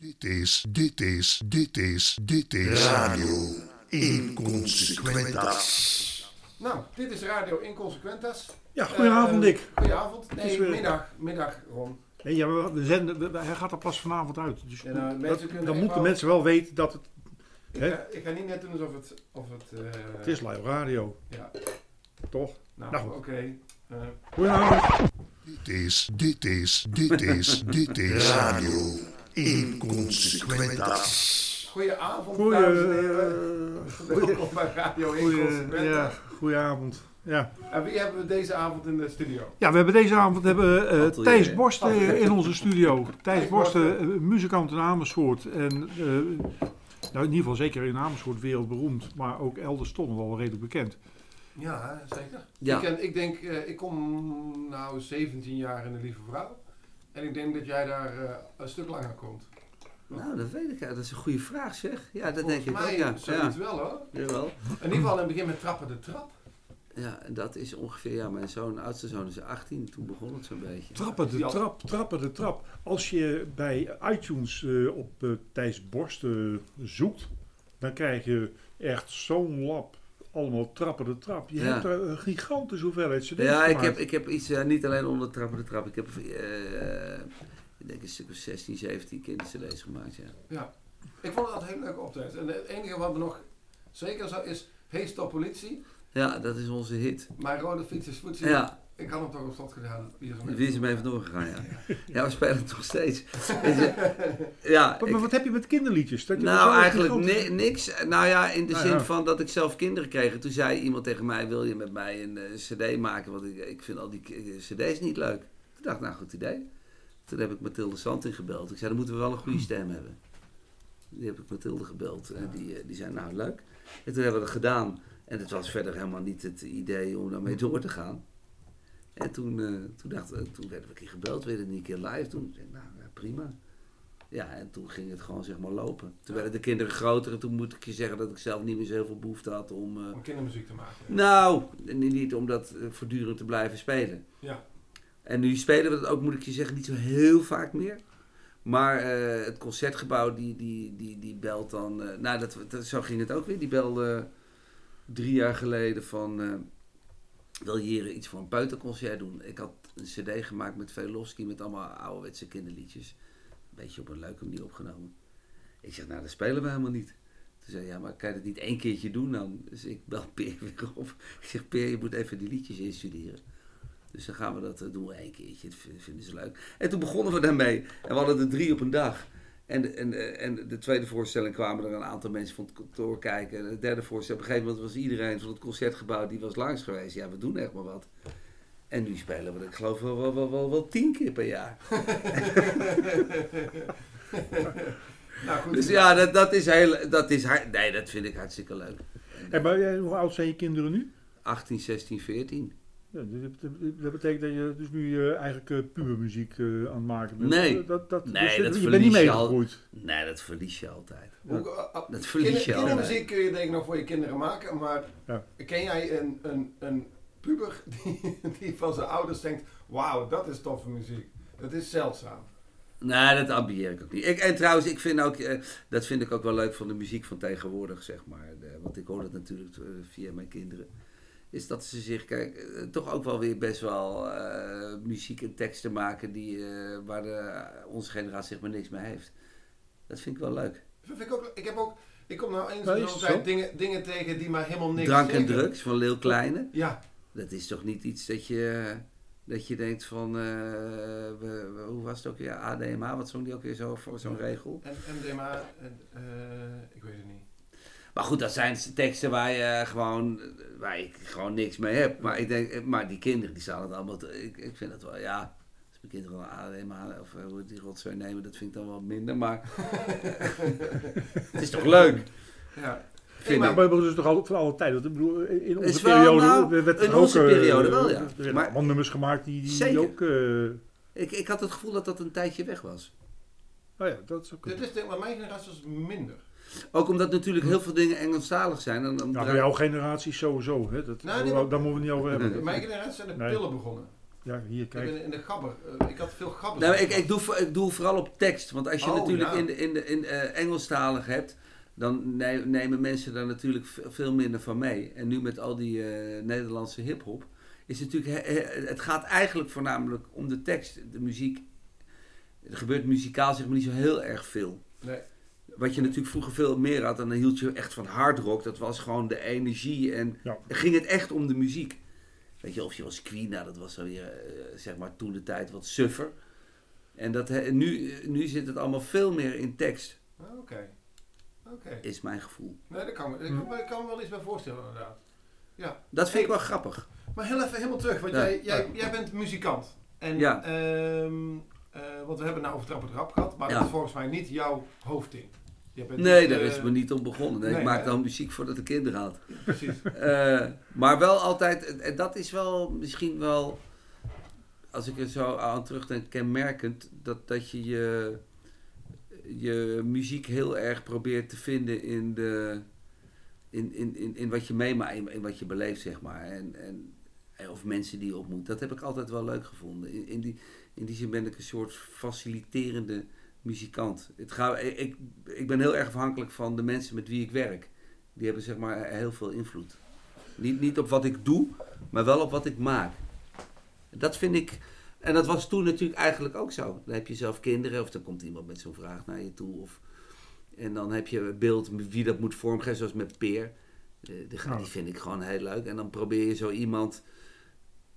Dit is, dit is, dit is, dit is Radio Inconsequentas. Nou, dit is Radio Inconsequentas. Ja, goedenavond Eh, Dick. Goedenavond. Nee, weer- middag. Middag, Ron. Nee, ja, we, we zenden, we- hij gaat er pas vanavond uit. Dus mensen dat- dan moeten wel- mensen wel weten dat het, Ik Hè? ga, ik ga niet net doen alsof het... Of het, eh, het is live radio. Ja, Toch? nou, Nou, goed. oké. Eh, Goedenavond. Dit is, dit is, dit is, dit is Radio Inconsequentas. goedenavond, Goeie, dames en heren. Welkom bij Radio goeie, ja, Inconsequentas. goedenavond. Ja. En wie hebben we deze avond in de studio? ja, we hebben deze avond hebben, eh, Atelier. Thijs Borst eh, in onze studio. Thijs Borst, eh, muzikant in Amersfoort. En eh, nou, in ieder geval zeker in Amersfoort wereldberoemd. Maar ook elders toch nog wel redelijk bekend. Ja, zeker. Ja. Ik, ken, ik denk, eh, ik kom nou 17 jaar in de Lieve Vrouw. En ik denk dat jij daar eh, een stuk langer komt. Nou, dat weet ik. ja. Dat is een goede vraag zeg. Ja, dat Volgens denk ik ook. Ja. zoiets Ja. wel hoor. Jawel. In ieder geval in het begin met trappen de trap. Ja, en dat is ongeveer, ja, mijn zoon, oudste zoon is 18. Toen begon het zo'n beetje. Trappen de Ja. trap, trappen de trap. Als je bij iTunes eh, op eh, Thijs Borst eh, zoekt, dan krijg je echt zo'n lab. Allemaal trappen de trap. Je Ja. hebt er een gigantische hoeveelheid cd's Ja, ik heb, ik heb iets, eh, niet alleen onder de trappen de trap. Ik heb, eh, ik denk een stuk of 16, 17 kindercd's gemaakt, ja. Ja. Ik vond het altijd heel leuk optreden. En het enige wat me nog zeker zo is, hey stop politie. Ja, dat is onze hit. Mijn rode fiets is voetsie. Ja, Ik had hem toch op slot gedaan. Is wie is hem even doorgegaan, ja. Ja, we spelen het nog steeds. Ja, Maar, wat heb je met kinderliedjes? Dat je Nou, eigenlijk ni- niks. Nou ja, in de Nou zin ja. van dat ik zelf kinderen kreeg. En toen zei iemand tegen mij, wil je met mij een eh, cd maken? Want ik, ik vind al die eh, cd's niet leuk. Toen dacht ik, nou goed idee. Toen heb ik Mathilde Santing gebeld. Ik zei, dan moeten we wel een goede stem hebben. Die heb ik Mathilde gebeld. En die, eh, die zei, nou leuk. En toen hebben we dat gedaan. En het was verder helemaal niet het idee om daarmee door te gaan. En toen, eh, toen, dacht, eh, toen werden we een keer gebeld, weer een keer live. Toen zei ik, nou ja, prima. Ja, en toen ging het gewoon zeg maar lopen. Toen werden de kinderen groter en toen moet ik je zeggen dat ik zelf niet meer zo heel veel behoefte had om... eh, Om kindermuziek te maken. nou, niet om dat voortdurend te blijven spelen. Ja. En nu spelen we dat ook, moet ik je zeggen, niet zo heel vaak meer. Maar het concertgebouw, die, die, die, die belt dan... nou, dat, dat, zo ging het ook weer. Die belde drie jaar geleden van... wil je hier iets voor een buitenconcert doen? Ik had een cd gemaakt met Velofsky met allemaal ouderwetse kinderliedjes. Een beetje op een leuke manier opgenomen. Ik zeg, nou, dat spelen we helemaal niet. Toen zei hij, ja, maar kan je dat niet één keertje doen dan? Dus ik bel Peer weer op. Ik zeg, Peer, je moet even die liedjes instuderen. Dus dan gaan we dat eh, doen één keertje. Dat vinden ze leuk. En toen begonnen we daarmee. En we hadden er drie op een dag. En, de- en, en de tweede voorstelling kwamen er een aantal mensen van het kantoor kijken. En de derde voorstelling, op een gegeven moment was iedereen van het concertgebouw, die was langs geweest. Ja, we doen echt maar wat. En nu spelen we, ik geloof wel, wel, wel, wel, wel tien keer per jaar. Nou goed. Dus ja, dat, dat is heel, dat is, nee, dat vind ik hartstikke leuk. En maar, eh, hoe oud zijn je kinderen nu? 18, 16, 14. Ja, dat, dat- betekent dat je dus nu eh, eigenlijk eh, pubermuziek eh, aan het maken bent. Nee. Dat, dat, Nee, dus dat je bent niet verlies je al. meegegroeid. Nee, dat verlies je altijd. Hoe- uh, uh, Dat verlies kinder- je al. Kindermuziek kun je denk ik nog voor je kinderen maken, maar Ja. ken jij een, een, een puber die, die van zijn ouders denkt, wauw, dat is toffe muziek. Dat is zeldzaam. Nee, dat ambieer ik ook niet. Ik, en trouwens, ik vind ook, eh, dat vind ik ook wel leuk van de muziek van tegenwoordig, zeg maar. De- want ik hoor dat natuurlijk eh, via mijn kinderen. Is dat ze zich, kijk, eh, toch ook wel weer best wel eh, muziek en teksten maken die, eh, waar de, onze generatie zeg maar niks mee heeft. Dat vind ik wel leuk. Dat vind ik, ook, ik heb ook, ik kom nou eens het tijd zo? dingen, dingen tegen die maar helemaal niks Drank en zeggen. drugs van Leeuw Kleine. Ja, Dat is toch niet iets dat je, dat je denkt van, eh, we- we- hoe was het ook weer, ADMA, wat zong die ook weer zo voor zo'n regel? en MDMA, en, eh, ik weet het niet. Maar goed, dat zijn teksten waar je gewoon, waar ik gewoon niks mee heb. Maar ik denk, maar die kinderen die staan het allemaal, te- ik, ik vind dat wel, ja, als mijn kinderen een ADMA of eh, hoe het die rotzooi nemen, dat vind ik dan wel minder. Maar het is toch leuk? Ja. Vind maar- ik. Maar dat is toch al van alle tijden. Ik bedoel, in onze Is wel, periode nou, werd in er ook, onze eh, periode wel, ja. Er werden Maar- allemaal nummers gemaakt die, die Zeker. ook... eh, Ik, ik had het gevoel dat dat een tijdje weg was. oh ja, dat is ook... Dit is denk ik, maar mijn generatie was minder. Ook omdat natuurlijk heel veel dingen Engelstalig zijn. En dan Nou, draai- bij jouw generatie sowieso. Hè? Dat, Nou, nee, daar, maar- daar moeten we het niet over hebben. In mijn generatie zijn de Nee. pillen begonnen. Ja, hier, Ik kijk. ben in de gabber. eh, ik had veel gabbers. Nou, ik, ik, doe, ik doe vooral op tekst. Want als je Oh, natuurlijk ja. in, de, in, de, in eh, Engelstalig hebt, dan ne- nemen mensen daar natuurlijk veel minder van mee. En nu met al die eh, Nederlandse hip-hop, is het natuurlijk. he- he- het gaat eigenlijk voornamelijk om de tekst. De muziek. Er gebeurt muzikaal zeg maar niet zo heel erg veel. Nee. Wat je natuurlijk vroeger veel meer had, en dan hield je echt van hard rock. Dat was gewoon de energie en Ja. ging het echt om de muziek. Weet je, of je was Queen, nou, dat was dan weer, eh, zeg maar, toen de tijd wat suffer. En dat, nu, nu zit het allemaal veel meer in tekst, Ah, Oké. Oké. is mijn gevoel. Nee, dat kan, me- Hm. kan- ik kan me wel iets bij voorstellen inderdaad. Ja. Dat vind ik wel grappig. Maar heel even helemaal terug, want Ja. jij, jij, jij bent muzikant. En, Ja. ehm, eh, want we hebben nou over Trappen Rap gehad, maar Ja. dat is volgens mij niet jouw hoofdding. Nee, niet, daar eh, is me niet om begonnen. Nee, nee, ik maak dan muziek voordat de kinderen had. Precies. Eh, maar wel altijd, en dat is wel misschien wel, als ik er zo aan terugdenk, kenmerkend, dat, dat je, je je muziek heel erg probeert te vinden in, de, in, in, in, in wat je meemaakt, in, in wat je beleeft, zeg maar. En, en, of mensen die je ontmoet. Dat heb ik altijd wel leuk gevonden. In, in, die, in die zin ben ik een soort faciliterende muzikant. Het gaat, ik, ik ben heel erg afhankelijk van de mensen met wie ik werk. Die hebben zeg maar heel veel invloed. Niet, niet op wat ik doe, maar wel op wat ik maak. Dat vind ik. En dat was toen natuurlijk eigenlijk ook zo. Dan heb je zelf kinderen, of dan komt iemand met zo'n vraag naar je toe. Of, en dan heb je een beeld wie dat moet vormgeven, zoals met Peer. Eh, die vind ik gewoon heel leuk. En dan probeer je zo iemand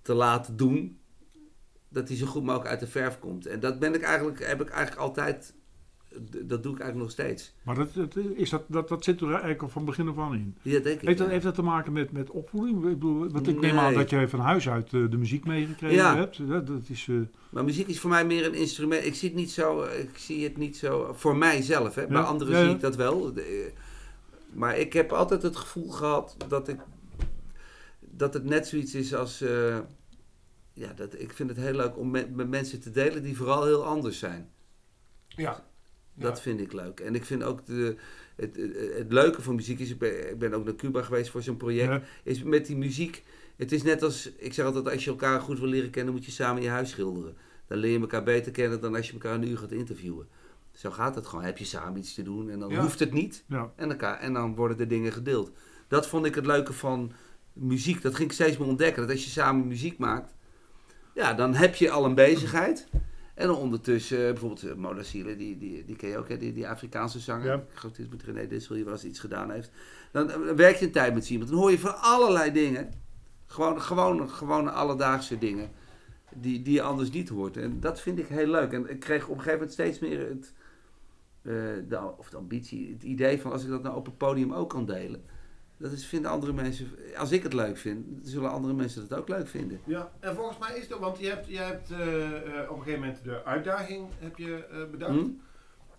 te laten doen dat hij zo goed mogelijk uit de verf komt. En dat ben ik eigenlijk, heb ik eigenlijk altijd. Dat doe ik eigenlijk nog steeds. Maar dat, dat, is dat, dat, dat zit er eigenlijk al van begin af aan in. Ja, denk ik. Heeft dat, ja. heeft dat te maken met, met opvoeding? Ik bedoel, want ik neem Nee. aan dat jij van huis uit eh, de muziek meegekregen Ja. hebt. Dat, dat is, eh, Maar muziek is voor mij meer een instrument. Ik zie het niet zo. Ik zie het niet zo. Voor mijzelf, hè. Bij Ja, anderen ja, ja. zie ik dat wel. Eh, maar ik heb altijd het gevoel gehad dat ik. Dat het net zoiets is als. Ja, dat, ik vind het heel leuk om met, met mensen te delen die vooral heel anders zijn. Ja. Dat vind ik leuk. En ik vind ook de, het, het, leuke van muziek is. Ik ben, ik ben ook naar Cuba geweest voor zo'n project. ja. Is met die muziek. Het is net als. Ik zeg altijd: als je elkaar goed wil leren kennen, moet je samen je huis schilderen. Dan leer je elkaar beter kennen dan als je elkaar een uur gaat interviewen. Zo gaat het gewoon. Heb je samen iets te doen en dan Ja. hoeft het niet. En, elkaar, en dan worden de dingen gedeeld. Dat vond ik het leuke van muziek. Dat ging ik steeds meer ontdekken. Dat als je samen muziek maakt, ja, dan heb je al een bezigheid. En ondertussen, eh, bijvoorbeeld uh, Mona Siele, die, die, die ken je ook, hè? Die, die Afrikaanse zanger. Ja. Ik geloof dat met René Dissel hier wel eens iets gedaan heeft. Dan, eh, dan werk je een tijd met iemand. Dan hoor je van allerlei dingen. Gewoon, gewoon, gewoon alledaagse dingen. Die, die je anders niet hoort. En dat vind ik heel leuk. En ik kreeg op een gegeven moment steeds meer het, eh, de, of de ambitie, het idee van als ik dat nou op het podium ook kan delen. Dat is, vinden andere mensen, als ik het leuk vind, zullen andere mensen het ook leuk vinden. Ja, en volgens mij is het, want je hebt, je hebt eh, eh, op een gegeven moment de uitdaging heb je eh, bedacht. Hm?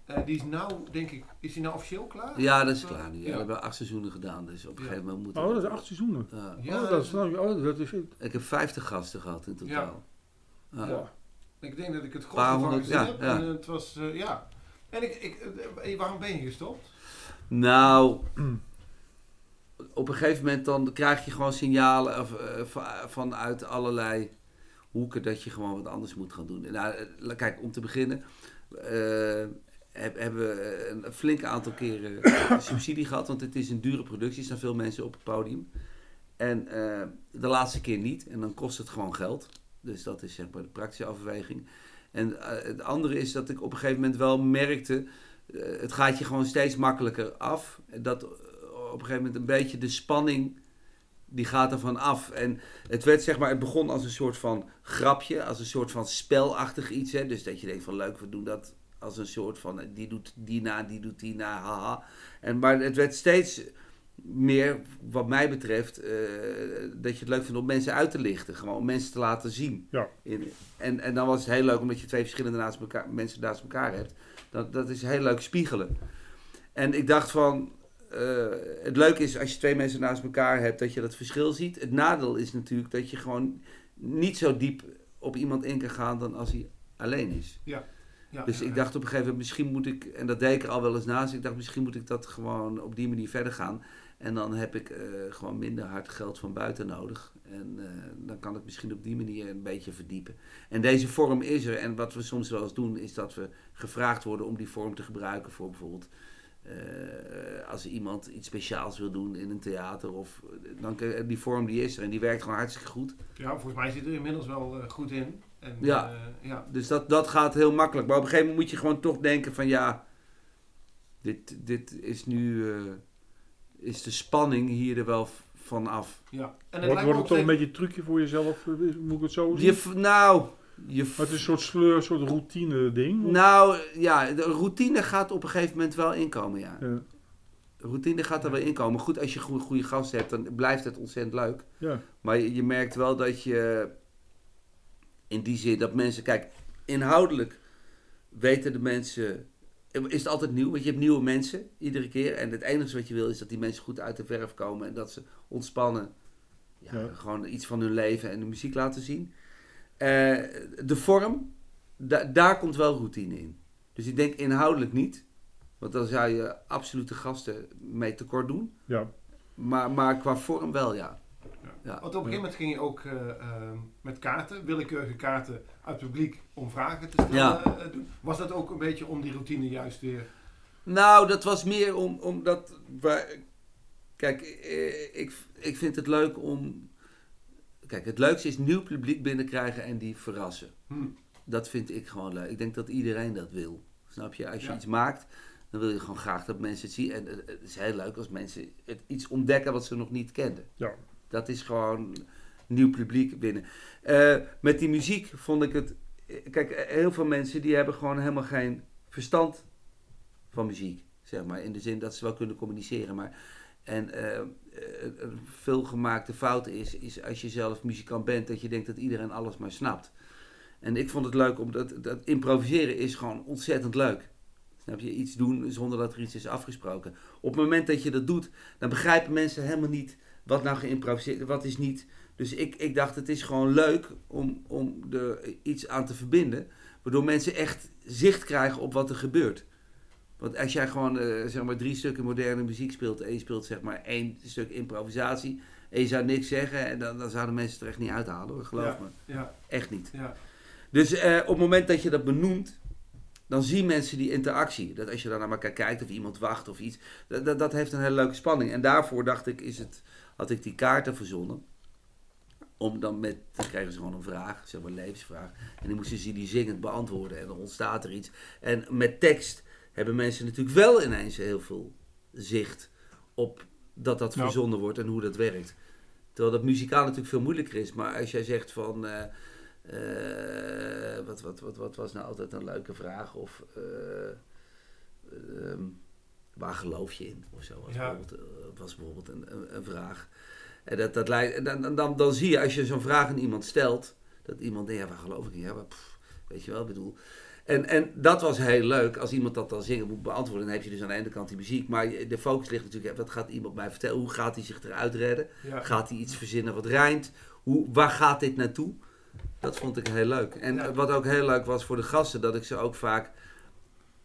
Eh, die is nou, denk ik, is die nou officieel klaar? Ja, dat is klaar nu. Ja. ja. We hebben acht seizoenen gedaan, dus op een Ja. gegeven moment moet Oh, dat is acht seizoenen. Ja. Ja, oh, dat is, nou- oh, dat is Ik heb 50 gasten gehad in totaal. Ja. Ja. Ik denk dat ik het goed van gezien ja, heb. ja. En het was, eh, ja. En ik, ik, waarom ben je gestopt? Nou, op een gegeven moment dan krijg je gewoon signalen of, eh, va- vanuit allerlei hoeken dat je gewoon wat anders moet gaan doen. Nou, eh, kijk, om te beginnen eh, heb- hebben we een flink aantal keren subsidie gehad, want het is een dure productie, er staan veel mensen op het podium. En de laatste keer niet, en dan kost het gewoon geld. Dus dat is zeg maar de praktische overweging. En het andere is dat ik op een gegeven moment wel merkte, het gaat je gewoon steeds makkelijker af. Dat op een gegeven moment een beetje de spanning, die gaat ervan af. En het werd zeg maar, het begon als een soort van grapje, als een soort van spelachtig iets. Hè? Dus dat je denkt van leuk, we doen dat als een soort van, eh, die doet die na, die doet die na, haha. En, maar het werd steeds meer, wat mij betreft, eh, dat je het leuk vindt om mensen uit te lichten. Gewoon om mensen te laten zien. Ja. In, en, en dan was het heel leuk omdat je twee verschillende naast elkaar, mensen naast elkaar hebt. Dat, dat is heel leuk spiegelen. En ik dacht van, eh, het leuke is als je twee mensen naast elkaar hebt, dat je dat verschil ziet. Het nadeel is natuurlijk dat je gewoon niet zo diep op iemand in kan gaan dan als hij alleen is. Ja, Dus ik dacht op een gegeven moment, misschien moet ik, en dat deed ik er al wel eens naast, ik dacht misschien moet ik dat gewoon op die manier verder gaan. En dan heb ik eh, gewoon minder hard geld van buiten nodig. En eh, dan kan ik misschien op die manier een beetje verdiepen. En deze vorm is er. En wat we soms wel eens doen, is dat we gevraagd worden om die vorm te gebruiken voor bijvoorbeeld. Eh, als iemand iets speciaals wil doen in een theater, of dan kan- die vorm die is er en die werkt gewoon hartstikke goed. Ja, volgens mij zit er inmiddels wel eh, goed in. En, Ja. eh, ja. Dus dat, dat gaat heel makkelijk. Maar op een gegeven moment moet je gewoon toch denken van ja, dit, dit is nu, eh, is de spanning hier er wel v- van af. ja. En het Wordt, wordt het toch een beetje een trucje voor jezelf? eh, Moet ik het zo zien? Je, nou, je, Maar het is een soort sleur, een soort routine ding. nou ja, de routine gaat op een gegeven moment wel inkomen, ja. Ja. Routine gaat er wel inkomen. Goed, als je goede, goede gasten hebt, dan blijft het ontzettend leuk. ja. Maar je, je merkt wel dat je in die zin dat mensen, kijk, inhoudelijk weten de mensen, is het altijd nieuw, want je hebt nieuwe mensen iedere keer. En het enige wat je wil is dat die mensen goed uit de verf komen en dat ze ontspannen, ja, Ja. gewoon iets van hun leven en de muziek laten zien. Eh, de vorm, da- daar komt wel routine in. Dus ik denk inhoudelijk niet, want dan zou je absolute gasten mee tekort doen. ja. Maar, maar qua vorm wel, ja. Ja. Want op een gegeven moment ging je ook eh, ehm, met kaarten, willekeurige kaarten uit het publiek om vragen te stellen. Ja. eh, doen. Was dat ook een beetje om die routine juist weer... Nou, dat was meer om, omdat. Kijk, eh, ik, ik vind het leuk om. Kijk, het leukste is nieuw publiek binnenkrijgen en die verrassen. Hm, Dat vind ik gewoon leuk. Ik denk dat iedereen dat wil. Snap je? Als je Ja. iets maakt, dan wil je gewoon graag dat mensen het zien. En eh, het is heel leuk als mensen het iets ontdekken wat ze nog niet kenden. Ja. Dat is gewoon nieuw publiek binnen. Eh, met die muziek vond ik het. eh, Kijk, heel veel mensen die hebben gewoon helemaal geen verstand van muziek. Zeg maar. In de zin dat ze wel kunnen communiceren. Maar, en eh, eh, een veelgemaakte fout is, is als je zelf muzikant bent, dat je denkt dat iedereen alles maar snapt. En ik vond het leuk omdat dat improviseren is gewoon ontzettend leuk. Snap je? Iets doen zonder dat er iets is afgesproken. Op het moment dat je dat doet, dan begrijpen mensen helemaal niet wat nou geïmproviseerd wat is niet. Dus ik, ik dacht, het is gewoon leuk om, om er iets aan te verbinden. Waardoor mensen echt zicht krijgen op wat er gebeurt. Want als jij gewoon eh, zeg maar drie stukken moderne muziek speelt en je speelt zeg maar één stuk improvisatie en je zou niks zeggen, en dan, dan zouden mensen het er echt niet uithalen hoor, geloof Ja. me. Ja, Echt niet. ja. Dus eh, op het moment dat je dat benoemt, dan zien mensen die interactie. Dat als je dan naar elkaar kijkt of iemand wacht of iets, dat, dat, dat heeft een hele leuke spanning. En daarvoor dacht ik, is het, had ik die kaarten verzonnen. Om dan met, dan kregen ze gewoon een vraag, zeg maar een levensvraag. En die moesten ze die zingend beantwoorden en dan ontstaat er iets. En met tekst hebben mensen natuurlijk wel ineens heel veel zicht op dat dat verzonnen wordt en hoe dat werkt. Terwijl dat muzikaal natuurlijk veel moeilijker is. Maar als jij zegt van... eh, eh, wat, wat, wat, wat was nou altijd een leuke vraag? Of eh, ehm, waar geloof je in? Of zo. Was, Ja. bijvoorbeeld, was bijvoorbeeld een, een, een vraag. En dat, dat lijkt, dan, dan, dan, dan zie je als je zo'n vraag aan iemand stelt, dat iemand denkt, ja, waar geloof ik in? Ja, maar, pff, weet je wel, ik bedoel. En, en dat was heel leuk, als iemand dat dan zingen moet beantwoorden, dan heb je dus aan de ene kant die muziek, maar de focus ligt natuurlijk, wat gaat iemand mij vertellen? Hoe gaat hij zich eruit redden? ja. Gaat hij iets verzinnen wat rijmt? Hoe, waar gaat dit naartoe? Dat vond ik heel leuk. En Ja. wat ook heel leuk was voor de gasten, dat ik ze ook vaak...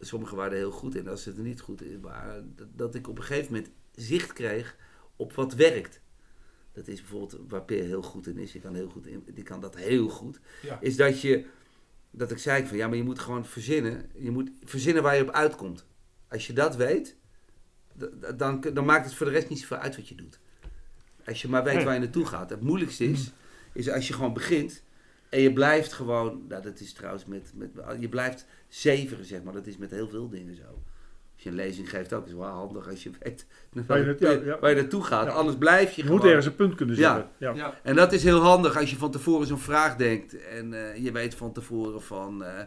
Sommigen waren er heel goed in, als ze er niet goed in waren. Dat, dat ik op een gegeven moment zicht kreeg op wat werkt. Dat is bijvoorbeeld waar Peer heel goed in is. Die kan, heel goed in, die kan dat heel goed. Ja. Is dat je... Dat ik zei van, ja, maar je moet gewoon verzinnen. Je moet verzinnen waar je op uitkomt. Als je dat weet, dan, dan maakt het voor de rest niet zoveel uit wat je doet. Als je maar weet waar je naartoe gaat. Het moeilijkste is, is als je gewoon begint en je blijft gewoon, nou dat is trouwens met, met je blijft zeveren zeg maar. Dat is met heel veel dingen zo. Als je een lezing geeft ook, is wel handig als je weet Waar je ja, ja. waar je naartoe gaat. Ja. Anders blijf je Je gewoon. moet ergens een punt kunnen zetten. Ja. Ja. En dat is heel handig als je van tevoren zo'n vraag denkt. En eh, je weet van tevoren van... eh,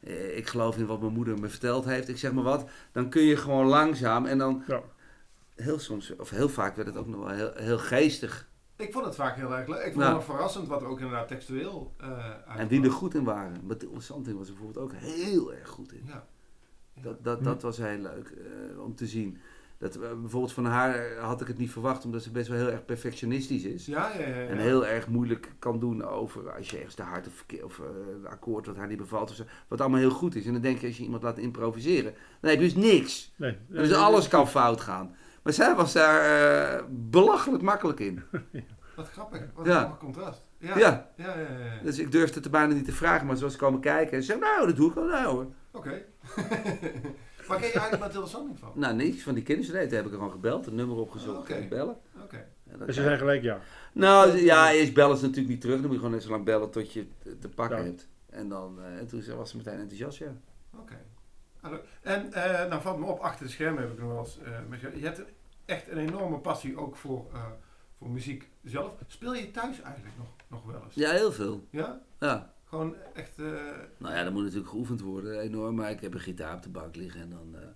eh, ik geloof in wat mijn moeder me verteld heeft. Ik zeg maar wat. Dan kun je gewoon langzaam. En dan Ja. heel soms... Of heel vaak werd het ook nog wel heel, heel geestig. Ik vond het vaak heel erg leuk. Ik vond Nou. het verrassend wat er ook inderdaad textueel eh uitkwam. En wie er goed in waren. Mathilde Santing was er bijvoorbeeld ook heel erg goed in. Ja. Dat, dat, dat was heel leuk eh, om te zien. Dat, eh, bijvoorbeeld van haar had ik het niet verwacht. Omdat ze best wel heel erg perfectionistisch is. Ja, ja, ja. ja. En heel erg moeilijk kan doen over als je ergens de hart of, of eh, een akkoord wat haar niet bevalt. Of zo, wat allemaal heel goed is. En dan denk je als je iemand laat improviseren. Dan heb je dus niks. Nee. Dus alles kan fout gaan. Maar zij was daar eh, belachelijk makkelijk in. Wat grappig. Wat Ja. een contrast. Ja. Ja. Ja, ja, ja. ja. Dus ik durfde het er bijna niet te vragen, maar ze was komen kijken en ze zei, nou, dat doe ik wel nou hoor. Oké. Waar ken je eigenlijk Mathilde Sanding van? Nou, niks van die kinderstudenten heb ik er gewoon gebeld, een nummer opgezocht Oké. en bellen. Oké. En dat- En ze zijn gelijk ja. Nou, ja, eerst bellen ze natuurlijk niet terug. Dan moet je gewoon net zo lang bellen tot je het te pakken Ja. hebt. En, dan, eh, en toen was ze meteen enthousiast, ja. Oké. Hallo. En eh nou valt me op, achter de schermen heb ik nog wel eens eh, met je. Je hebt echt een enorme passie ook voor, eh, voor muziek zelf. Speel je thuis eigenlijk nog, nog wel eens? Ja, heel veel. Ja? Ja. Gewoon echt... eh, Nou ja, dat moet natuurlijk geoefend worden, enorm. Maar ik heb een gitaar op de bank liggen en dan eh,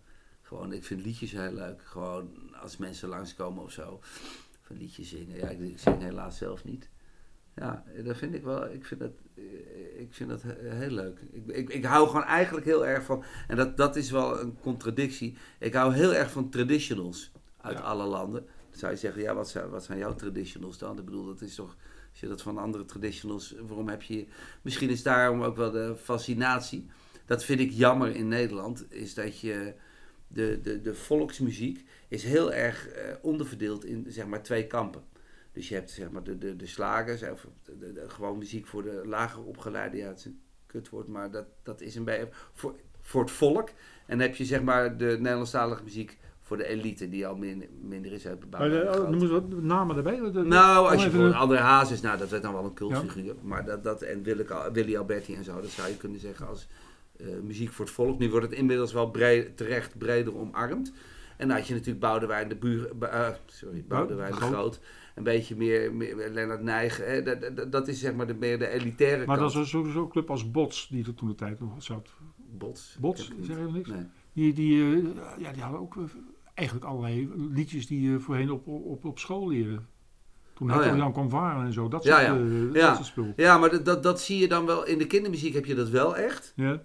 gewoon, ik vind liedjes heel leuk. Gewoon als mensen langskomen of zo, van liedjes zingen. Ja, ik, ik zing helaas zelf niet. Ja, dat vind ik wel, ik vind dat, eh, ik vind dat he- heel leuk. Ik, ik, ik hou gewoon eigenlijk heel erg van, en dat, dat is wel een contradictie. Ik hou heel erg van traditionals uit Ja. alle landen. Dan zou je zeggen, ja, wat zijn, wat zijn jouw traditionals dan? Ik bedoel, dat is toch, je dat van andere traditionals, waarom heb je, misschien is daarom ook wel de fascinatie. Dat vind ik jammer in Nederland, is dat je, de, de, de volksmuziek is heel erg eh, onderverdeeld in, zeg maar, twee kampen. Dus je hebt zeg maar de, de, de slagers, of de, de- gewoon muziek voor de lager opgeleide, ja het is een kutwoord, maar dat, dat is een beetje voor, voor het volk. En dan heb je zeg maar de Nederlandstalige muziek voor de elite, die al min, minder is uitgebouwd. Maar de, en groot. noem eens wat namen erbij. Dat- dat- Nou, als je voor André Hazes, nou dat werd dan wel een cultfiguur. Maar dat, dat, en Willy, Willy Alberti en zo, dat zou je kunnen zeggen als eh, muziek voor het volk. Nu wordt het inmiddels wel breed, terecht breder omarmd. En dan had je natuurlijk Boudewijn de Buur, eh, sorry, Boudewijn de Groot. Groot. Een beetje meer, meer Lennart Nijg. Hè, dat, dat, dat is zeg maar de, meer de elitaire Maar dat kant. is sowieso een club als Bots, die er toen de tijd nog zat. Bots. Bots, zeg je niks? Nee. Die, die, eh, ja, die hadden ook eigenlijk allerlei liedjes die je voorheen op, op, op school leerden. Toen Oh, ja. Jan kwam varen en zo. Dat Ja, soort, ja. eh, Ja. dat soort spul. Ja, maar dat, dat, dat zie je dan wel. In de kindermuziek heb je dat wel echt. Ja.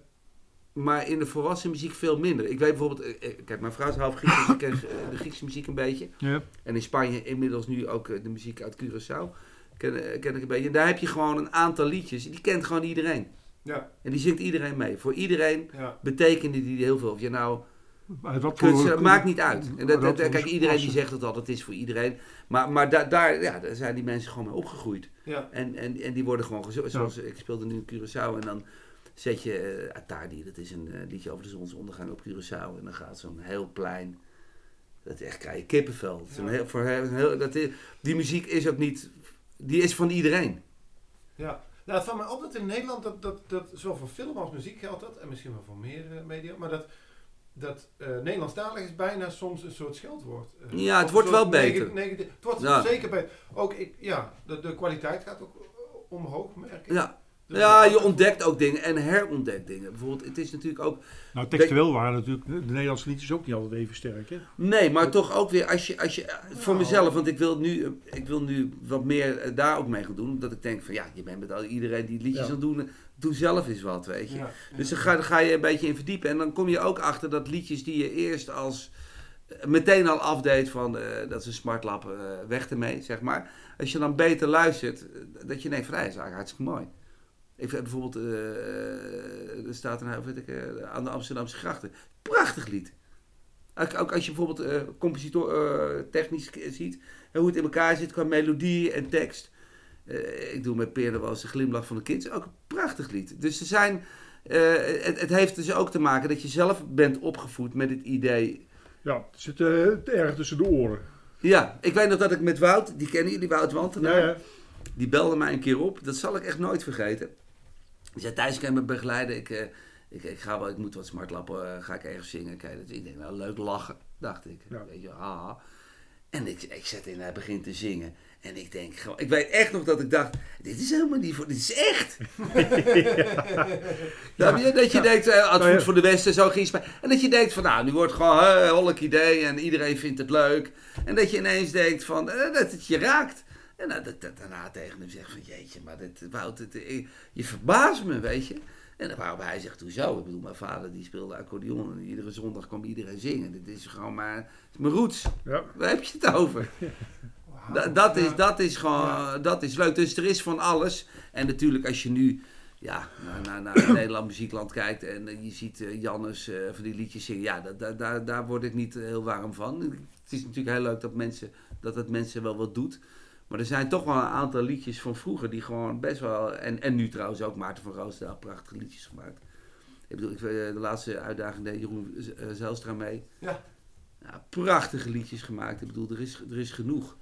Maar in de volwassen muziek veel minder. Ik weet bijvoorbeeld, eh, eh, kijk, mijn vrouw is half Grieks, dus ik ken de Griekse muziek een beetje. Ja. En in Spanje inmiddels nu ook de muziek uit Curaçao. Ken, ken ik een beetje. En daar heb je gewoon een aantal liedjes. Die kent gewoon iedereen. ja, En die zingt iedereen mee. Voor iedereen ja. betekende die heel veel. Of je nou wat kunst, voor- dat maakt niet uit. En dat, dat- kijk, iedereen die zegt het al, het is voor iedereen. Maar, maar da- daar, ja, daar zijn die mensen gewoon mee opgegroeid. ja. En, en, en die worden gewoon Zoals ik speelde nu in Curaçao en dan zet je eh Attardi, dat is een eh, liedje over de zonsondergang op Curaçao. En dan gaat zo'n heel plein. Dat echt krijg je kippenvel. Is een heel, voor heel, heel- dat is, die muziek is ook niet. Die is van iedereen. Ja, nou, het valt me op dat in Nederland, dat, dat, dat zowel voor film als muziek geldt dat, en misschien wel voor meer eh, media, maar dat, dat eh Nederlandstalig is bijna soms een soort scheldwoord. Eh, Ja, het wordt wel beter. het wordt Ja. zeker beter. Ook, ik, ja, de, de kwaliteit gaat ook omhoog, merk ik. Ja. Dus ja, je ontdekt ook dingen en herontdekt dingen. Bijvoorbeeld, het is natuurlijk ook. Nou, textueel waren natuurlijk de Nederlandse liedjes ook niet altijd even sterk. Hè? Nee, maar toch ook weer als je. Als je voor Nou. mezelf, want ik wil, nu, eh, ik wil nu wat meer eh, daar ook mee gaan doen. Dat ik denk van ja, je bent met al, iedereen die liedjes Ja. aan het doen. Doe zelf eens wat, weet je. Ja, Dus dan ga, ga je een beetje in verdiepen. En dan kom je ook achter dat liedjes die je eerst als eh, meteen al afdeed van eh, dat is een smartlap, eh, weg ermee, zeg maar. Als je dan beter luistert, dat je denkt nee, dat is eigenlijk hartstikke mooi. Ik vind bijvoorbeeld, eh, er staat een, weet ik, aan de Amsterdamse grachten. Prachtig lied. Ook, ook als je bijvoorbeeld compositor technisch ziet, en hoe het in elkaar zit qua melodie en tekst. Eh, ik doe met Peer wel eens de glimlach van de kids. Ook een prachtig lied. Dus er zijn, eh, het, het heeft dus ook te maken dat je zelf bent opgevoed met het idee. Ja, het zit eh, erg tussen de oren. Ja, ik weet nog dat ik met Wout, die kennen jullie, Wout Wantenaar. Ja, ja. Die belde mij een keer op. Dat zal ik echt nooit vergeten. Die zei, Thijs, kan je me begeleiden? Ik, ik, ik, ga wel, ik moet wat smartlappen, ga ik ergens zingen. Kijk, dus ik denk, nou, leuk lachen, dacht ik. Ja. Weet je, haha. En ik, ik zet in, hij begint te zingen. En ik denk, gewoon- ik weet echt nog dat ik dacht, dit is helemaal niet voor, dit is echt. Ja, je- dat je denkt, eh, het Nou ja. voor de Westen, zo ging het. En dat je denkt van, nou, nu wordt het gewoon een holk idee en iedereen vindt het leuk. En dat je ineens denkt van, eh, dat het je raakt. En nou, dat, dat daarna tegen hem zegt van, jeetje, maar dit, Wout, eh, je verbaast me, weet je. En dan waarop hij zegt, hoezo? Ik bedoel, mijn vader die speelde accordeon en iedere zondag kwam iedereen zingen. Dit is gewoon maar, het is mijn roots. Ja. Waar heb je het over? Da- dat, is, dat is gewoon, Ja. dat is leuk. Dus er is van alles. En natuurlijk als je nu ja, naar, naar, naar Nederland muziekland kijkt en eh, je ziet eh, Jannes eh, van die liedjes zingen. Ja, dat, daar, daar word ik niet heel warm van. Het is natuurlijk heel leuk dat, mensen, dat het mensen wel wat doet. Maar er zijn toch wel een aantal liedjes van vroeger die gewoon best wel... En, en nu trouwens ook Maarten van Roosendaal prachtige liedjes gemaakt. Ik bedoel, ik, de laatste uitdaging deed Jeroen Zijlstra mee. Ja. Ja, prachtige liedjes gemaakt. Ik bedoel, er is, er is genoeg.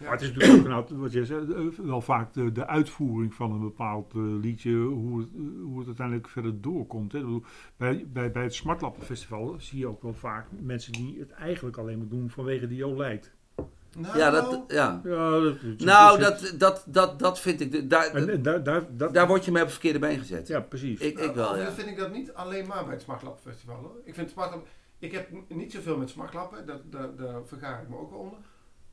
Maar het is natuurlijk ook aantal- wat jij zei, eh, wel vaak de, de uitvoering van een bepaald eh, liedje, hoe het, hoe het uiteindelijk verder doorkomt. Hè. Ik bedoel, bij, bij, bij het Smartlappen Festival zie je ook wel vaak mensen die het eigenlijk alleen maar doen vanwege die Jolijt. Nou, Ja, dat, ja. Ja, dat, Nou, dat, dat, dat, dat vind ik... Daar, En, daar, daar, daar word je mee op het verkeerde been gezet. ja, precies. Ik, ik Nou, wel, ja. vind ik dat niet alleen maar bij het Smartlap Festival. Hoor. Ik vind Smartlap... Ik heb niet zoveel met smartlappen, daar, daar, daar vergaar ik me ook wel onder.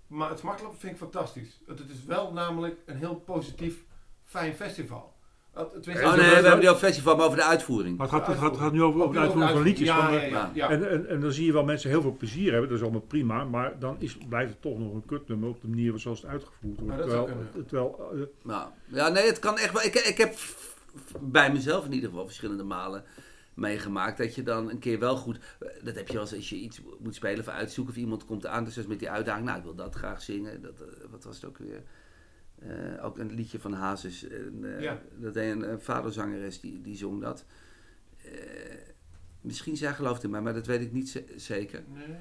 Maar het smartlappen vind ik fantastisch. Het, het is wel namelijk een heel positief, fijn festival. Oh nee, we hebben het niet over festival, maar over de uitvoering. Maar het gaat, het gaat, het gaat nu over, over de uitvoering van liedjes. Ja, van, ja, ja, ja. En, en, en dan zie je wel mensen heel veel plezier hebben, dat is allemaal prima, maar dan is, blijft het toch nog een kutnummer op de manier zoals het uitgevoerd wordt. Terwijl, terwijl eh, Nou, ja, nee, het kan echt wel. Ik, ik heb bij mezelf in ieder geval verschillende malen meegemaakt dat je dan een keer wel goed. Dat heb je wel eens als je iets moet spelen of uitzoeken of iemand komt aan, dus zoals met die uitdaging. Nou, ik wil dat graag zingen. Dat, eh, wat was het ook weer? Eh, ook een liedje van Hazes. En, eh, Ja. Dat een, een vaderzangeres die, die zong dat. Misschien zij gelooft in mij, maar dat weet ik niet ze- zeker. Nee.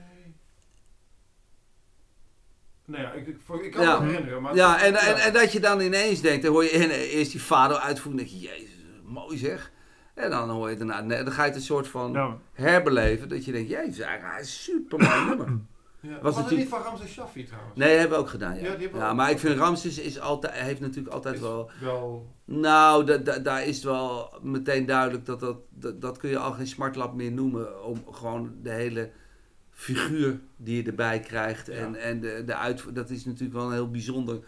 Nou ja, ik, ik, kan Ja. me herinneren. Maar Ja, en, en, en dat je dan ineens denkt, dan hoor je eerst die vader uitvoeren, denk je, jezus, mooi zeg. En dan hoor je daarna, dan ga je het een soort van nou, herbeleven, dat je denkt, jezus, hij is een super mooi nummer. Ja. Was Was, het niet van Ramses Shaffi trouwens? Nee, dat hebben we ook gedaan, ja. Ja, die hebben we Ja, ook. maar ik vind Ramses is altijd, heeft natuurlijk altijd Is wel... wel Nou, da- da- daar is wel meteen duidelijk dat dat, dat dat kun je al geen smartlap meer noemen. Om gewoon de hele figuur die je erbij krijgt. Ja. En, en de, de uit, dat is natuurlijk wel een heel bijzonder,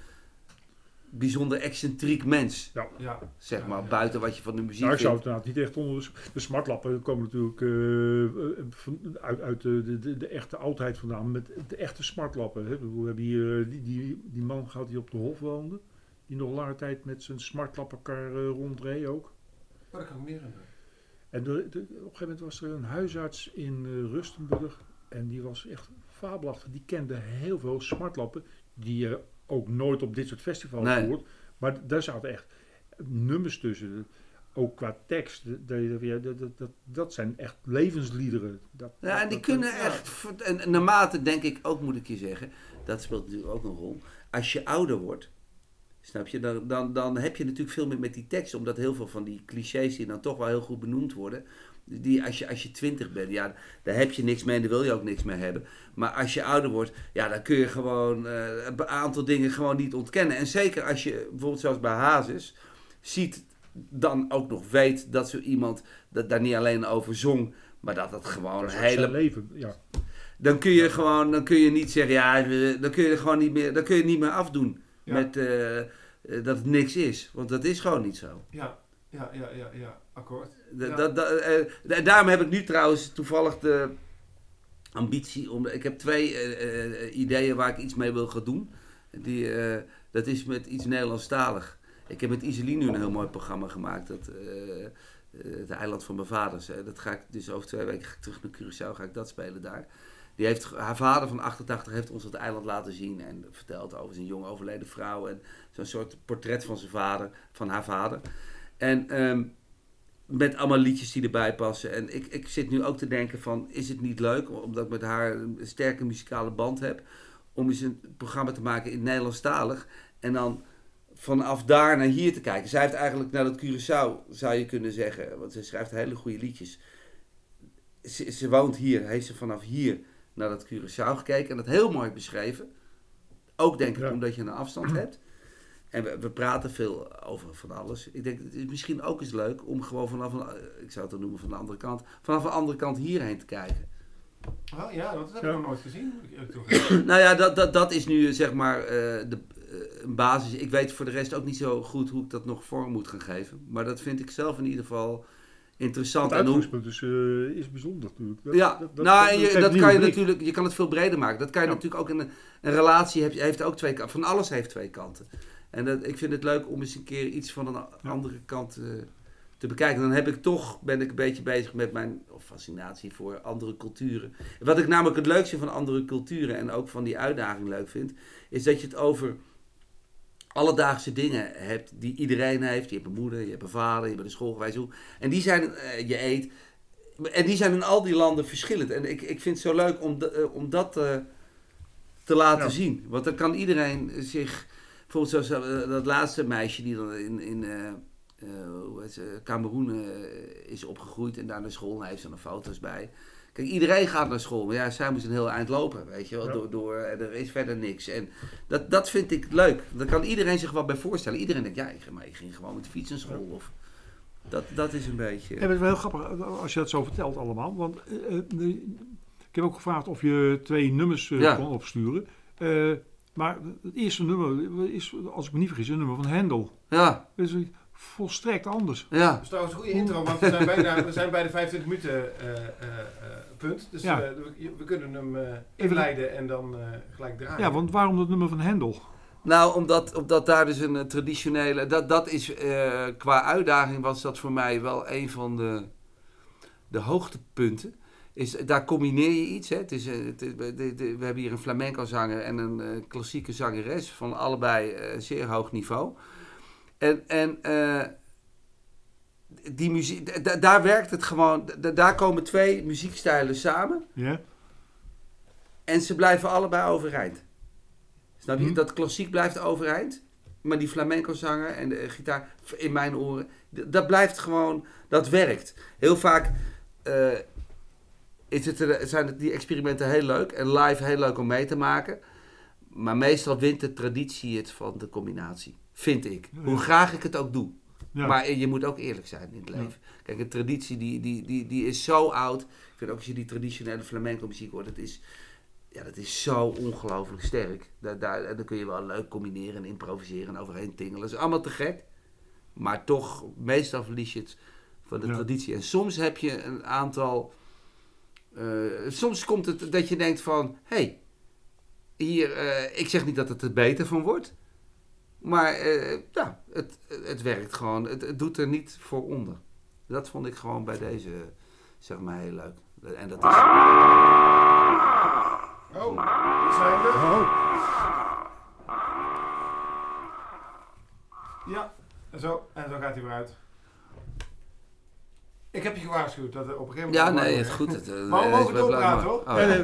bijzonder excentriek mens. ja. Zeg Ja, maar, ja. buiten wat je van de muziek nou, ik zou het inderdaad niet echt onder de, de smartlappen komen natuurlijk eh, eh, van, uit, uit de, de, de, de echte oudheid vandaan, met de echte smartlappen. Hè. We hebben hier eh, die, die, die man gehad die op de Hof woonde, die nog lange tijd met zijn smartlappenkar eh, rondreed ook. Oh, dat kan ik me niet herinneren. En de- de- op een gegeven moment was er een huisarts in Rustenburg. En die was echt fabelachtig. Die kende heel veel smartlappen. Die je ook nooit op dit soort festivals Nee. hoort. Maar daar zaten echt nummers tussen. Ook qua tekst. Dat, dat, dat, dat, zijn echt levensliederen. Dat, Ja, en die kunnen echt... En naarmate, denk ik ook, moet ik je zeggen... Dat speelt natuurlijk ook een rol. Als je ouder wordt... Snap je? Dan, dan, dan heb je natuurlijk veel meer met die tekst. Omdat heel veel van die clichés die dan toch wel heel goed benoemd worden... Die, als, je, als je twintig bent, ja, daar heb je niks mee en daar wil je ook niks mee hebben. Maar als je ouder wordt, ja, dan kun je gewoon eh, een aantal dingen gewoon niet ontkennen. En zeker als je, bijvoorbeeld zoals bij Hazes, ziet, dan ook nog weet dat zo iemand dat daar niet alleen over zong, maar dat het gewoon dat hele leven. Ja. dan kun je gewoon, dan kun je niet zeggen, ja, dan kun je er gewoon niet meer, dan kun je niet meer afdoen Ja. met eh, eh, dat het niks is, want dat is gewoon niet zo. Ja, ja, ja, ja, ja. Akkoord. Ja. dat, dat, eh, da- daarom heb ik nu trouwens toevallig de ambitie om, ik heb twee eh, eh, ideeën waar ik iets mee wil gaan doen. Die, eh, dat is met iets Nederlandstalig. Ik heb met Iselien nu een heel mooi programma gemaakt. Dat, het eiland van mijn vaders. Dat ga ik dus over twee weken ga ik terug naar Curaçao. Ga ik dat spelen daar. Die heeft, haar vader van 88 heeft ons het eiland laten zien. En verteld over zijn jong overleden vrouw. En zo'n soort portret van zijn vader. Van haar vader. En ehm, met allemaal liedjes die erbij passen. En ik, ik zit nu ook te denken van... Is het niet leuk, omdat ik met haar een sterke muzikale band heb... om eens een programma te maken in Nederlandstalig... en dan vanaf daar naar hier te kijken. Zij heeft eigenlijk naar dat Curaçao, zou je kunnen zeggen... want ze schrijft hele goede liedjes. Ze, ze woont hier, heeft ze vanaf hier naar dat Curaçao gekeken... en dat heel mooi beschreven. Ook denk ik Ja. omdat je een afstand hebt... En we, we praten veel over van alles. Ik denk, het is misschien ook eens leuk om gewoon vanaf een, eh, ik zou het dan noemen van de andere kant, vanaf een andere kant hierheen te kijken. Oh ja, dat heb Ja. ik nog nooit gezien. nou ja, dat, dat, dat is nu zeg maar eh, de eh, een basis. Ik weet voor de rest ook niet zo goed hoe ik dat nog vorm moet gaan geven. Maar dat vind ik zelf in ieder geval interessant. Het En hoe, uitgangspunt is, eh, is bijzonder natuurlijk. Dat- ja, dat- dat- nou, en je, dat kan je natuurlijk, je kan het veel breder maken. Dat kan je Ja. natuurlijk ook in een, een relatie, heb, je- heeft ook twee kanten. Van alles heeft twee kanten. En dat, ik vind het leuk om eens een keer iets van een Ja. andere kant eh, te bekijken. Dan heb ik toch, ben ik een beetje bezig met mijn fascinatie voor andere culturen. Wat ik namelijk het leukste van andere culturen en ook van die uitdaging leuk vind, is dat je het over alledaagse dingen hebt die iedereen heeft. Je hebt een moeder, je hebt een vader, je hebt een school geweest. hoe- En die zijn, eh, je eet. En die zijn in al die landen verschillend. En ik, ik vind het zo leuk om, de- eh, om dat te laten Ja. zien. Want dan kan iedereen zich... Bijvoorbeeld zoals eh, dat laatste meisje die dan in, in eh, eh, hoe heet ze, Cameroen eh, is opgegroeid en daar naar school. En daar heeft dan foto's bij. Kijk, iedereen gaat naar school. Maar ja, zij moest een heel eind lopen, weet je wel. Ja. Door, door, en er is verder niks. En dat, dat vind ik leuk. Daar kan iedereen zich wat bij voorstellen. Iedereen denkt, ja, ik, maar ik ging gewoon met de fiets naar school. Of, dat, dat is een beetje... Ja, maar het is wel heel grappig als je dat zo vertelt allemaal. Want ik heb ook gevraagd of je twee nummers Ja. kon opsturen. Maar het eerste nummer is, als ik me niet vergis, een nummer van Hendel. Ja, is volstrekt anders. ja. Dat is trouwens een goede intro, want we zijn bijna, we zijn bij de 25 minuten eh, eh, eh, punt. Dus Ja. we, we kunnen hem eh, inleiden en dan eh, gelijk draaien. Ja, want waarom dat nummer van Hendel? Nou, omdat, omdat daar dus een traditionele... Dat, dat is, eh, qua uitdaging was dat voor mij wel een van de, de hoogtepunten. Is, daar combineer je iets. Hè. Het is, eh, het we hebben hier een flamenco zanger en een eh, klassieke zangeres. Van allebei eh, zeer hoog niveau. En, en die muziek, da- da- daar werkt het gewoon... da- daar komen twee muziekstijlen samen. Ja? En ze blijven allebei overeind. Snap je? Hm. Dat klassiek blijft overeind. Maar die flamenco zanger en de gitaar, in mijn oren, dat blijft gewoon, dat werkt. Heel vaak is het, er- zijn die experimenten heel leuk en live heel leuk om mee te maken. Maar meestal wint de traditie het van de combinatie. Vind ik. Ja. Hoe graag ik het ook doe. Ja. Maar je moet ook eerlijk zijn in het Ja. leven. Kijk, een traditie die, die, die, die is zo oud. Ik vind ook als je die traditionele flamenco muziek hoort, dat is, ja, dat is zo ongelooflijk sterk. Daar, daar, en dan kun je wel leuk combineren en improviseren en overheen tingelen. Dat is allemaal te gek. Maar toch, meestal verlies je het van de traditie. En soms heb je een aantal... eh, soms komt het dat je denkt van... Hé, hey, hier, eh, ik zeg niet dat het er beter van wordt. Maar eh, ja, het, het werkt gewoon. Het, het doet er niet voor onder. Dat vond ik gewoon bij deze, zeg maar, heel leuk. En dat is... Oh, zijn er. Oh, Ja, en zo, en zo gaat hij weer uit. Ik heb je gewaarschuwd dat er op een gegeven moment... Ja, nee, het is goed. Het, eh, Maar we mogen het is wel doorpraten, hoor. Oh, ja. nee,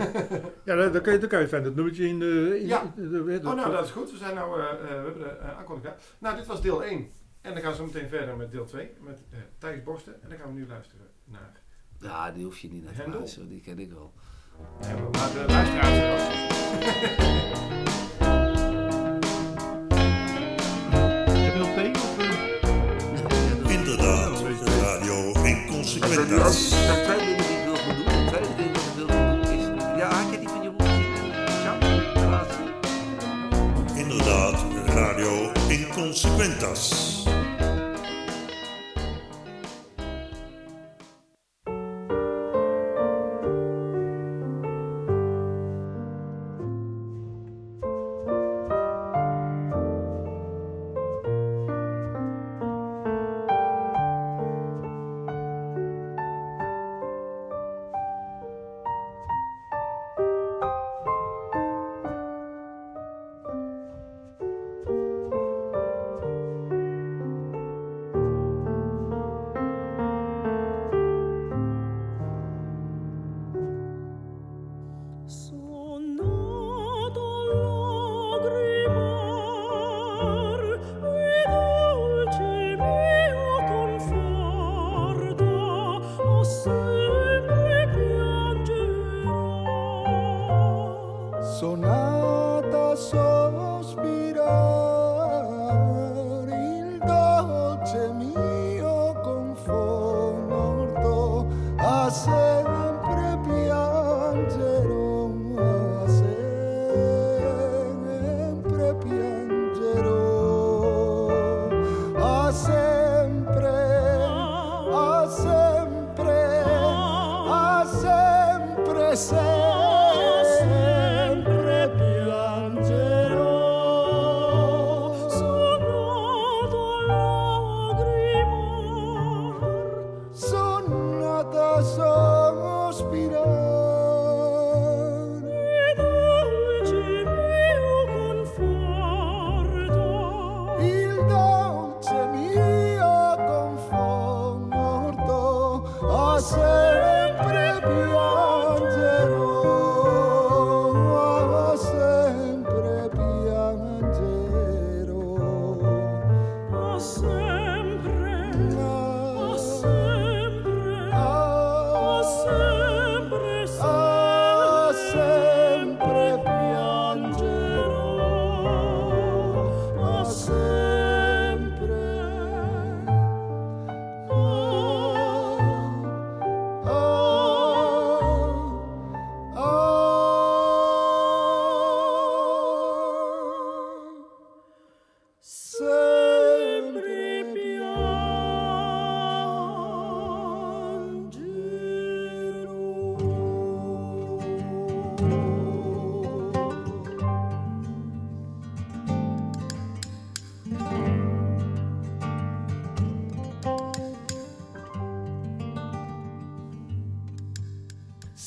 ja, dan, dan, kan je, dan kan je fijn dat nummertje in de... In, Ja. de- de- Oh, nou, dat is goed. We zijn nou, eh, eh, we hebben de uh, aankondiging gehad. Nou, dit was deel 1. En dan gaan we zo meteen verder met deel 2, met eh Thijs Borsten. En dan gaan we nu luisteren naar... Ja, die hoef je niet naar te luisteren. Die ken ik wel. Ja, maar de luisteraars Er Consequentas. zijn twee dingen ik wil doen. Het tweede ding wat ik wil doen is... Ja, had je die van Jeroen gezien? Ja, de laatste. Inderdaad, Radio Inconsequentas.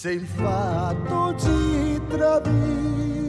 Se il fatto ci tradisce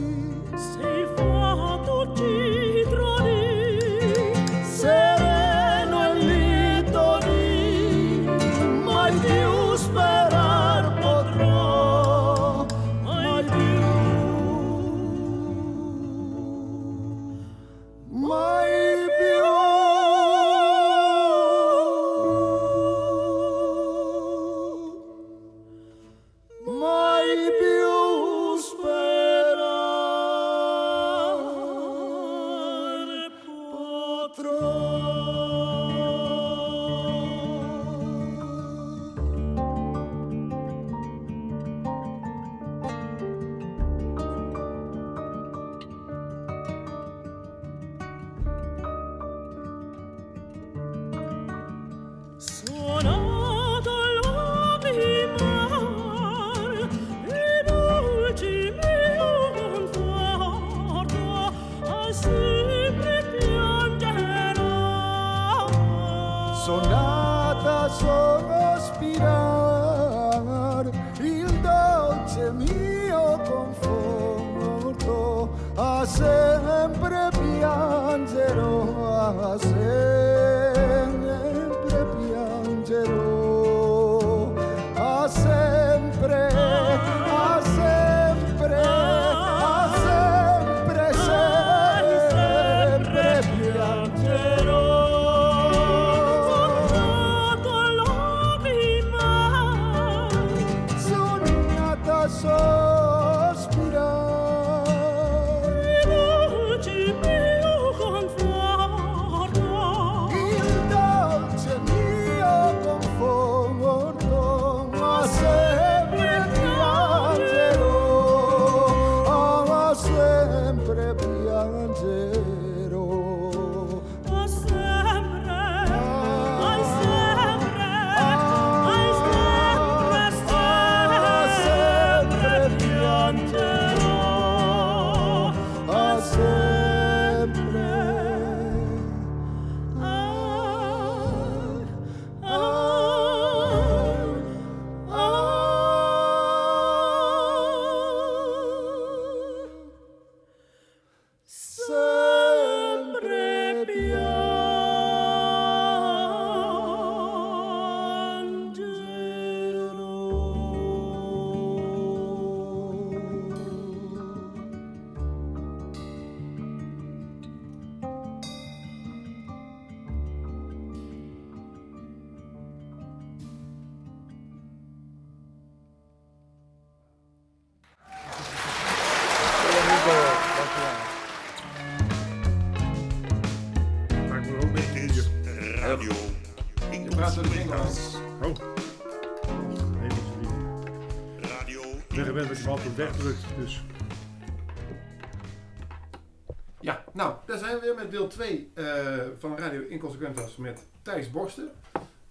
Met Thijs Borsten.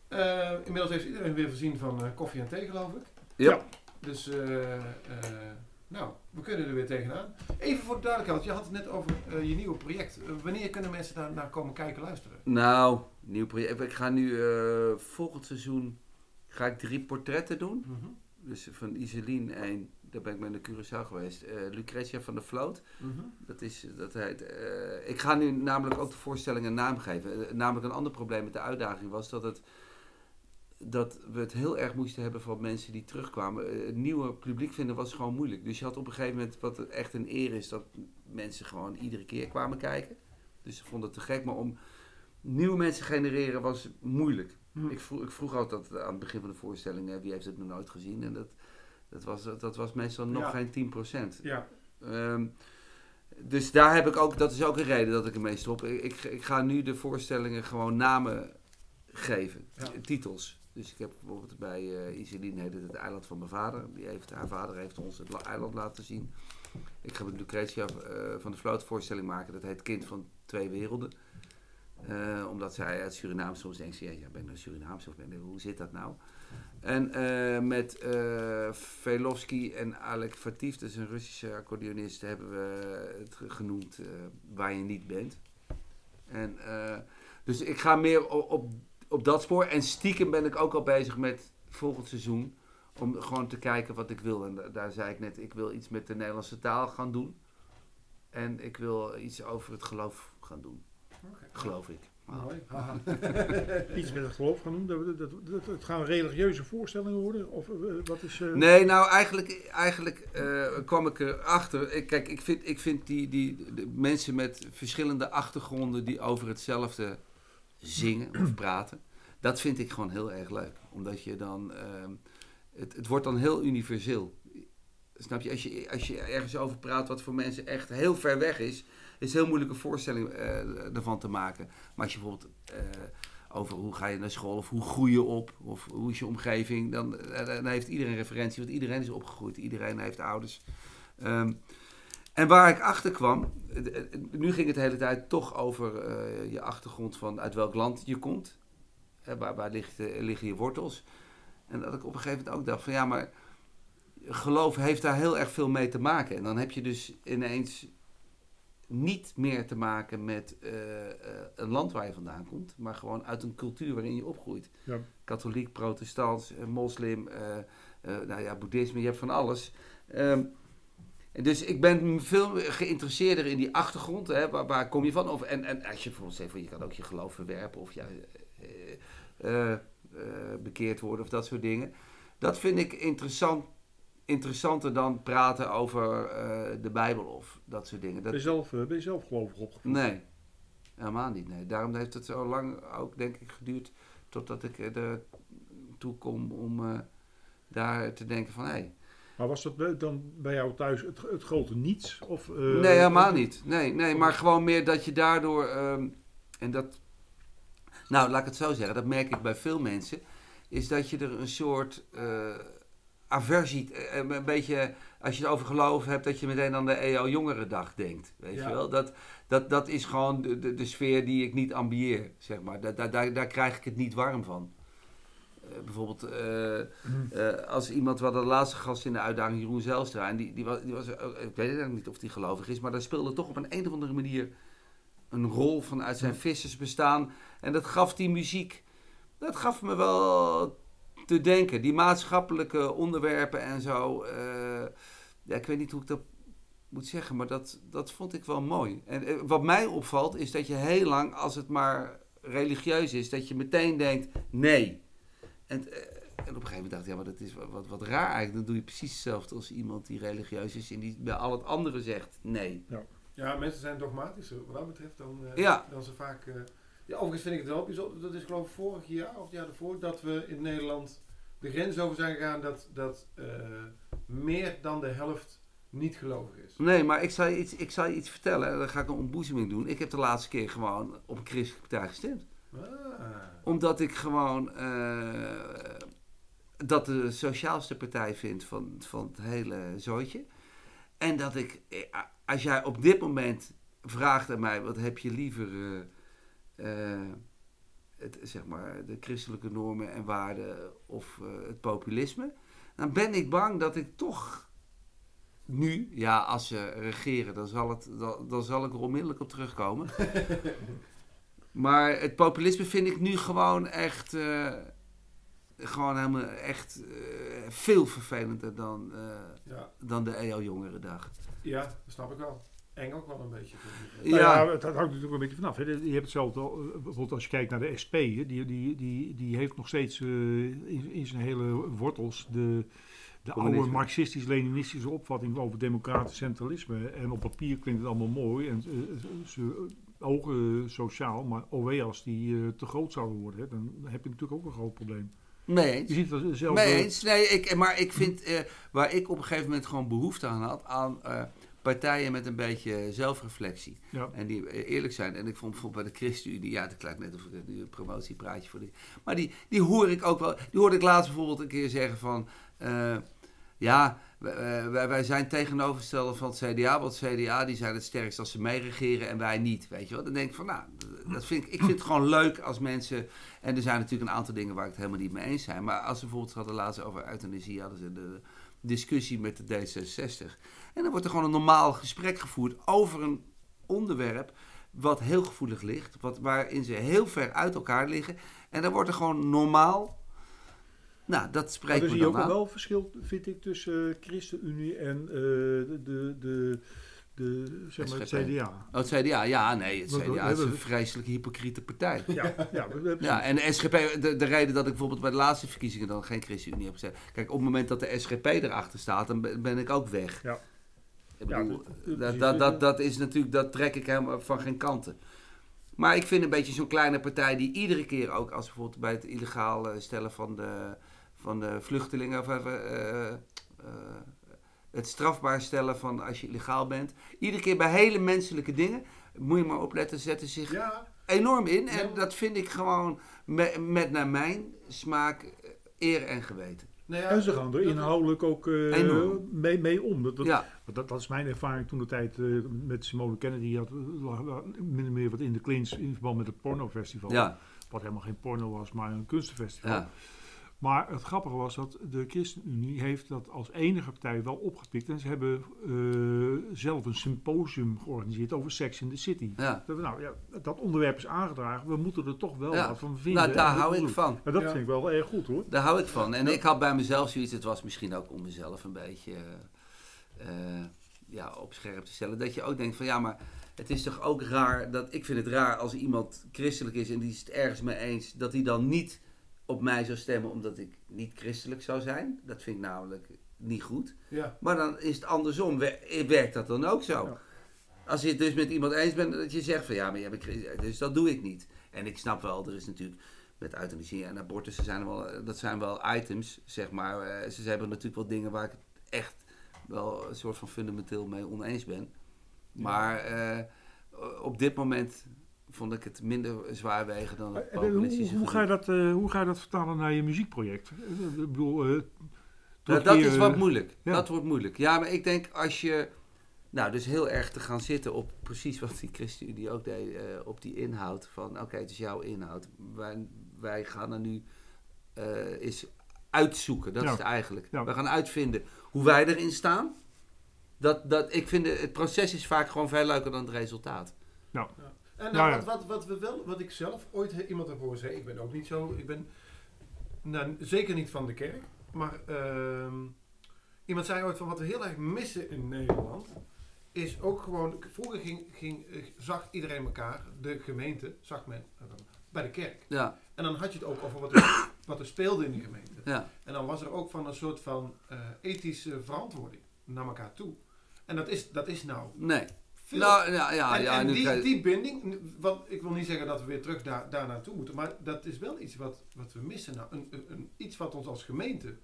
Eh, inmiddels heeft iedereen weer voorzien van eh, koffie en thee, geloof ik. Ja. Dus, eh, nou, we kunnen er weer tegenaan. Even voor de duidelijkheid, je had het net over je nieuwe project. Wanneer kunnen mensen daar naar komen kijken, luisteren? Nou, nieuw project. Ik ga nu volgend seizoen ga ik drie portretten doen. Mhm, Dus van Iselien één, daar ben ik mee naar Curaçao geweest. Eh, Lucretia van der Vloot, mhm. dat is, dat heet, eh, ik ga nu namelijk ook de voorstelling een naam geven. Eh, namelijk een ander probleem met de uitdaging was dat het dat we het heel erg moesten hebben van mensen die terugkwamen. Het nieuwe publiek vinden was gewoon moeilijk. Dus je had op een gegeven moment, wat echt een eer is, dat mensen gewoon iedere keer kwamen kijken. Dus ze vonden het te gek, maar om nieuwe mensen te genereren was moeilijk. Hm. Ik, vroeg, ik vroeg altijd aan het begin van de voorstelling, wie heeft het nog nooit gezien? En dat, dat, was, dat was meestal nog Ja. geen 10%. Ja, Ehm, dus daar heb ik ook, dat is ook een reden dat ik ermee stop. Ik, ik, ik ga nu de voorstellingen gewoon namen geven, Ja. titels. Dus ik heb bijvoorbeeld bij Iseline heet het het eiland van mijn vader. Die heeft, haar vader heeft ons het la- eiland laten zien. Ik ga met Lucretia eh, van de Vloot voorstelling maken. Dat heet Kind van Twee Werelden. Eh, omdat zij uit Suriname soms denkt, ja, ben ik nou Surinaams of ben ik, hoe zit dat nou? En eh, met eh Velofsky en Alek Fatif, dat is een Russische accordeonist, hebben we het ge- genoemd eh, Waar je niet bent. En, dus ik ga meer op, op, op dat spoor. En stiekem ben ik ook al bezig met volgend seizoen Om gewoon te kijken wat ik wil. En da- daar zei ik net, ik wil iets met de Nederlandse taal gaan doen. En ik wil iets over het geloof gaan doen. Geloof ik. Maar- Mooi. Iets met het geloof gaan doen. Dat, dat, dat, het gaan religieuze voorstellingen worden? Of eh, wat is... eh, Nee, nou eigenlijk, eigenlijk eh, kwam ik erachter. Ik, kijk, ik vind, ik vind die, die de mensen met verschillende achtergronden die over hetzelfde zingen of praten, dat vind ik gewoon heel erg leuk. Omdat je dan, ehm, het, het wordt dan heel universeel. Snap je? Als, je, als je ergens over praat wat voor mensen echt heel ver weg is, is heel moeilijk een voorstelling eh, ervan te maken. Maar als je bijvoorbeeld eh, over hoe ga je naar school of hoe groei je op of hoe is je omgeving, dan, eh, dan heeft iedereen referentie, want iedereen is opgegroeid, iedereen heeft ouders. Ehm, en waar ik achter kwam, nu ging het de hele tijd toch over je achtergrond van uit welk land je komt. Hè, waar waar liggen je wortels? En dat ik op een gegeven moment ook dacht van ja, maar geloof heeft daar heel erg veel mee te maken. En dan heb je dus ineens niet meer te maken met eh, een land waar je vandaan komt, maar gewoon uit een cultuur waarin je opgroeit. Ja. Katholiek, protestants, eh, moslim, nou ja, boeddhisme, je hebt van alles. Ehm, dus ik ben veel geïnteresseerder in die achtergrond. Hè, waar, waar kom je van? Of, en, en als je bijvoorbeeld zegt, van, je kan ook je geloof verwerpen of ja, bekeerd worden of dat soort dingen. Dat vind ik interessant, interessanter dan praten over eh, de Bijbel of dat soort dingen. Dat, Ben je zelf, eh, ben je zelf gelovig opgevoed? Nee, helemaal niet. Nee. Daarom heeft het zo lang ook, denk ik, geduurd totdat ik er toe kom om eh, daar te denken van, hé. Hey, Maar was dat dan bij jou thuis het, het grote niets? Of, eh, nee, helemaal niet. Nee, nee, maar gewoon meer dat je daardoor, ehm, en dat, nou, laat ik het zo zeggen, dat merk ik bij veel mensen, is dat je er een soort eh, aversie, eh, een beetje, als je het over geloof hebt, dat je meteen aan de EO Jongerendag denkt. Weet Ja. je wel? Dat, dat, dat is gewoon de, de, de sfeer die ik niet ambieer, zeg maar. Daar, daar, daar, daar krijg ik het niet warm van. Eh, bijvoorbeeld, eh, eh, als iemand, we hadden de laatste gast in de uitdaging, Jeroen Zelstra, en die, die was, die was ook- ik weet eigenlijk niet of die gelovig is, maar daar speelde toch op een, een of andere manier een rol vanuit zijn vissersbestaan. En dat gaf die muziek, dat gaf me wel te denken. Die maatschappelijke onderwerpen en zo, eh, ja, ik weet niet hoe ik dat moet zeggen, maar dat, dat vond ik wel mooi. En eh, wat mij opvalt is dat je heel lang, als het maar religieus is, dat je meteen denkt nee. En, eh, en op een gegeven moment dacht ik, ja, maar dat is wat, wat, wat raar eigenlijk. Dan doe je precies hetzelfde als iemand die religieus is en die bij al het andere zegt nee. Ja, mensen zijn dogmatischer wat dat betreft dan, Ja. dan ze vaak... ja, overigens vind ik het wel bijzonder. Dat is geloof ik vorig jaar of het jaar ervoor dat we in Nederland de grens over zijn gegaan dat, dat eh, meer dan de helft niet gelovig is. Nee, maar ik zal je iets, ik zal je iets vertellen. en Dan ga ik een ontboezeming doen. Ik heb de laatste keer gewoon op een christelijke partij gestemd. Ah. Omdat ik gewoon eh, dat de sociaalste partij vind van, van het hele zooitje. En dat ik, eh, als jij op dit moment vraagt aan mij, wat heb je liever, eh, het, zeg maar, de christelijke normen en waarden of eh, het populisme, dan ben ik bang dat ik toch nu, ja, als ze regeren, dan zal, het, dan, dan zal ik er onmiddellijk op terugkomen. Maar het populisme vind ik nu gewoon echt, eh, gewoon helemaal echt veel vervelender dan, Ja, dan de EO Jongerendag. ja, dat snap ik wel. Eng ook wel een beetje. vind ik. Nou ja, Ja, het hangt natuurlijk een beetje vanaf. Hè. Je hebt hetzelfde, eh, bijvoorbeeld als je kijkt naar de SP, hè, die, die, die, die heeft nog steeds eh, in, in zijn hele wortels de, de oude marxistisch-leninistische opvatting over democratisch centralisme. En op papier klinkt het allemaal mooi en eh, ze ogen sociaal, maar OW als die te groot zouden worden, hè, dan heb je natuurlijk ook een groot probleem. mee Je ziet dat zelf. Mee eens. Nee, ik, maar ik vind, eh, waar ik op een gegeven moment gewoon behoefte aan had, aan eh, partijen met een beetje zelfreflectie. Ja. En die eh, eerlijk zijn. En ik vond bijvoorbeeld bij de ChristenUnie, ja, dat klinkt net of ik nu een promotiepraatje voor die. Maar die, die hoor ik ook wel. Die hoorde ik laatst bijvoorbeeld een keer zeggen van. eh, ja, wij, wij, wij zijn tegenovergestelde van het CDA. Want het CDA die zijn het sterkst als ze meeregeren en wij niet. Weet je wel? Dan denk ik van, nou, dat vind ik, ik vind het gewoon leuk als mensen. En er zijn natuurlijk een aantal dingen waar ik het helemaal niet mee eens zijn. Maar als ze bijvoorbeeld hadden laatst over euthanasie, hadden ze de discussie met de D66. En dan wordt er gewoon een normaal gesprek gevoerd over een onderwerp wat heel gevoelig ligt, wat, waarin ze heel ver uit elkaar liggen. En dan wordt er gewoon normaal Nou, dat spreekt er me zie je dan ook aan. wel verschil, vind ik, tussen eh, ChristenUnie en eh, de, de, de, de, zeg maar het. CDA. Oh, het CDA, ja, nee, het Want CDA is een vreselijk hypocriete partij. Ja, ja, Ja, en de SGP, de, de reden dat ik bijvoorbeeld bij de laatste verkiezingen dan geen ChristenUnie heb gezet. Kijk, op het moment dat de SGP erachter staat, dan ben ik ook weg. Ja. Ik bedoel, dat- dat- dat, is natuurlijk, dat trek ik helemaal van geen kanten. Maar ik vind een beetje zo'n kleine partij die iedere keer ook, als bijvoorbeeld bij het illegaal eh, stellen van de, van de vluchtelingen, of even, eh, eh, het strafbaar stellen van als je illegaal bent. Iedere keer bij hele menselijke dingen, moet je maar opletten, zetten zich Ja, enorm in. En Ja. dat vind ik gewoon met, met naar mijn smaak eer en geweten. Nou ja, En ze gaan er inhoudelijk ook eh, mee, mee om. Dat, dat, Ja, dat, dat is mijn ervaring toen de tijd eh, met Simone Kennedy. Had, lag min of meer wat in de clinch in verband met het pornofestival. ja, Wat helemaal geen porno was, maar een kunstenfestival. Maar het grappige was dat de ChristenUnie heeft dat als enige partij wel opgepikt. En ze hebben eh, zelf een symposium georganiseerd over Sex in the City. ja. Dat, nou, ja, dat onderwerp is aangedragen. We moeten er toch wel Ja. wat van vinden. Nou, daar hou ik doen. van. Dat Ja. vind ik wel erg goed hoor. Daar hou ik van. En ik had bij mezelf zoiets, het was misschien ook om mezelf een beetje eh, ja, op scherp te stellen. Dat je ook denkt van ja, maar het is toch ook raar, dat ik vind het raar als iemand christelijk is en die is het ergens mee eens, dat hij dan niet op mij zou stemmen omdat ik niet christelijk zou zijn. Dat vind ik namelijk niet goed. Ja, Maar dan is het andersom. Wer- Werkt dat dan ook zo? Ja. Als je het dus met iemand eens bent, dat je zegt van ja, maar jij bent christen. Dus dat doe ik niet. En ik snap wel, er is natuurlijk met euthanasie en abortussen zijn wel, dat zijn wel items, zeg maar. Eh, Ze hebben natuurlijk wel dingen waar ik echt wel een soort van fundamenteel mee oneens ben. Maar eh, op dit moment vond ik het minder zwaar wegen dan het Eh, Hoe, populistische hoe, ga je dat, eh, hoe ga je dat vertalen naar je muziekproject? Eh, Ik bedoel, eh, Nou, dat is wat eh, moeilijk. ja. Dat wordt moeilijk. Ja, maar ik denk als je. Nou, dus heel erg te gaan zitten op precies wat die ChristenUnie ook deed. eh, op die inhoud. Van oké, het is jouw inhoud. Wij, wij gaan er nu eh eens uitzoeken. Dat Ja. is het eigenlijk. Ja. We gaan uitvinden hoe wij erin staan. Dat, dat, ik vind het, het proces is vaak gewoon veel leuker dan het resultaat. Ja, nou, ja. Wat, wat, wat, we wel, wat ik zelf ooit he- iemand heb horen zeggen, ik ben ook niet zo, ik ben nou, zeker niet van de kerk, maar ehm, iemand zei ooit van wat we heel erg missen in Nederland, is ook gewoon, vroeger ging, ging, eh, zag iedereen elkaar, de gemeente, zag men, eh, bij de kerk. Ja, En dan had je het ook over wat er, wat er speelde in de gemeente. ja. En dan was er ook van een soort van eh, ethische verantwoording naar elkaar toe. En dat is, dat is nou Nee. Veel Nou, ja, ja, en, ja. en die, die binding, want ik wil niet zeggen dat we weer terug daar, daar naartoe moeten, maar dat is wel iets wat, wat we missen. Nou, een, een, een- iets wat ons als gemeente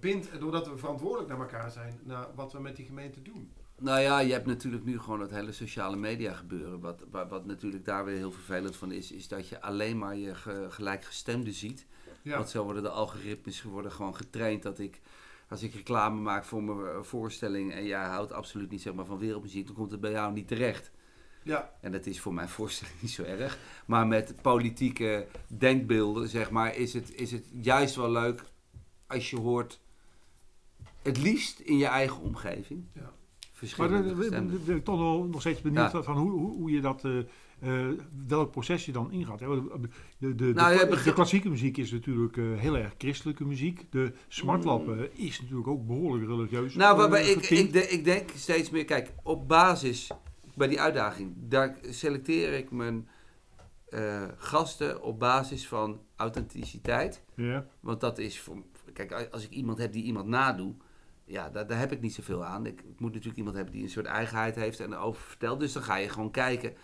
bindt, doordat we verantwoordelijk naar elkaar zijn, naar wat we met die gemeente doen. Nou ja, je hebt natuurlijk nu gewoon het hele sociale media gebeuren. Wat, wat, wat natuurlijk daar weer heel vervelend van is, is dat je alleen maar je ge- gelijkgestemden ziet. Ja, Want zo worden de algoritmes worden gewoon getraind dat ik, als ik reclame maak voor mijn eh, voorstelling en jij houdt absoluut niet zeg maar, van wereldmuziek, dan komt het bij jou niet terecht. ja, En dat is voor mijn voorstelling niet zo erg. Maar met politieke denkbeelden, zeg maar, is het, is het juist wel leuk als je hoort, het liefst in je eigen omgeving. Ja. Maar Verschillende dan ben ik toch wel nog steeds benieuwd Ja. van hoe, hoe, hoe je dat, eh, eh, welk proces je dan ingaat. hè. De, de, de, Nou, de, de klassieke muziek is natuurlijk eh, heel erg christelijke muziek. De smartlappen is natuurlijk ook behoorlijk religieus. Nou, eh, maar, maar ik, ik, ik denk steeds meer, kijk, op basis, bij die uitdaging, daar selecteer ik mijn eh, gasten op basis van authenticiteit. Want dat is, voor, kijk, als ik iemand heb die iemand nadoe, ja, daar, daar heb ik niet zoveel aan. Ik, ik moet natuurlijk iemand hebben die een soort eigenheid heeft en erover vertelt. Dus dan ga je gewoon kijken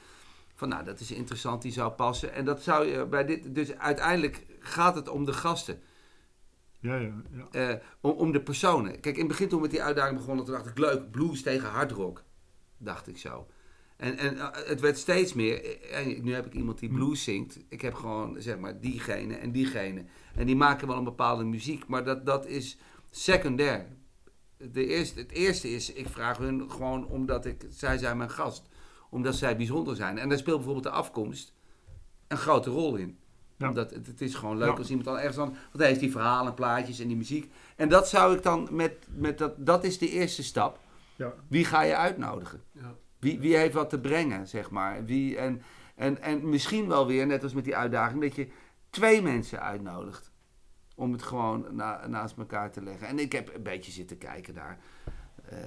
van, nou, dat is interessant, die zou passen. En dat zou je bij dit, dus uiteindelijk gaat het om de gasten. Ja, ja, ja. Eh, om, om de personen. Kijk, in het begin toen we met die uitdaging begonnen, toen dacht ik leuk, blues tegen hardrock. Dacht ik zo. En, en eh, het werd steeds meer. eh, En nu heb ik iemand die blues zingt. Ik heb gewoon, zeg maar, diegene en diegene. En die maken wel een bepaalde muziek, maar dat, dat is secundair. De eerste, het eerste is, ik vraag hun gewoon omdat ik, zij zijn mijn gast. Omdat zij bijzonder zijn. En daar speelt bijvoorbeeld de afkomst een grote rol in. Ja. Omdat het, het is gewoon leuk Ja. als iemand dan ergens aan... Want hij heeft die verhalen, plaatjes en die muziek. En dat zou ik dan met... met dat, dat is de eerste stap. ja. Wie ga je uitnodigen? ja. Wie, wie heeft wat te brengen, zeg maar? Wie, en, en, en misschien wel weer, net als met die uitdaging, dat je twee mensen uitnodigt. Om het gewoon na- naast elkaar te leggen. En ik heb een beetje zitten kijken daar. Eh,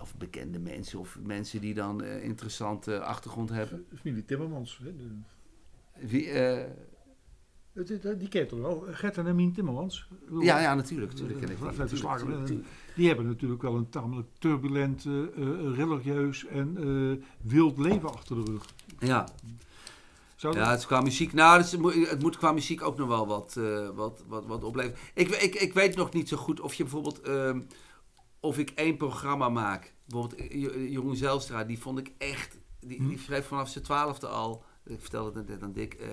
of bekende mensen of mensen die dan eh, interessante achtergrond hebben. Familie Timmermans. Hè, de- Wie, eh, die kent toch wel? Gert en Hermine Timmermans. ja, ja, natuurlijk. natuurlijk ken ik die. Hebben natuurlijk wel een tamelijk turbulent, religieus en wild leven achter de rug. Ja, Zou ja, het is qua muziek. Nou, het, is- het moet- qua muziek ook nog wel wat, wat, wat, wat opleveren. Ik, ik, ik weet nog niet zo goed of je bijvoorbeeld. Of ik één programma maak. Bijvoorbeeld eh, Jo- Jeroen Zelstra, die vond ik echt. Die, die Hm. schreef vanaf zijn twaalfde al. Ik vertelde het net aan Dick. eh,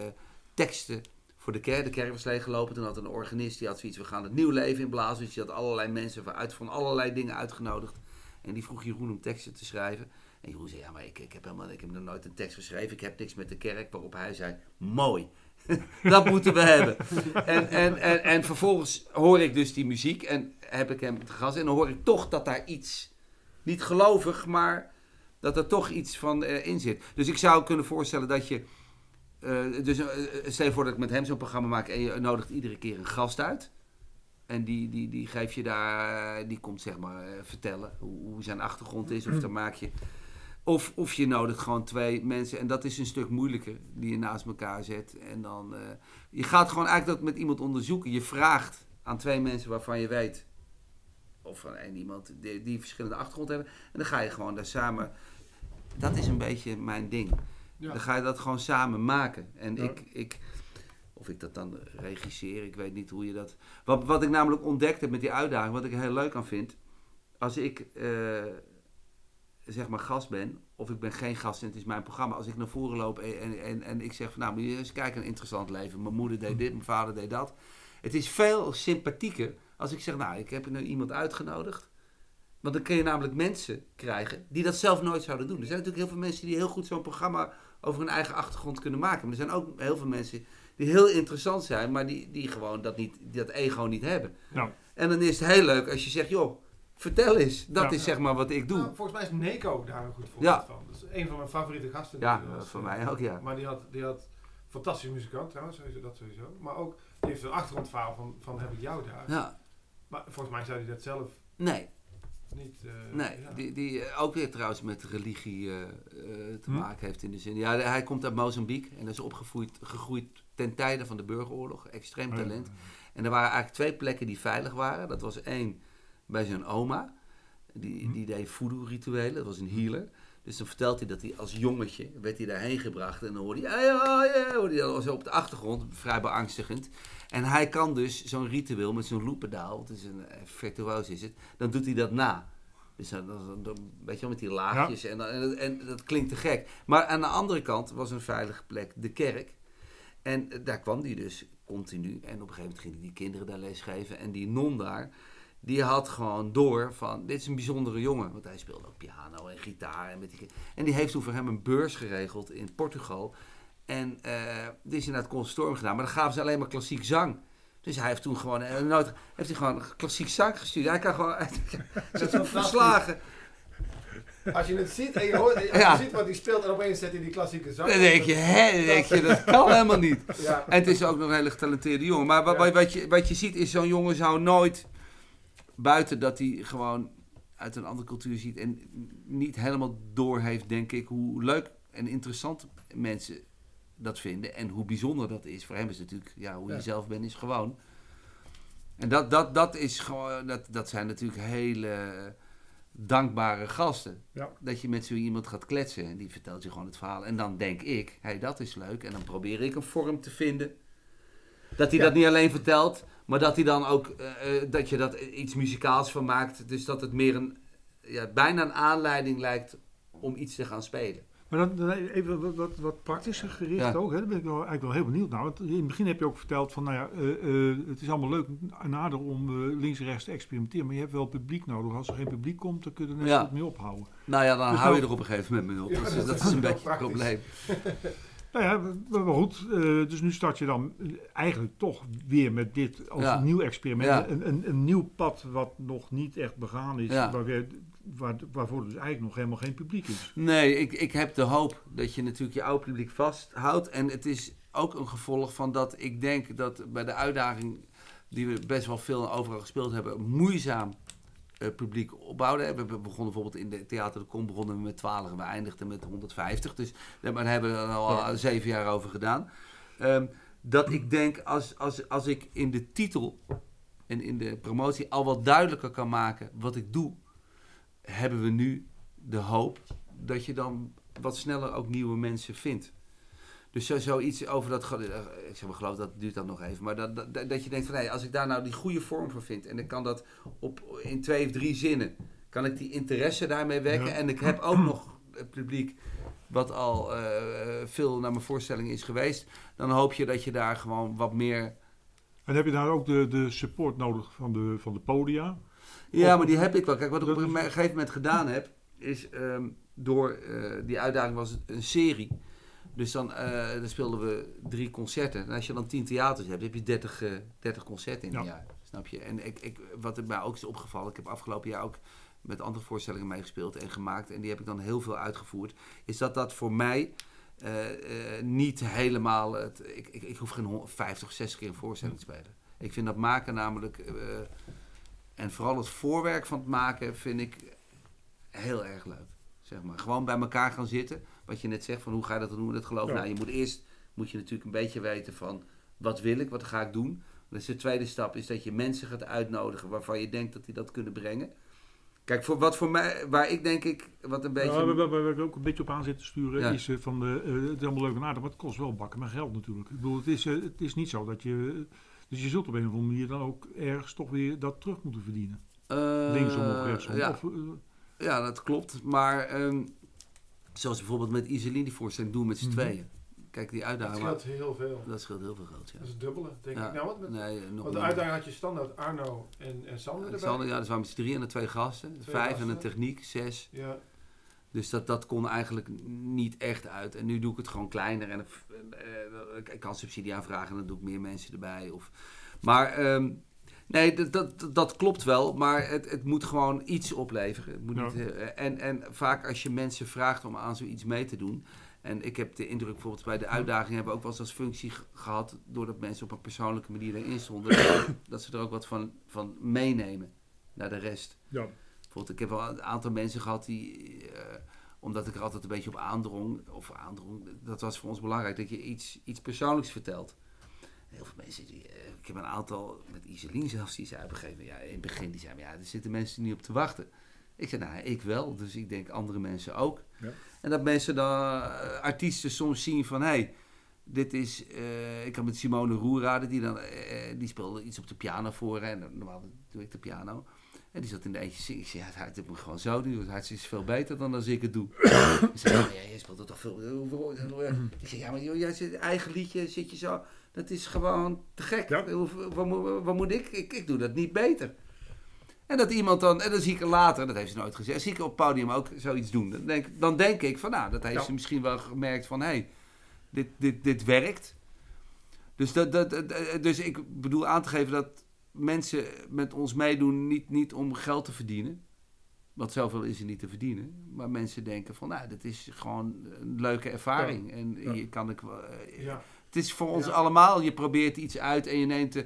teksten voor de kerk. De kerk was leeggelopen. Toen had een organist, die had zoiets. We gaan het nieuw leven inblazen. Dus die had allerlei mensen van, uit, van allerlei dingen uitgenodigd. En die vroeg Jeroen om teksten te schrijven. En Jeroen zei, ja, maar ik, ik, heb helemaal, ik heb nog nooit een tekst geschreven. Ik heb niks met de kerk. Waarop hij zei, mooi. dat moeten we hebben. En, en, en, en vervolgens hoor ik dus die muziek en heb ik hem te gast. En dan hoor ik toch dat daar iets, niet gelovig, maar dat er toch iets van eh, in zit. Dus ik zou kunnen voorstellen dat je, eh, dus eh, stel je voor dat ik met hem zo'n programma maak en je nodigt iedere keer een gast uit. En die, die, die geef je daar, die komt zeg maar vertellen hoe, hoe zijn achtergrond is. Of dan maak je, of, of je nodigt gewoon twee mensen. En dat is een stuk moeilijker, die je naast elkaar zet. En dan, eh, je gaat gewoon eigenlijk dat met iemand onderzoeken. Je vraagt aan twee mensen waarvan je weet, of van één iemand die, die verschillende achtergrond hebben. En dan ga je gewoon daar samen, dat is een beetje mijn ding. Ja. Dan ga je dat gewoon samen maken. En Ja. ik, ik, of ik dat dan regisseer, ik weet niet hoe je dat... Wat, wat ik namelijk ontdekt heb met die uitdaging, wat ik er heel leuk aan vind... Als ik, eh, zeg maar, gast ben, of ik ben geen gast en het is mijn programma... Als ik naar voren loop en, en, en, en ik zeg van... Nou, moet je eens kijken, een interessant leven. Mijn moeder deed dit, mijn vader deed dat. Het is veel sympathieker als ik zeg... Nou, ik heb nu iemand uitgenodigd. Want dan kun je namelijk mensen krijgen die dat zelf nooit zouden doen. Er zijn natuurlijk heel veel mensen die heel goed zo'n programma over hun eigen achtergrond kunnen maken. Maar er zijn ook heel veel mensen die heel interessant zijn, maar die, die gewoon dat, niet, dat ego niet hebben. Nou. En dan is het heel leuk als je zegt, joh, vertel eens. Dat Ja. is zeg maar wat ik doe. Nou, volgens mij is Neko daar een goed voorbeeld Ja. van. Dat is een van mijn favoriete gasten. ja, was. voor mij ook, ja. Maar die had, die had fantastische muzikant trouwens, sowieso, dat sowieso. Maar ook, die heeft een achtergrondverhaal van, van heb ik jou daar. ja. Maar volgens mij zei hij dat zelf Nee, niet. eh, nee. ja. Die, die eh, ook weer trouwens met religie eh, eh, te Hm. maken heeft in de zin. Ja, hij komt uit Mozambique en is opgegroeid gegroeid ten tijde van de burgeroorlog. Extreem talent. En er waren eigenlijk twee plekken die veilig waren. Dat was één bij zijn oma. Die, Hm. die deed voodoo-rituelen. Dat was een healer. Dus dan vertelt hij dat hij als jongetje werd hij daarheen gebracht. En dan hoorde hij, "Hey, oh, yeah," hoorde hij zo op de achtergrond, vrij beangstigend. En hij kan dus zo'n ritueel met zo'n loependaal, het is een eh, virtuoos is het, dan doet hij dat na. Dus dan, dan, dan- weet je wel, met die laagjes. En, dan- en, en dat klinkt te gek. Maar aan de andere kant was een veilige plek de kerk. En eh, daar kwam die dus continu. En op een gegeven moment gingen die kinderen daar les geven. En die non daar, die had gewoon door van... Dit is een bijzondere jongen. Want hij speelde ook piano en gitaar. En, met die, en die heeft toen voor hem een beurs geregeld in Portugal. En eh die is in het conservatorium gedaan. Maar dan gaven ze alleen maar klassiek zang. Dus hij heeft toen gewoon... eh, nooit, heeft hij gewoon klassiek zang gestudeerd. Hij kan gewoon... Hij fantastisch. verslagen. Als je het ziet en je, hoort, als je Ja. ziet wat hij speelt en opeens zet hij die klassieke zang. Dan denk je, hè? Dan denk je, dat kan helemaal niet. Ja. En het is ook nog een hele getalenteerde jongen. Maar wat, Ja. wat, je, wat je ziet is, zo'n jongen zou nooit... Buiten dat hij gewoon uit een andere cultuur ziet... en niet helemaal door heeft, denk ik... hoe leuk en interessant mensen dat vinden... en hoe bijzonder dat is. Voor hem is natuurlijk... ja, hoe je zelf bent, is gewoon... En dat, dat, dat, is gewoon, dat, dat zijn natuurlijk hele dankbare gasten. Ja. Dat je met zo iemand gaat kletsen en die vertelt je gewoon het verhaal. En dan denk ik, hé, hey, dat is leuk. En dan probeer ik een vorm te vinden. Dat hij Ja. dat niet alleen vertelt, maar dat hij dan ook, eh, eh, dat je dat iets muzikaals van maakt. Dus dat het meer een, ja, bijna een aanleiding lijkt om iets te gaan spelen. Maar dan, dan even wat, wat, wat praktischer gericht Ja. ook. Hè? Daar ben ik wel, eigenlijk wel heel benieuwd naar. Want in het begin heb je ook verteld van, nou ja, eh, het is allemaal leuk en aardig om links en rechts te experimenteren. Maar je hebt wel publiek nodig. Als er geen publiek komt, dan kun je er net Ja. goed mee ophouden. Nou ja, dan Dus hou je er op een gegeven moment mee op. Ja, Dus dat dat, is een beetje het probleem. Nou ja, maar, goed. eh, dus nu start je dan eigenlijk toch weer met dit als Ja. een nieuw experiment. Ja. Een, een, een nieuw pad wat nog niet echt begaan is. Ja. Waar waar, waarvoor dus eigenlijk nog helemaal geen publiek is. Nee, ik, ik heb de hoop dat je natuurlijk je oude publiek vasthoudt. En het is ook een gevolg van dat ik denk dat bij de uitdaging die we best wel veel overal gespeeld hebben, moeizaam eh, publiek opbouwden. We begonnen bijvoorbeeld in de Theater de Kom begonnen we met 12 en we eindigden met 150. Dus daar hebben we er al zeven jaar over gedaan. Ehm, dat ik denk, als, als, als ik in de titel en in de promotie al wat duidelijker kan maken wat ik doe, hebben we nu de hoop dat je dan wat sneller ook nieuwe mensen vindt. Dus zo, zoiets over dat, eh, ik zeg maar geloof dat duurt dan nog even, maar dat, dat, dat je denkt van hé, als ik daar nou die goede vorm voor vind en ik kan dat op, in twee of drie zinnen, kan ik die interesse daarmee wekken Ja. en ik heb ook nog het publiek wat al eh, veel naar mijn voorstelling is geweest, dan hoop je dat je daar gewoon wat meer En heb je daar ook de, de support nodig van de, van de podia? Ja, Of- maar die heb ik wel. Kijk, wat ik op een gegeven moment gedaan heb, is ehm, door eh, die uitdaging was een serie. Dus dan, eh, dan speelden we drie concerten. En als je dan tien theaters hebt, heb je 30, eh 30 concerten in een Ja. jaar. Snap je? En ik, ik, wat mij ook is opgevallen, ik heb afgelopen jaar ook met andere voorstellingen meegespeeld en gemaakt. En die heb ik dan heel veel uitgevoerd. Is dat dat voor mij eh, niet helemaal. Het, ik, ik, ik hoef geen hon- 50, 60 keer een voorstelling te spelen. Ik vind dat maken namelijk. en vooral het voorwerk van het maken vind ik heel erg leuk. Zeg maar. Gewoon bij elkaar gaan zitten. Wat je net zegt, van hoe ga je dat doen het geloof? Ja. Nou, je moet eerst moet je natuurlijk een beetje weten van wat wil ik, wat ga ik doen. Dus de tweede stap is dat je mensen gaat uitnodigen waarvan je denkt dat die dat kunnen brengen. Kijk, voor wat voor mij, waar ik denk ik, wat een beetje... Ja, waar, ik ook een beetje op aan zit te sturen, Ja. is eh, van de, eh, het is allemaal leuk en aardig, maar het kost wel bakken met geld natuurlijk. Ik bedoel, het is, eh, het is niet zo dat je. Dus je zult op een of andere manier dan ook ergens toch weer dat terug moeten verdienen. Linksom of rechtsom. Ja, Of, ja, dat klopt. Maar ehm, zoals bijvoorbeeld met Iselin die voorstelling doen met z'n Mhm. tweeën. Kijk, die Dat uitdaging, scheelt heel veel. dat scheelt heel veel geld. Ja. Dat is het dubbele, denk Ja. ik. Nou, wat met, Nee, nog want de uitdaging had je standaard Arno en, en Sander erbij. Alexander, ja, dus waren met z'n drieën en de twee gasten. Twee Vijf en een techniek, zes. Ja, Dus dat, dat kon eigenlijk niet echt uit. En nu doe ik het gewoon kleiner. En eh, ik kan subsidie aanvragen en dan doe ik meer mensen erbij. Of, maar ehm, nee, dat, dat, dat klopt wel. Maar het, het moet gewoon iets opleveren. Het moet Ja. niet, eh, en, en vaak als je mensen vraagt om aan zoiets mee te doen. En ik heb de indruk, bijvoorbeeld bij de uitdaging hebben we ook wel eens als functie ge- gehad. Doordat mensen op een persoonlijke manier erin stonden. dat ze er ook wat van, van meenemen naar de rest. ja. Bijvoorbeeld, ik heb wel een aantal mensen gehad die, eh, omdat ik er altijd een beetje op aandrong, of aandrong, dat was voor ons belangrijk, dat je iets, iets persoonlijks vertelt. Eh, ik heb een aantal, met Iselien zelfs, die zei op een gegeven moment, ja, in het begin, die zei, ja, er zitten mensen niet op te wachten. Ik zei, nou, ik wel, dus ik denk andere mensen ook. Ja. En dat mensen dan, eh, artiesten soms zien van, hé, hey, dit is, eh, ik had met Simone Roerade, die, dan, die speelde iets op de piano voor, en normaal doe ik de piano. En die zat in de eentje zingen. Ik zei, ja, het moet gewoon zo doen. Het hart is veel beter dan als ik het doe. Ik zei, ja, jij speelt het toch veel... Ik zei, ja, maar jij zit eigen liedje, zit je zo... Dat is gewoon te gek. Ja. Wat, moet, wat moet ik? ik? Ik doe dat niet beter. En dat iemand dan... En dan zie ik er later, dat heeft ze nooit gezegd... Zie ik op het podium ook zoiets doen. Dan denk, dan denk ik van, nou, dat heeft Ja. ze misschien wel gemerkt van... Hé, hey, dit, dit, dit werkt. Dus, dat, dat, dat- dus ik bedoel aan te geven dat mensen met ons meedoen niet, niet om geld te verdienen. Want zoveel is er niet te verdienen. Maar mensen denken van, nou, dit is gewoon een leuke ervaring. En hier kan ik wel... eh, ja. Het is voor ons Ja. allemaal, je probeert iets uit en je neemt... De,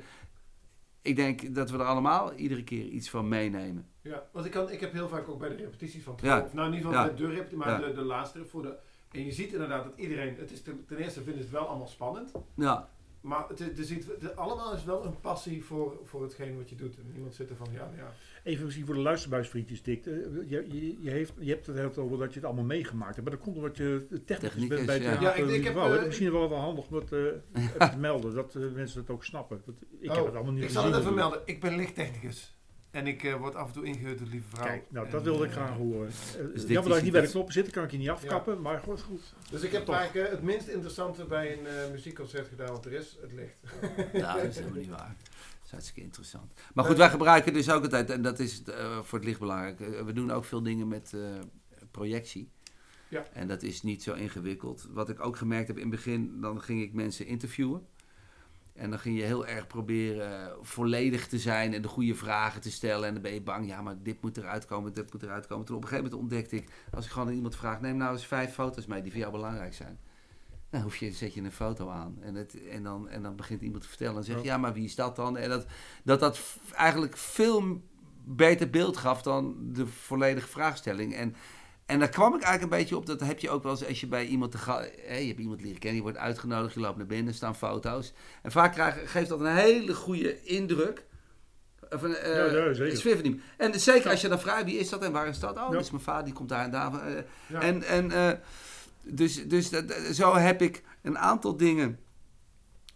ik denk dat we er allemaal iedere keer iets van meenemen. Ja, want ik, kan, ik heb heel vaak ook bij de repetities van Ja. of nou in ieder geval Ja. bij de repetitie, maar de, de laatste voor de... En je ziet inderdaad dat iedereen, het is ten, ten eerste vinden ze het wel allemaal spannend, Ja, maar het, er zit, het- allemaal is wel een passie voor, voor hetgeen wat je doet. En niemand zit er van, ja, ja. Even misschien voor de luisterbuisvriendjes, Dick. Eh, Je, je, je, heeft, je hebt het heel over dat je het allemaal meegemaakt hebt. Maar dat komt omdat je technisch bent bij ja. het Ja, ik- ik heb, eh, Misschien wel wel handig om dat eh, te melden, dat mensen het ook snappen. Dat, ik heb Oh, het allemaal niet ik zal het even melden. Ik ben lichttechnicus. En ik eh, word af en toe ingehuurd door de lieve vrouw. Kijk, nou dat wilde ik graag horen. Uh, dit jammer dat ik niet bij de knoppen zit, kan ik je niet afkappen. Maar goed, goed. Dus ik heb Toch. eigenlijk het minst interessante bij een muziekconcert gedaan wat er is. Het licht. nou, dat is helemaal niet waar. Is hartstikke interessant. Maar goed, wij gebruiken dus ook altijd, en dat is eh, voor het licht belangrijk, eh, we doen ook veel dingen met eh, projectie. Ja. En dat is niet zo ingewikkeld. Wat ik ook gemerkt heb in het begin, dan ging ik mensen interviewen. En dan ging je heel erg proberen volledig te zijn en de goede vragen te stellen. En dan ben je bang, ja, maar dit moet eruit komen, dit moet eruit komen. Toen op een gegeven moment ontdekte ik, als ik gewoon aan iemand vraag, neem nou eens vijf foto's mee die voor jou belangrijk zijn. Dan hoef je, zet je een foto aan en, het, en, dan, en dan begint iemand te vertellen en zegt, ja, maar wie is dat dan? En dat dat, dat eigenlijk veel beter beeld gaf dan de volledige vraagstelling. En, en daar kwam ik eigenlijk een beetje op, dat heb je ook wel eens als je bij iemand te ga, hè, je hebt iemand leren kennen, je wordt uitgenodigd, je loopt naar binnen, er staan foto's. En vaak krijg, geeft dat een hele goede indruk. Of een, eh, Ja, ja, zeker. van. En zeker als je dan vraagt, wie is dat en waar is dat? Oh, dat is mijn vader, die komt daar en daar. eh, Ja. En, en eh, dus, dus dat- zo heb ik een aantal dingen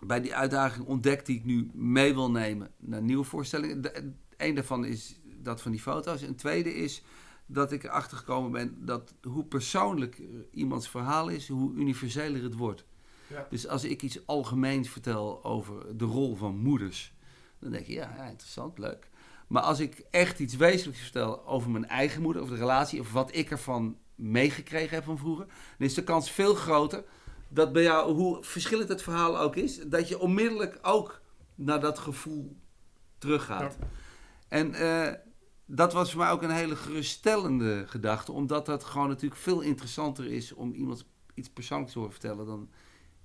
bij die uitdaging ontdekt die ik nu mee wil nemen naar nieuwe voorstellingen. De- Eén daarvan is dat van die foto's. Een tweede is dat ik erachter gekomen ben dat hoe persoonlijk iemands verhaal is, hoe universeler het wordt. Ja. Dus als ik iets algemeens vertel over de rol van moeders, dan denk je, ja, ja interessant, leuk. Maar als ik echt iets wezenlijks vertel over mijn eigen moeder, over de relatie, of wat ik ervan meegekregen heb van vroeger, dan is de kans veel groter dat bij jou, hoe verschillend het verhaal ook is, dat je onmiddellijk ook naar dat gevoel teruggaat. En eh, dat was voor mij ook een hele geruststellende gedachte, omdat dat gewoon natuurlijk veel interessanter is om iemand iets persoonlijks te horen vertellen dan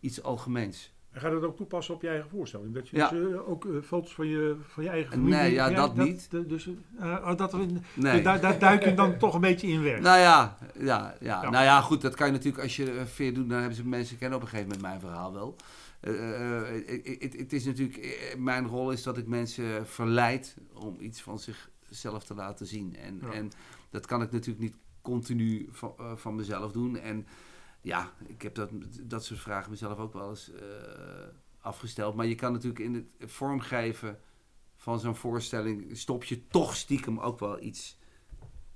iets algemeens. En ga je dat ook toepassen op je eigen voorstelling? Dat je Ja. dus, eh, ook eh, foto's van je, van je eigen Nee, familie... ja, van je- dat niet. dus, eh, oh, dat, Nee. daar, daar duik je dan toch een beetje in weg. Nou ja, ja, ja. Ja. nou ja, goed, dat kan je natuurlijk als je veer doet, dan hebben ze mensen kennen op een gegeven moment mijn verhaal wel. Het is natuurlijk, mijn rol is dat ik mensen verleid om iets van zichzelf te laten zien. En, Ja. en dat kan ik natuurlijk niet continu van, van mezelf doen. En ja, ik heb dat, dat soort vragen mezelf ook wel eens eh, afgesteld. Maar je kan natuurlijk in het vormgeven van zo'n voorstelling, stop je toch stiekem ook wel iets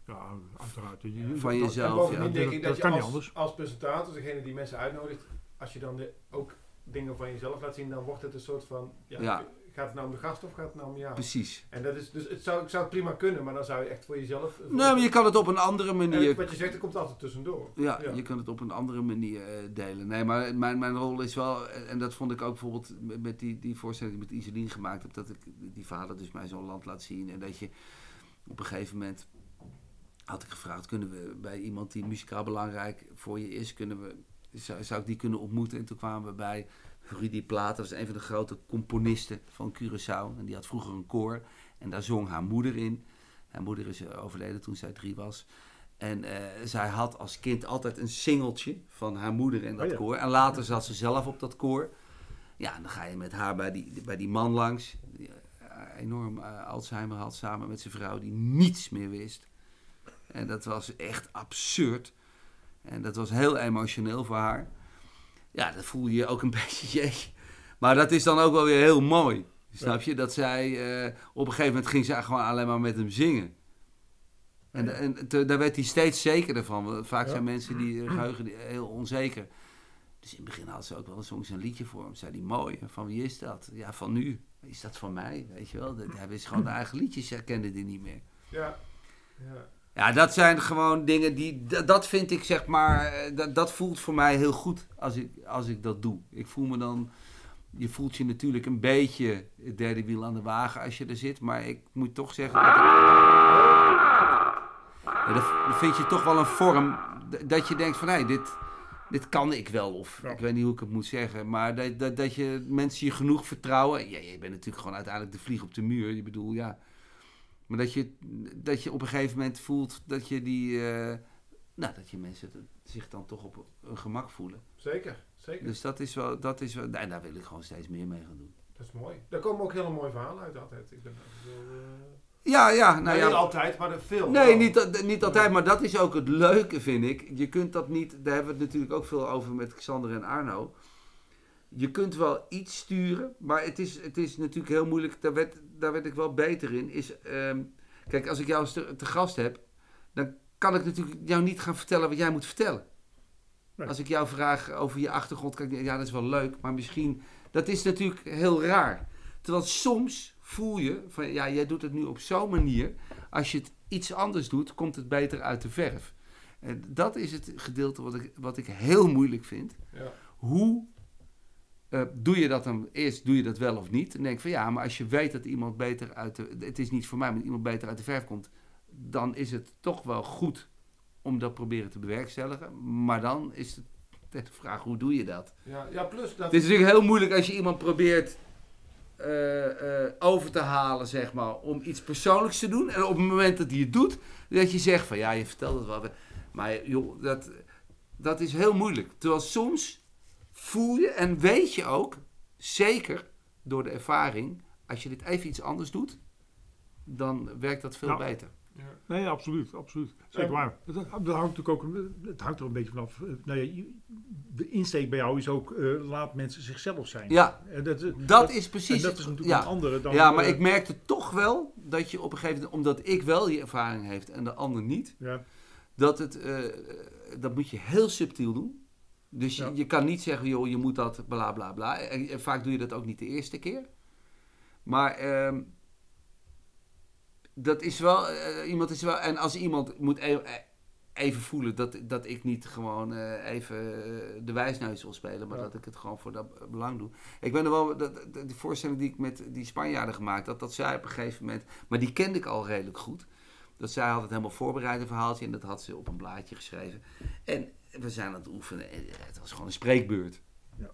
Ja, uiteraard. Je- je- van dat- jezelf. en bovendien ja. denk dat- ik dat dat, kan je niet als, anders. als presentator, degene die mensen uitnodigt, als je dan de- ook dingen van jezelf laat zien, dan wordt het een soort van, ja, Ja. Gaat het nou om de gast of gaat het nou om jou? Precies. En dat is, dus het zou, ik zou het prima kunnen, maar dan zou je echt voor jezelf... Nee, maar je kan het op een andere En manier. wat je zegt, er komt altijd tussendoor. Ja, Ja. je kan het op een andere manier eh, delen. Nee, maar mijn, mijn rol is wel, eh, en dat vond ik ook bijvoorbeeld met- met die, die voorstelling die ik met Iselien gemaakt heb, dat ik die vader dus mij zo'n land laat zien. En dat je op een gegeven moment had ik gevraagd, kunnen we bij iemand die muzikaal belangrijk voor je is, kunnen we, zou, zou ik die kunnen ontmoeten? En toen kwamen we bij Rudy Plaat, dat was een van de grote componisten van Curaçao. En die had vroeger een koor en daar zong haar moeder in. Haar moeder is eh, overleden toen zij drie was. En eh, zij had als kind altijd een singeltje van haar moeder in dat Oh ja. koor. En later zat ze zelf op dat koor. Ja, en dan ga je met haar bij die, bij die man langs. Die eh, enorm eh, Alzheimer had samen met zijn vrouw die niets meer wist. En dat was echt absurd. En dat was heel emotioneel voor haar. Ja, dat voel je ook een beetje. Jee. Maar dat is dan ook wel weer heel mooi. Snap je? Dat zij eh, op een gegeven moment ging ze gewoon alleen maar met hem zingen. En, Ja. en te- daar werd hij steeds zekerder van. Vaak Ja. zijn mensen die eh, geheugen die- heel onzeker. Dus in het begin had ze ook wel soms een liedje voor hem. Zei die mooi. Van wie is dat? Ja, van nu. Is dat van mij? Weet je wel? Dat- Hij wist gewoon de eigen liedjes, herkende die niet meer. Ja. ja. Ja, dat zijn gewoon dingen die. Dat, vind ik zeg maar. eh, Dat, dat voelt voor mij heel goed als ik, als ik dat doe. Ik voel me dan. Je voelt je natuurlijk een beetje het derde wiel aan de wagen als je er zit. Maar ik moet toch zeggen. Dat ik- Ja, dat, vind je toch wel een vorm. Dat je denkt van hé, dit, dit kan ik wel. Of ik weet niet hoe ik het moet zeggen. Maar dat, dat, dat je mensen je genoeg vertrouwen. Ja, je bent natuurlijk gewoon uiteindelijk de vlieg op de muur. Je bedoel, ja. Maar dat je, dat je op een gegeven moment voelt dat je die. eh, nou, dat je mensen zich dan toch op hun gemak voelen. Zeker, zeker. Dus dat is wel. Dat is wel en daar wil ik gewoon steeds meer mee gaan doen. Dat is mooi. Daar komen ook hele mooie verhalen uit altijd. Ik ben eh, Ja, ja, nou nou, ja. niet altijd, maar veel. Nee, niet, niet altijd, maar dat is ook het leuke, vind ik. Je kunt dat niet, daar hebben we het natuurlijk ook veel over met Xander en Arno. Je kunt wel iets sturen, maar het is, het is natuurlijk heel moeilijk. Daar werd, daar werd ik wel beter in. Is, ehm, kijk, als ik jou te, te gast heb, dan kan ik natuurlijk jou niet gaan vertellen wat jij moet vertellen. Nee. Als ik jou vraag over je achtergrond, kan ik ja, dat is wel leuk, maar misschien, dat is natuurlijk heel raar. Terwijl soms voel je van, ja, jij doet het nu op zo'n manier. Als je het iets anders doet, komt het beter uit de verf. En dat is het gedeelte wat ik, wat ik heel moeilijk vind. Ja. Hoe eh, doe je dat dan? Eerst doe je dat wel of niet? En denk van ja, maar als je weet dat iemand beter uit de... Het is niet voor mij, maar iemand beter uit de verf komt. Dan is het toch wel goed om dat proberen te bewerkstelligen. Maar dan is het de vraag, hoe doe je dat? Ja, ja, plus dat... Het is natuurlijk heel moeilijk als je iemand probeert eh, eh, over te halen, zeg maar, om iets persoonlijks te doen. En op het moment dat hij het doet, dat je zegt van, ja, je vertelt het wel. Maar joh, dat, dat is heel moeilijk. Terwijl soms voel je en weet je ook, zeker door de ervaring, als je dit even iets anders doet, dan werkt dat veel Ja. beter. Ja. Nee, absoluut, absoluut. Zeker waar. Het, dat hangt natuurlijk ook, het hangt er een beetje vanaf. eh, Nou ja, de insteek bij jou is ook, eh, laat mensen zichzelf zijn. Ja, En dat, dat is precies. en dat is natuurlijk ja. een andere dan... ja, maar eh, ik merkte toch wel dat je op een gegeven moment, omdat ik wel die ervaring heeft en de ander niet, Ja, dat het, eh, dat moet je heel subtiel doen. Dus je, Ja. je kan niet zeggen, joh, je moet dat bla bla bla. En, en vaak doe je dat ook niet de eerste keer. Maar ehm, dat is wel, eh, iemand is wel, en als iemand moet e- eh, even voelen dat, dat ik niet gewoon eh, even eh, de wijsneus wil spelen, maar Ja. dat ik het gewoon voor dat belang doe. Ik ben er wel, dat, die voorstelling die ik met die Spanjaarden gemaakt had, dat zij op een gegeven moment, maar die kende ik al redelijk goed. Dat zij had het helemaal voorbereid, een verhaaltje, en dat had ze op een blaadje geschreven. En we zijn aan het oefenen, en het was gewoon een spreekbeurt. Ja.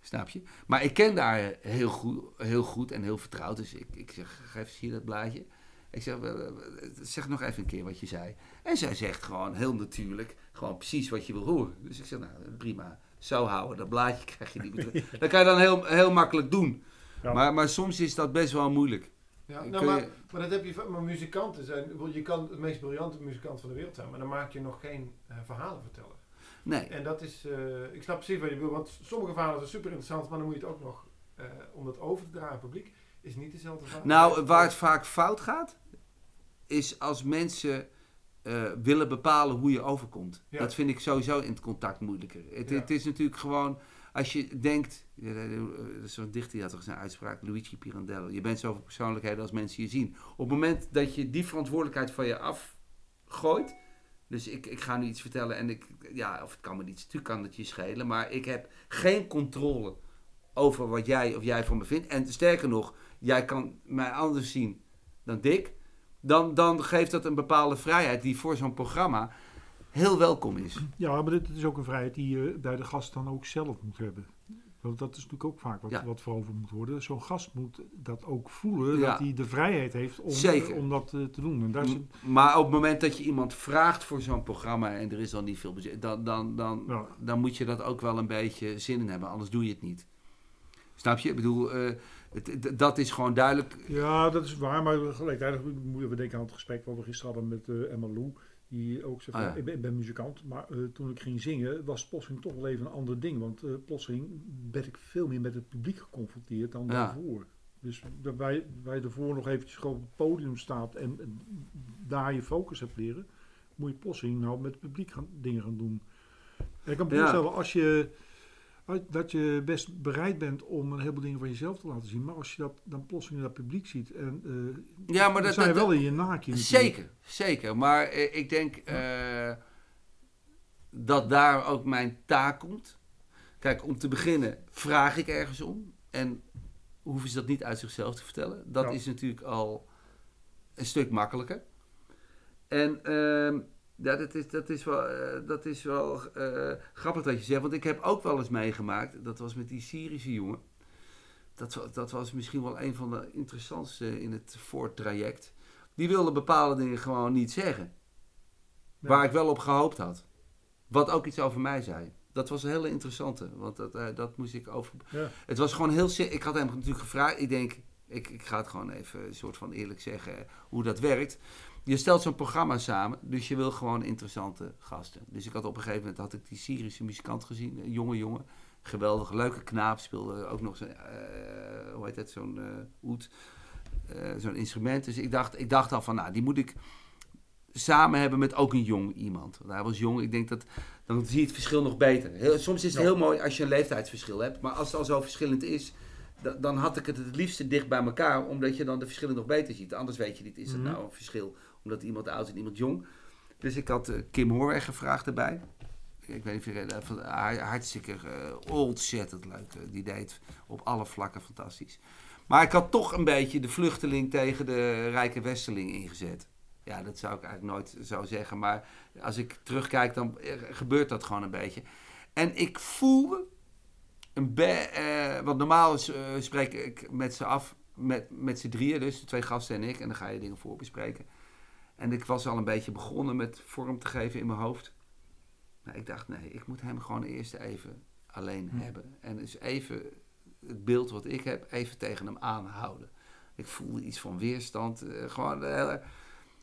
Snap je? Maar ik ken haar heel goed, heel goed en heel vertrouwd, dus ik, ik zeg, geef eens hier dat blaadje. Ik zeg, eh, eh, zeg nog even een keer wat je zei. En zij zegt gewoon heel natuurlijk, gewoon precies wat je wil horen. Dus ik zeg, nou prima, zo houden, dat blaadje krijg je niet meer terug. Dat kan je dan heel, heel makkelijk doen. Ja. Maar, maar soms is dat best wel moeilijk. Ja, nou, maar, je- maar dat heb je van- maar muzikanten zijn. Je kan het meest briljante muzikant van de wereld zijn, maar dan maak je nog geen eh, verhalen vertellen. Nee. En dat is, eh, ik snap precies wat je bedoelt, want sommige verhalen zijn super interessant, maar dan moet je het ook nog, eh, om dat over te dragen aan het publiek, is niet dezelfde verhaal. Nou, waar het vaak fout gaat, is als mensen eh, willen bepalen hoe je overkomt. Ja. Dat vind ik sowieso in het contact moeilijker. Het, Ja. het is natuurlijk gewoon, als je denkt, zo'n dichter die had toch zijn uitspraak, Luigi Pirandello, je bent zoveel persoonlijkheden als mensen je zien. Op het moment dat je die verantwoordelijkheid van je afgooit, dus ik, ik ga nu iets vertellen en ik, ja, of het kan me niet, natuurlijk kan het je schelen, maar ik heb geen controle over wat jij of jij van me vindt. En sterker nog, jij kan mij anders zien dan Dick. Dan, dan geeft dat een bepaalde vrijheid die voor zo'n programma heel welkom is. ja, maar dit is ook een vrijheid die je bij de gast dan ook zelf moet hebben. Want dat is natuurlijk ook vaak wat, Ja. wat veroverd moet worden. Zo'n gast moet dat ook voelen, Ja. dat hij de vrijheid heeft om, Zeker. om dat eh, te doen. En daar Maar op het moment dat je iemand vraagt voor zo'n programma en er is dan niet veel budget, dan, dan, dan, Ja. dan moet je dat ook wel een beetje zin in hebben, anders doe je het niet. Snap je? Ik bedoel, eh, het, dat is gewoon duidelijk. Ja, dat is waar, maar gelijktijdig moeten we denken aan het gesprek wat we gisteren hadden met eh, Emma Lou. Die ook zei, van, Ah, ja. ik, ben, ik ben muzikant, maar eh, toen ik ging zingen was plotseling toch wel even een ander ding. Want eh plotseling werd ik veel meer met het publiek geconfronteerd dan Ja. daarvoor. Dus dat wij, wij ervoor nog eventjes gewoon op het podium staat en, en daar je focus hebt leren, moet je plotseling nou met het publiek gaan, dingen gaan doen. En ik kan me Ja. voorstellen, als je, dat je best bereid bent om een heleboel dingen van jezelf te laten zien, maar als je dat dan plotseling in dat publiek ziet en eh, Ja, maar dan dat, dat- wel in je naakje. Zeker, zeker. Maar eh, ik denk eh, dat daar ook mijn taak komt. Kijk, om te beginnen vraag ik ergens om. En hoeven ze dat niet uit zichzelf te vertellen. Dat Ja. is natuurlijk al een stuk makkelijker. En ehm, ja, dat is, dat is wel, eh, dat is wel eh, grappig dat je zegt. Want ik heb ook wel eens meegemaakt. Dat was met die Syrische jongen. Dat, dat was misschien wel een van de interessantste in het voortraject. Die wilde bepaalde dingen gewoon niet zeggen. Waar ik wel op gehoopt had. Wat ook iets over mij zei. Dat was een hele interessante. Want dat, eh, dat moest ik over. Ja. Het was gewoon heel. Ik had hem natuurlijk gevraagd. Ik denk. Ik, ik ga het gewoon even een soort van eerlijk zeggen hoe dat werkt. Je stelt zo'n programma samen, dus je wil gewoon interessante gasten. Dus ik had op een gegeven moment had ik die Syrische muzikant gezien, een jonge jongen, geweldig, leuke knaap, speelde ook nog zo'n, eh, hoe heet het, zo'n eh oud, eh, zo'n instrument. Dus ik dacht, ik dacht al van, nou, die moet ik samen hebben met ook een jong iemand. Want hij was jong, ik denk dat, dan zie je het verschil nog beter. Heel, soms is het heel mooi als je een leeftijdsverschil hebt, maar als het al zo verschillend is, da- dan had ik het het liefste dicht bij elkaar, omdat je dan de verschillen nog beter ziet. Anders weet je niet, is het Mhm. nou een verschil omdat iemand oud is en iemand jong. Dus ik had eh, Kim Hoorweg gevraagd erbij. Ik weet niet of je van hartstikke eh, ontzettend leuk. eh, die deed op alle vlakken fantastisch. Maar ik had toch een beetje de vluchteling tegen de rijke westerling ingezet. Ja, dat zou ik eigenlijk nooit zo zeggen. Maar als ik terugkijk, dan gebeurt dat gewoon een beetje. En ik voelde een be want normaal is, spreek ik met ze af, met, met z'n drieën dus, de twee gasten en ik. En dan ga je dingen voorbespreken. En ik was al een beetje begonnen met vorm te geven in mijn hoofd. Nou, ik dacht, nee, ik moet hem gewoon eerst even alleen hebben. En dus even het beeld wat ik heb, even tegen hem aanhouden. Ik voelde iets van weerstand. eh, gewoon, eh,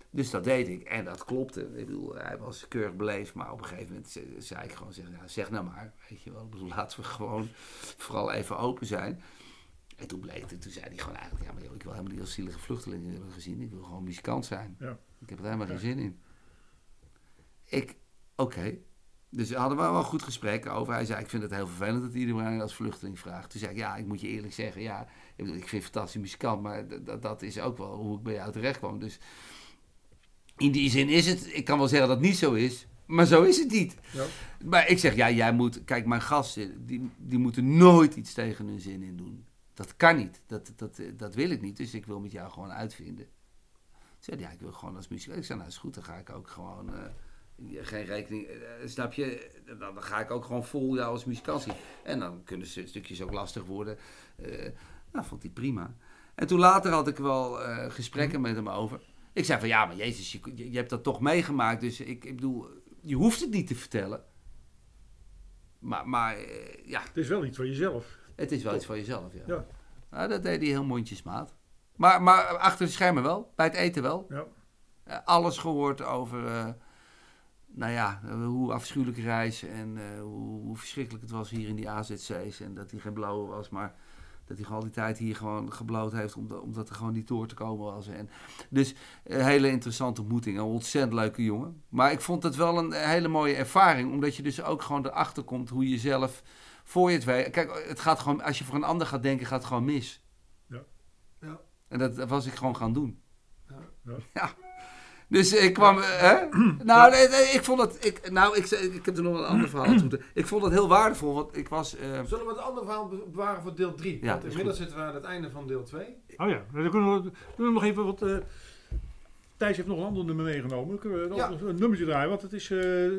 dus dat deed ik. En dat klopte. Ik bedoel, hij was keurig beleefd. Maar op een gegeven moment ze- zei ik gewoon, zeg, nou, zeg nou maar. Weet je wel, ik bedoel, laten we gewoon vooral even open zijn. En toen bleek het, toen zei hij gewoon eigenlijk, ja maar joh, ik wil helemaal niet als zielige vluchtelingen hebben gezien. Ik wil gewoon muzikant zijn. Ja. Ik heb er helemaal geen zin in. Ik, oké. Dus we hadden we wel een goed gesprek over. Hij zei, ik vind het heel vervelend dat iedereen als vluchteling vraagt. Toen zei ik, ja, ik moet je eerlijk zeggen, ja, ik, bedoel, ik vind fantastisch muzikant, maar dat is ook wel hoe ik bij jou terecht kwam. Dus in die zin is het, ik kan wel zeggen dat het niet zo is, maar zo is het niet. Ja. Maar ik zeg, ja, jij moet, kijk, mijn gasten, die, die moeten nooit iets tegen hun zin in doen. Dat kan niet, dat, dat, dat wil ik niet, dus ik wil met jou gewoon uitvinden. Toen zei ja, ik wil gewoon als muzikant. Ik zei, nou is goed, dan ga ik ook gewoon, eh, geen rekening, eh, snap je, dan, dan ga ik ook gewoon vol jou als muzikant zien. En dan kunnen ze stukjes ook lastig worden. Eh, nou, vond hij prima. En toen later had ik wel gesprekken met hem over. Ik zei van ja, maar Jezus, je, je, hebt dat toch meegemaakt. Dus ik, ik bedoel, je hoeft het niet te vertellen. Maar, maar ja, Het is wel iets van jezelf. Het is wel iets van jezelf. Ja. Ja. Nou, dat deed hij heel mondjesmaat. Maar, maar achter de schermen wel, bij het eten wel. Ja. Eh, alles gehoord over, eh, nou ja, hoe afschuwelijk reis en eh, hoe, hoe verschrikkelijk het was hier in die AZC's. En dat hij geen blauwe was, maar dat hij gewoon al die tijd hier gewoon gebloot heeft omdat, omdat er gewoon niet door te komen was. En, dus een hele interessante ontmoeting, een ontzettend leuke jongen. Maar ik vond het wel een hele mooie ervaring, omdat je dus ook gewoon erachter komt hoe je zelf voor je het weet. Kijk, het gaat gewoon, als je voor een ander gaat denken, gaat het gewoon mis. Ja. Ja. En dat, dat was ik gewoon gaan doen. Ja. Ja. Dus ik kwam, hè? Nou, nee, nee, ik vond het, ik, nou, ik, ik heb er nog een ander verhaal aan toe. te- Ik vond het heel waardevol, want ik was, eh, Zullen we het andere verhaal be- bewaren voor deel 3? Ja, Want is inmiddels zitten we aan het einde van deel 2. Oh ja, dan kunnen we, kunnen we nog even wat... eh, Thijs heeft nog een ander nummer meegenomen. Dan kunnen we een nummertje draaien, want het is... eh,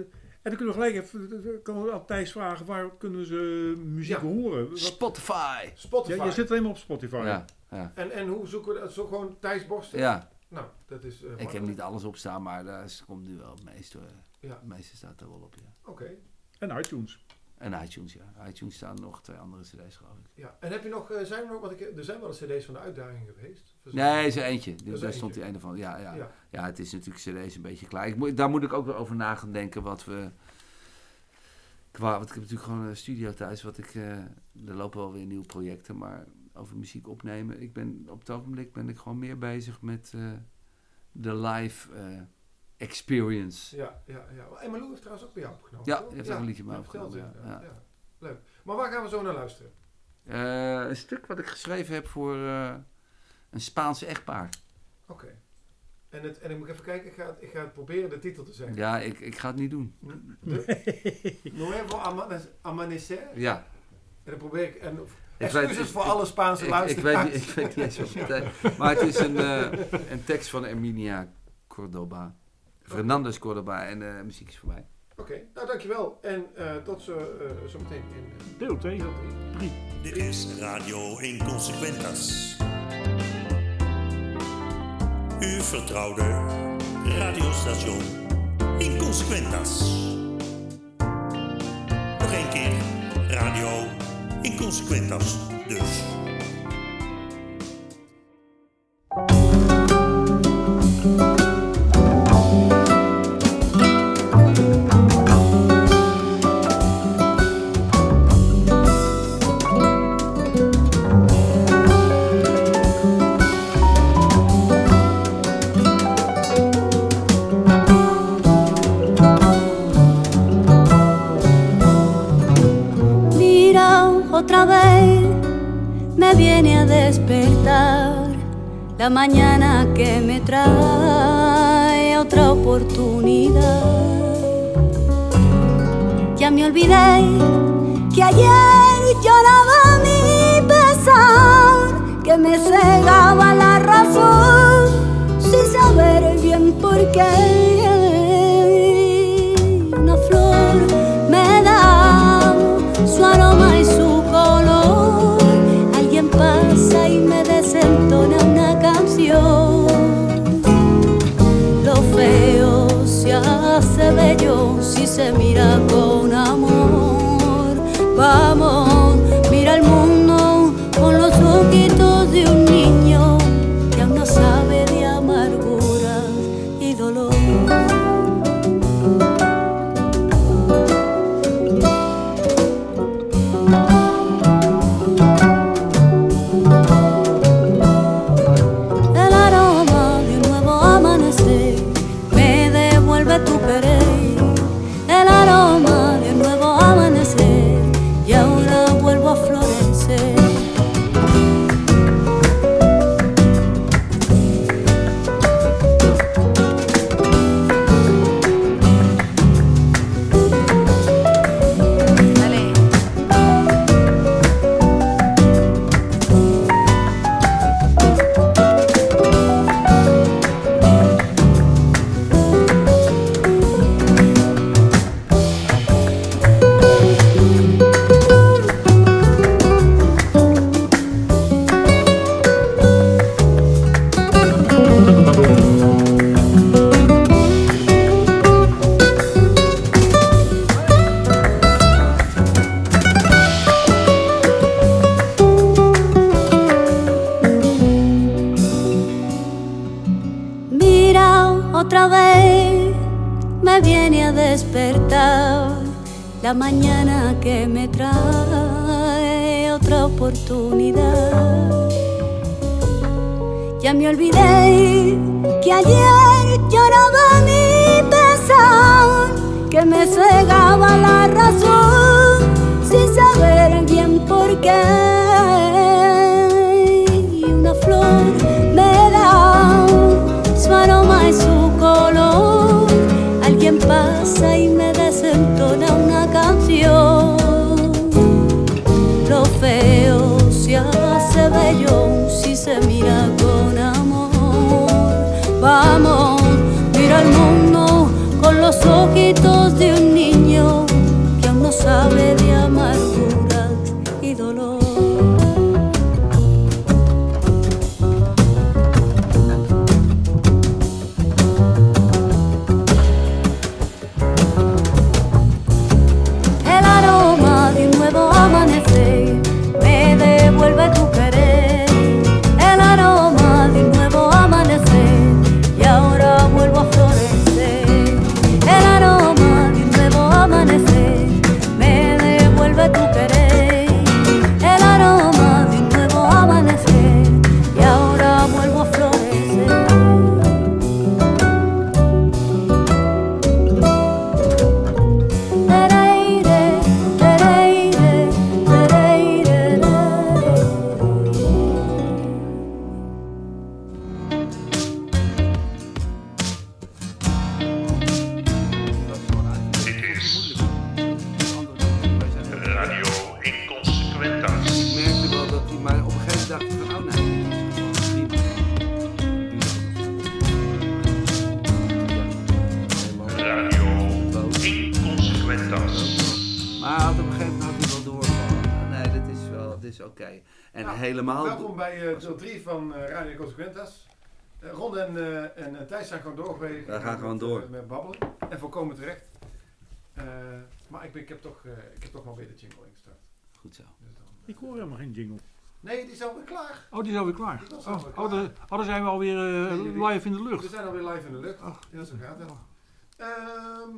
en dan kunnen we gelijk even... dan Kan we Thijs vragen, waar kunnen ze muziek Ja. horen? Wat, Spotify. Spotify. ja, je zit alleen maar op Spotify. Ja, ja, En, en hoe zoeken we dat? Zo gewoon Thijs Borsten? ja. Nou, dat is... eh, Ik heb niet alles op staan, maar daar is- komt nu wel het meeste. eh, Ja. Het meeste staat er wel op, ja. Oké. En iTunes. En iTunes, ja. iTunes staan nog twee andere cd's, geloof ik. Ja. En heb je nog... eh, zijn er nog... Want ik, er zijn wel eens cd's van de uitdaging geweest. Nee, is er eentje. is Daar stond die ene van. Ja, ja. Ja. ja. het is natuurlijk cd's een beetje klaar. Ik moet, daar moet ik ook wel over na gaan denken wat we... Qua, want ik heb natuurlijk gewoon een studio thuis. Wat ik, eh, er lopen wel weer nieuwe projecten, maar over muziek opnemen. Ik ben, op het ogenblik ben ik gewoon meer bezig met eh, de live experience. Ja, ja, ja. En Malou heeft trouwens ook bij jou opgenomen. Ja, toch? heeft ook een liedje bij opgenomen, ja. ja. Leuk. Maar waar gaan we zo naar luisteren? Eh, een stuk wat ik geschreven heb voor eh, een Spaanse echtpaar. Oké. En, het, en ik moet even kijken, ik ga, het, ik ga het proberen de titel te zeggen. Ja, ik, ik ga het niet doen. Nuevo Amane- Amanecer. Ja, En dan probeer ik... En, Ik excuses weet- voor ik- alle Spaanse ik, ik, luisteraars. weet, niet- ik weet niet eens wat het. Maar het is een, eh, een tekst van Erminia Cordoba. Fernandez Cordoba en de muziek is voorbij. Oké, nou dankjewel. En eh, tot zo, eh, zo meteen in eh, Deel 2. deel 3. Dit is Radio Inconsequentas. Uw vertrouwde radiostation Inconsequentas. Nog één keer Radio Inconsequentas dus. Maar ik, ben, ik, heb toch, eh, ik heb toch wel weer de jingle ingestart. Goed zo. Dus dan, Ik hoor helemaal geen jingle. nee, die is alweer klaar. Oh, die is alweer klaar. Die was Oh, alweer oh, de, oh, dan zijn we alweer eh, Nee, live in de We lucht. zijn alweer live in de lucht. Ach. Ja, zo gaat het. Ehm,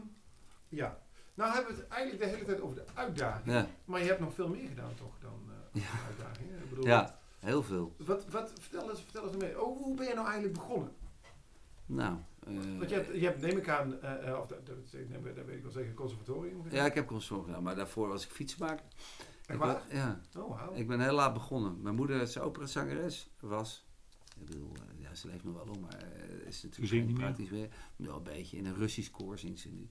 ja. Nou hebben we het eigenlijk de hele tijd over de uitdaging. Ja, Maar je hebt nog veel meer gedaan toch dan eh Ja. uitdagingen? Ik bedoel, ja heel veel. Wat, wat, vertel eens, vertel eens mee. Oh, hoe ben je nou eigenlijk begonnen? Nou, eh, Want je hebt, je hebt neem ik aan, eh, eh, of dat, dat, dat, dat weet ik wel zeker, conservatorium gedaan. ja, ik heb consortium gedaan, maar daarvoor was ik fietsenmaker. Echt Ik waar? ben- ja, Oh, ik ben heel laat begonnen. Mijn moeder is operazangeres, was. Ik bedoel, ja, ze leeft nog wel om, maar eh, is Ze natuurlijk niet meer. praktisch meer. Wel een beetje, in een Russisch koor zingt ze nu.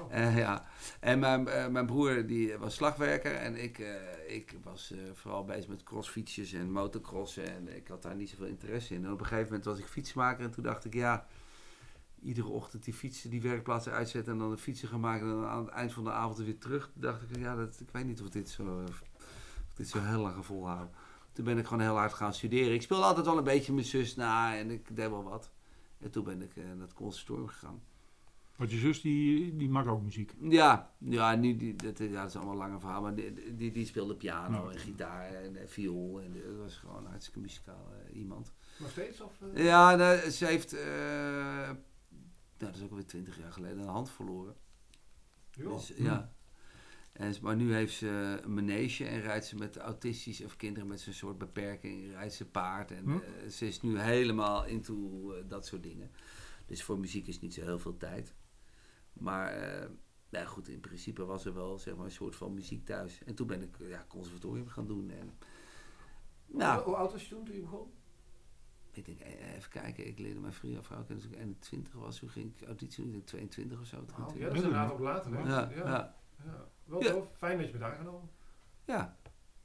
Oh. Eh, ja, en mijn, mijn broer die was slagwerker en ik, eh, ik was eh, vooral bezig met crossfietsjes en motocrossen en ik had daar niet zoveel interesse in. En op een gegeven moment was ik fietsmaker en toen dacht ik, ja, iedere ochtend die fietsen, die werkplaatsen uitzetten en dan de fietsen gaan maken en dan aan het eind van de avond er weer terug. Toen dacht ik, ja, dat, ik weet niet of dit zo, eh, of dit zo heel lang ga volhouden. Toen ben ik gewoon heel hard gaan studeren. Ik speelde altijd wel een beetje mijn zus na en ik deed wel wat. En toen ben ik eh, naar het conservatorium gegaan. Want je zus die, die maakt ook muziek. Ja, ja, nu, die, dat, ja, dat is allemaal een lange verhaal. Maar die, die, die speelde piano Ja. en gitaar en eh, viool. En dat was gewoon een hartstikke muzikaal eh, iemand. Nog steeds? Of, eh? Ja, nou, ze heeft, eh, nou, dat is ook alweer twintig jaar geleden, een hand verloren. Dus, ja. En, maar nu heeft ze een manege en rijdt ze met autistisch of kinderen met zo'n soort beperking, rijdt ze paard. En Hm. eh, ze is nu helemaal into eh, dat soort dingen. Dus voor muziek is niet zo heel veel tijd. Maar eh, ja, goed, in principe was er wel zeg maar, een soort van muziek thuis. En toen ben ik ja, conservatorium gaan doen. En, nou, Hoe, hoe oud was je toen, toen je begon? Ik denk, eh, even kijken, ik leerde mijn vriend vrouw kennen toen ik 21 was. Toen ging ik auditie doen, ik denk 22 of zo. Oh, 23. ja, dat is inderdaad ook later, hè? ja, ja. ja. ja. Wel tof. Fijn dat je bent aangenomen. Ja,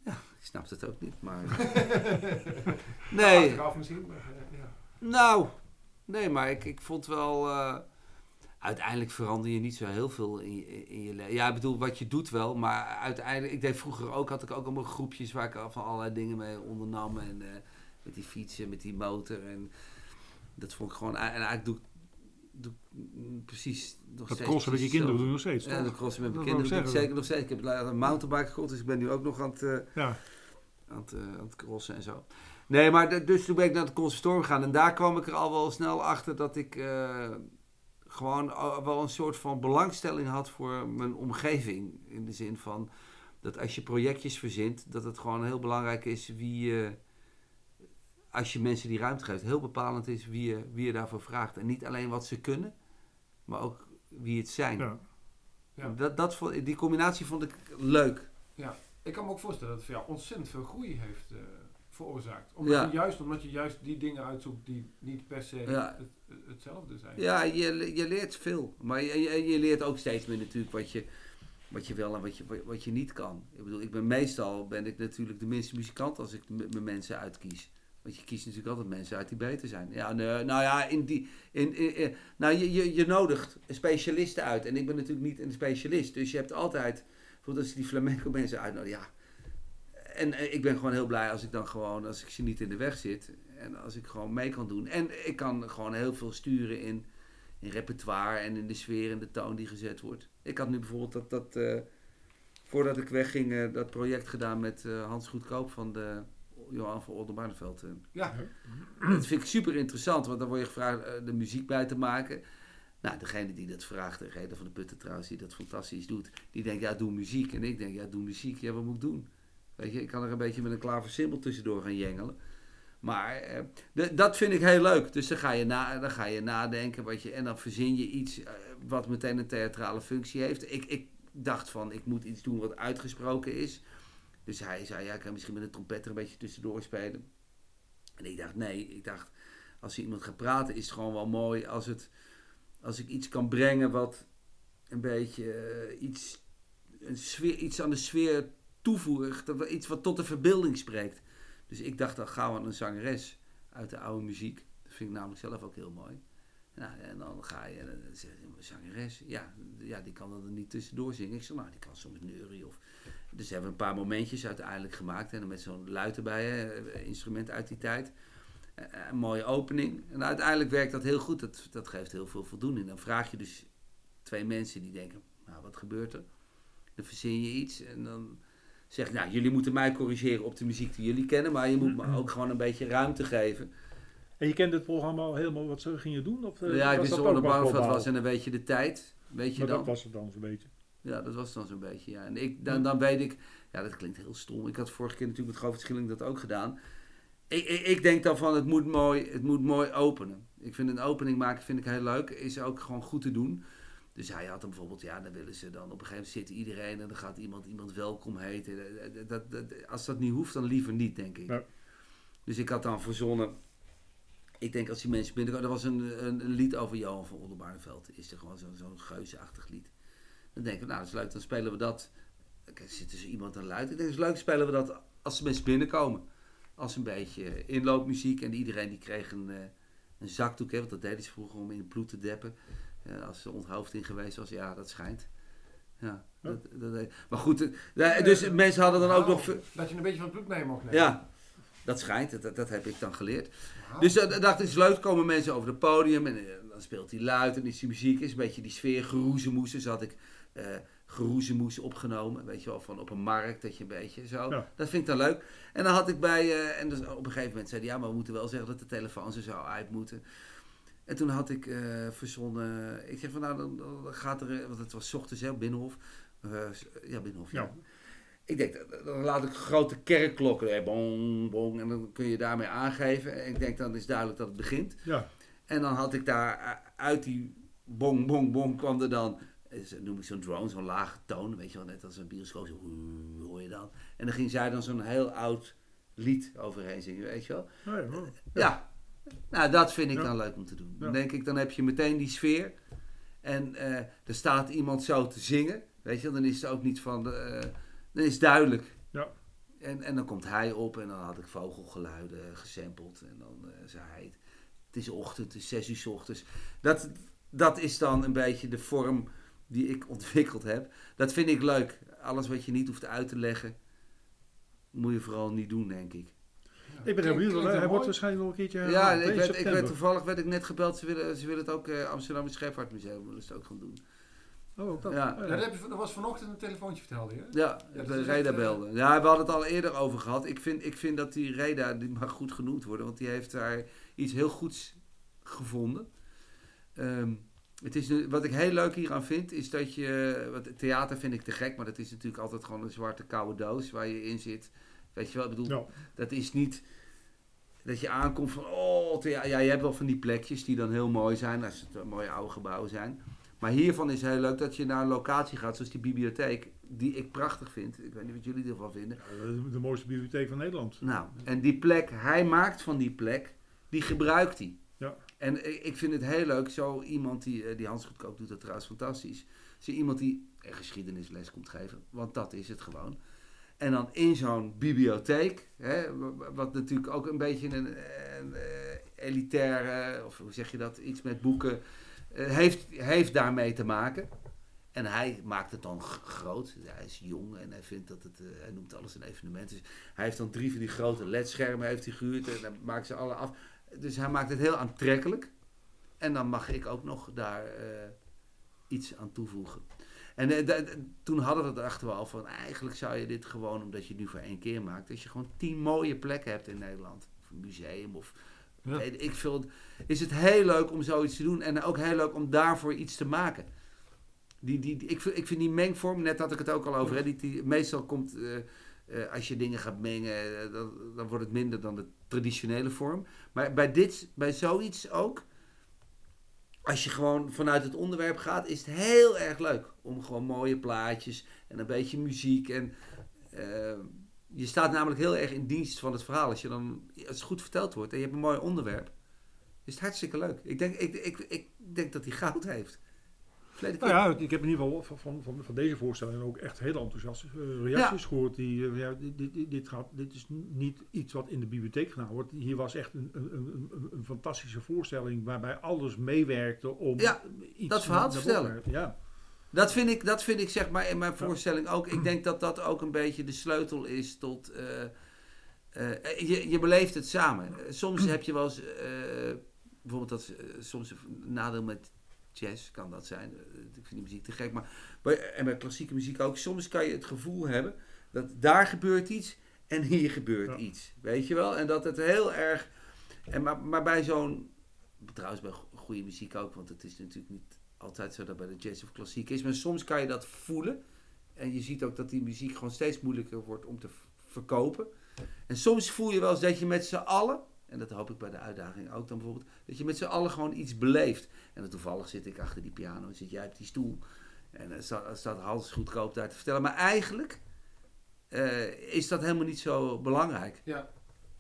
ja, ik snap het ook niet, maar... nee, Achteraf misschien, maar eh, ja. nou, nee, maar ik, ik vond wel... eh, uiteindelijk verander je niet zo heel veel in je, in je leven. Ja, ik bedoel, wat je doet wel, maar uiteindelijk... Ik deed vroeger ook, had ik ook allemaal groepjes waar ik al van allerlei dingen mee ondernam. En met die fietsen, met die motor en... Dat vond ik gewoon... En eigenlijk doe ik... Doe ik precies nog Dat steeds crossen met je kinderen doe je nog steeds, Ja, dat crossen met mijn Dat kinderen doe ik zeker nog steeds. Ik heb een mountainbike gekocht, dus ik ben nu ook nog aan het, eh, Ja, aan het, eh, aan het crossen en zo. Nee, maar de- dus toen ben ik naar het conservatorium gegaan. En daar kwam ik er al wel snel achter dat ik eh, gewoon wel een soort van belangstelling had voor mijn omgeving. In de zin van dat als je projectjes verzint, dat het gewoon heel belangrijk is wie je, als je mensen die ruimte geeft, heel bepalend is wie je, wie je daarvoor vraagt. En niet alleen wat ze kunnen, maar ook wie het zijn. ja. Ja. Dat, dat, die combinatie vond ik leuk. Ik kan me ook voorstellen dat het voor jou ontzettend veel groei heeft eh, veroorzaakt. Omdat, Ja. je juist, omdat je juist die dingen uitzoekt die niet per se Ja. het, hetzelfde zijn. Ja, je, je leert veel. Maar je, je, je leert ook steeds meer natuurlijk wat je, wat je wel en wat je, wat je niet kan. Ik bedoel, ik ben meestal ben ik natuurlijk de minste muzikant als ik mijn mensen uitkies. Want je kiest natuurlijk altijd mensen uit die beter zijn. Ja, nou ja, in die, in, in, nou, je, je, je nodigt specialisten uit. En ik ben natuurlijk niet een specialist. Dus je hebt altijd, bijvoorbeeld als ik die flamenco mensen uitnodig, ja. En eh, ik ben gewoon heel blij als ik dan gewoon, als ik ze niet in de weg zit. En als ik gewoon mee kan doen. En ik kan gewoon heel veel sturen in, in repertoire en in de sfeer en de toon die gezet wordt. Ik had nu bijvoorbeeld dat, dat eh, voordat ik wegging, eh, dat project gedaan met Hans Goedkoop van de Johan van Oldenbarneveld. eh. Ja. Dat vind ik super interessant, want dan word je gevraagd eh, de muziek bij te maken. Nou, degene die dat vraagt, de Reda van de Putten trouwens, die dat fantastisch doet, die denkt, ja, doe muziek. En ik denk, ja, doe muziek, ja, wat moet ik doen? Weet je, ik kan er een beetje met een klaversymbol tussendoor gaan jengelen. Maar eh, de- dat vind ik heel leuk. Dus dan ga je, na, dan ga je nadenken wat je, en dan verzin je iets eh, wat meteen een theatrale functie heeft. Ik, ik dacht van, ik moet iets doen wat uitgesproken is. Dus hij zei, ja, ik kan misschien met een trompet er een beetje tussendoor spelen. En ik dacht, nee, ik dacht, als je iemand gaat praten, is het gewoon wel mooi als, het, als ik iets kan brengen wat een beetje eh, iets, een sfeer, iets aan de sfeer toevoegt. Iets wat tot de verbeelding spreekt. Dus ik dacht dan gauw aan een zangeres uit de oude muziek. Dat vind ik namelijk zelf ook heel mooi. Nou, en dan ga je en dan zeg je, een zangeres, ja, ja, die kan er niet tussendoor zingen. Ik zeg, nou, die kan soms neurie. Of... Dus hebben we een paar momentjes uiteindelijk gemaakt. En dan met zo'n luid erbij, hè, instrument uit die tijd. Eh, Een mooie opening. En uiteindelijk werkt dat heel goed. Dat, dat geeft heel veel voldoening. Dan vraag je dus twee mensen die denken, nou, wat gebeurt er? Dan verzin je iets en dan zeg je, nou, jullie moeten mij corrigeren op de muziek die jullie kennen. Maar je moet me ook gewoon een beetje ruimte geven. En je kent het programma al helemaal wat ze gingen doen? Of, eh, ja, ik wist de wat was en dan weet je de tijd. Weet je Maar dan? dat was het dan zo'n beetje. Ja, dat was dan zo'n beetje, ja. En ik, dan, dan weet ik, ja, dat klinkt heel stom. Ik had vorige keer natuurlijk met Govert Schilling dat ook gedaan. Ik, ik, ik denk dan van, het moet, mooi, het moet mooi openen. Ik vind een opening maken vind ik heel leuk. Is ook gewoon goed te doen. Dus hij had dan bijvoorbeeld, ja, dan willen ze dan op een gegeven moment zit iedereen en dan gaat iemand iemand welkom heten. Dat, dat, dat- als dat niet hoeft, dan liever niet, denk ik. Ja. Dus ik had dan verzonnen, ik denk als die mensen binnenkomen, er was een, een, een lied over Johan van Oldenbarneveld. Is er gewoon zo'n zo'n geuzeachtig lied. Dan denk ik, nou dat is leuk, dan spelen we dat. Kijk, zit zo iemand aan luid. Ik denk, dat is leuk, spelen we dat als de mensen binnenkomen. Als een beetje inloopmuziek. En iedereen die kreeg een, eh, een zakdoek, hè, want dat deden ze vroeger om in het bloed te deppen. Eh, als er onthoofding geweest was, ja, dat schijnt. Ja, dat, dat deed- maar goed, eh, ja, dus mensen hadden dan ook nog... ver- Dat je een beetje van het bloed mee mocht nemen. Ja, dat schijnt, dat, dat heb ik dan geleerd. Dus dat, dat dacht ik, is leuk, komen mensen over het podium en eh, dan speelt hij luid en is die muziek, is een beetje die sfeer, geroezemoes. Dus had ik eh geroezemoes opgenomen, weet je wel, van op een markt, dat je een beetje zo. Ja. Dat vind ik dan leuk. En dan had ik bij, eh, en dus op een gegeven moment zei hij, ja, maar we moeten wel zeggen dat de telefoons er zo uit moeten. En toen had ik eh, verzonnen, ik zeg van nou, dan, dan gaat er, want het was ochtends hè, Binnenhof. Ja, Binnenhof, ja. Ja. Ik denk, dan- laat ik grote kerkklokken, eh, bong, bong, en dan kun je daarmee aangeven. En ik denk, dan is duidelijk dat het begint. Ja, En dan had ik daar uit die bong, bong, bong kwam er dan, noem ik zo'n drone, zo'n lage toon, weet je wel, net als een bioscoop, zo hoor je dan. En dan ging zij dan zo'n heel oud lied overheen zingen, weet je wel. ja, ja. Ja, nou dat vind ik Ja. dan leuk om te doen. Dan denk ik, dan heb je meteen die sfeer. En eh, er staat iemand zo te zingen, weet je wel, dan is het ook niet van, eh, dan is het duidelijk. Ja. En, en dan komt hij op en dan had ik vogelgeluiden gesampled. En dan eh, zei hij, het is ochtend, het is zes uur ochtends. Dat, dat is dan een beetje de vorm die ik ontwikkeld heb. Dat vind ik leuk. Alles wat je niet hoeft uit te leggen, moet je vooral niet doen, denk ik. Ik ben heel benieuwd, hij wordt waarschijnlijk nog een keertje Ja, herhaald, ik werd, ik werd, toevallig werd ik net gebeld. Ze willen, ze willen het ook uh, Amsterdam Scheepvaartmuseum willen ze het ook gaan doen. Oh, ook dat. Ja. Oh, Ja, dat, heb je, dat was vanochtend een telefoontje vertelde je. hè? Ja, Ja, de Reda echt, eh, belde. Ja, we hadden het al eerder over gehad. Ik vind, ik vind dat die Reda, die mag goed genoemd worden, want die heeft daar iets heel goeds gevonden. Ehm, het is, wat ik heel leuk hieraan vind, is dat je, wat, theater vind ik te gek, maar dat is natuurlijk altijd gewoon een zwarte koude doos waar je in zit. Weet je wel, ik bedoel, Ja. dat is niet dat je aankomt van, oh, thea- ja, je hebt wel van die plekjes die dan heel mooi zijn, als het een mooie oude gebouwen zijn. Maar hiervan is heel leuk dat je naar een locatie gaat, zoals die bibliotheek, die ik prachtig vind. Ik weet niet wat jullie ervan vinden. Ja, de- de mooiste bibliotheek van Nederland. Nou, en die plek, hij maakt van die plek, die gebruikt hij. En ik, vind het heel leuk, zo iemand die, eh, die Hans Goedkoop doet dat trouwens fantastisch. Zie iemand die een geschiedenisles komt geven, want dat is het gewoon. En dan in zo'n bibliotheek, hè, wa- wat natuurlijk ook een beetje een, een eh, elitaire, of hoe zeg je dat, iets met boeken, eh, heeft, heeft daarmee te maken. En hij maakt het dan groot. Hij is jong en hij vindt dat het, hij noemt alles een evenement. Dus hij heeft dan drie van die grote ledschermen heeft hij gehuurd en dan maakt ze alle af. Dus hij maakt het heel aantrekkelijk. En dan mag ik ook nog daar eh, iets aan toevoegen. En eh, toen hadden we het we al van eigenlijk zou je dit gewoon, omdat je het nu voor één keer maakt, dat je gewoon tien mooie plekken hebt in Nederland. Of een museum of Ja. weet ik veel. Is het heel leuk om zoiets te doen en ook heel leuk om daarvoor iets te maken. Die, die, die- ik, vind, ik vind die mengvorm, net had ik het ook al over, hè, die, die, meestal komt, eh, eh, als je dingen gaat mengen, eh, dan, dan wordt het minder dan de traditionele vorm. Maar bij dit, bij zoiets ook, als je gewoon vanuit het onderwerp gaat, is het heel erg leuk om gewoon mooie plaatjes en een beetje muziek. En eh, je staat namelijk heel erg in dienst van het verhaal. Als, je dan, als het goed verteld wordt en je hebt een mooi onderwerp, is het hartstikke leuk. Ik denk, ik, ik, ik denk dat hij goud heeft. Verleden keer- Nou ja, ik heb in ieder geval van, van, van, van deze voorstelling ook echt hele enthousiaste eh, reacties gehoord. Die, eh, ja, dit, dit, dit, gaat, dit is niet iets wat in de bibliotheek gedaan wordt. Hier was echt een, een, een, een- fantastische voorstelling waarbij alles meewerkte om Ja, iets dat verhaal te vertellen. te- Ja, Dat vind, ik, dat vind ik zeg maar in mijn voorstelling ook. Ik denk dat dat ook een beetje de sleutel is tot. eh, je, je beleeft het samen. Soms heb je wel eens. bijvoorbeeld dat soms een nadeel met jazz kan dat zijn. Eh, ik vind die muziek te gek. Maar bij, en bij klassieke muziek ook. Soms kan je het gevoel hebben dat daar gebeurt iets en hier gebeurt Ja. iets. Weet je wel? En dat het heel erg. En maar, maar bij zo'n. Trouwens, bij go- goede muziek ook, want het is natuurlijk niet altijd zo dat bij de jazz of klassiek is. Maar soms kan je dat voelen. En je ziet ook dat die muziek gewoon steeds moeilijker wordt om te verkopen. En soms voel je wel eens dat je met z'n allen, en dat hoop ik bij de uitdaging ook dan bijvoorbeeld, dat je met z'n allen gewoon iets beleeft. En dan toevallig zit ik achter die piano en zit jij op die stoel. En dan staat, dan staat Hans goedkoop daar te vertellen. Maar eigenlijk eh, is dat helemaal niet zo belangrijk. Ja.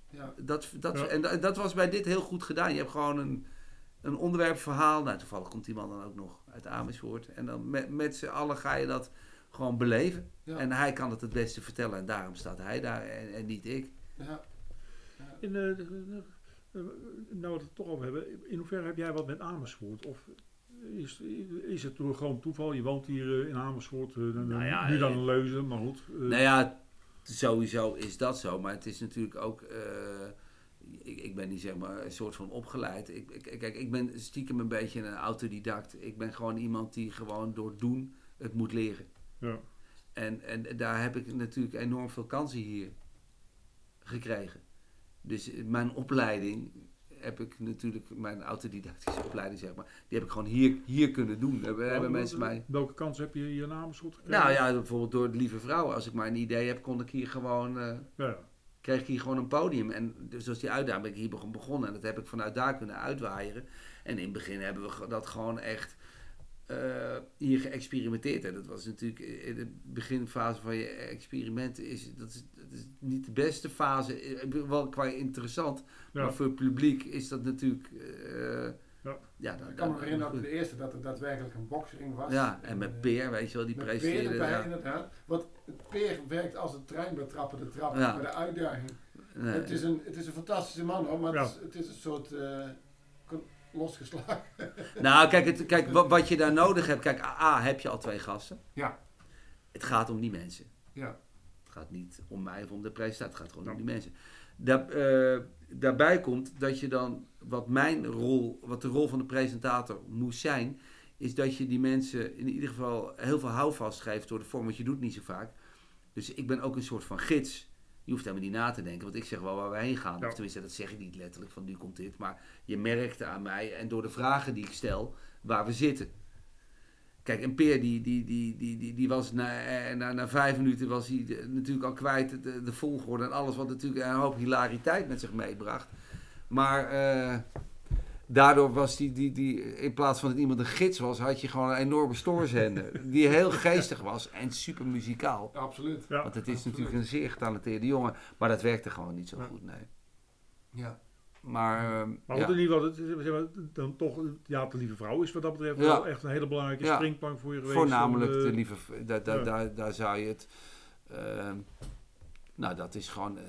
ja. Dat, dat, Ja. En da- dat was bij dit heel goed gedaan. Je hebt gewoon een, een onderwerp, verhaal. Nou, toevallig komt die man dan ook nog uit Amersfoort. En dan met, met z'n allen ga je dat gewoon beleven. Ja. En hij kan het het beste vertellen. En daarom staat hij daar en, en niet ik. ja. In, eh, eh, nou, we het toch over hebben, in hoeverre heb jij wat met Amersfoort? Of is, is het door gewoon toeval? Je woont hier eh, in Amersfoort, Nou ja, nu dan een leuzen, maar goed. Nou ja, sowieso is dat zo. Maar het is natuurlijk ook... ik, ik ben niet zeg maar een soort van opgeleid. Ik, ik, kijk, ik ben stiekem een beetje een autodidact. Ik ben gewoon iemand die gewoon door doen het moet leren. Ja. En, en daar heb ik natuurlijk enorm veel kansen hier gekregen. Dus mijn opleiding heb ik natuurlijk, mijn autodidactische opleiding zeg maar, die heb ik gewoon hier, hier kunnen doen. Hebben, hebben mensen mij... Welke kans heb je hier Amersfoort gekregen? Nou ja, bijvoorbeeld door de lieve vrouw. Als ik maar een idee heb, kon ik hier gewoon, eh, Ja, kreeg ik hier gewoon een podium. En dus zoals die uitdaging ben ik hier begon- begonnen. En dat heb ik vanuit daar kunnen uitwaaieren. En in het begin hebben we dat gewoon echt eh, hier geëxperimenteerd. En dat was natuurlijk in de beginfase van je experiment. Is, dat, is, dat is niet de beste fase. eh, Wel qua interessant. Ja. Maar voor het publiek is dat natuurlijk... eh, Ja. ja, dat, Ik kan me herinneren dat de eerste dat het daadwerkelijk een boxring was. ja, en met Peer, weet je wel, die met Peer presenteerde. erbij, ja. inderdaad. Want Peer werkt als een trein bij trappen de trap Ja. bij de uitdaging. Nee. Het, is een, het is een fantastische man hoor, maar Ja. het, is, het is een soort eh, losgeslagen. Nou, kijk, het, kijk wat, wat je daar nodig hebt. Kijk, A, heb je al twee gasten. Ja. Het gaat om die mensen. Ja. Het gaat niet om mij of om de presentatie. Het gaat gewoon Ja. om die mensen. Daar, eh, daarbij komt dat je dan, wat mijn rol, wat de rol van de presentator moest zijn, is dat je die mensen in ieder geval heel veel houvast geeft door de vorm, want je doet niet zo vaak. Dus ik ben ook een soort van gids. Je hoeft helemaal niet na te denken, want ik zeg wel waar we heen gaan. Ja. Of tenminste, dat zeg ik niet letterlijk van nu komt dit. Maar je merkt aan mij en door de vragen die ik stel, waar we zitten. Kijk, en Peer die, die, die, die, die, die was na, eh, na, na vijf minuten was hij de- natuurlijk al kwijt de, de volgorde en alles wat natuurlijk een hoop hilariteit met zich meebracht. Maar eh, daardoor was die, die, die, in plaats van dat iemand een gids was, had je gewoon een enorme stoorzender. die heel geestig was en super muzikaal. Absoluut. ja. Want het is absoluut. natuurlijk een zeer getalenteerde jongen. Maar dat werkte gewoon niet zo Ja. goed, nee. Ja. Maar, ehm, Maar ja. wat in ieder geval, het is, zeg maar, dan toch, ja, de lieve vrouw is wat dat betreft Ja. wel echt een hele belangrijke Ja. springplank voor je geweest. Voornamelijk om, de lieve... Daar, daar, ja. daar, daar zou je het... ehm, nou, dat is gewoon... eh,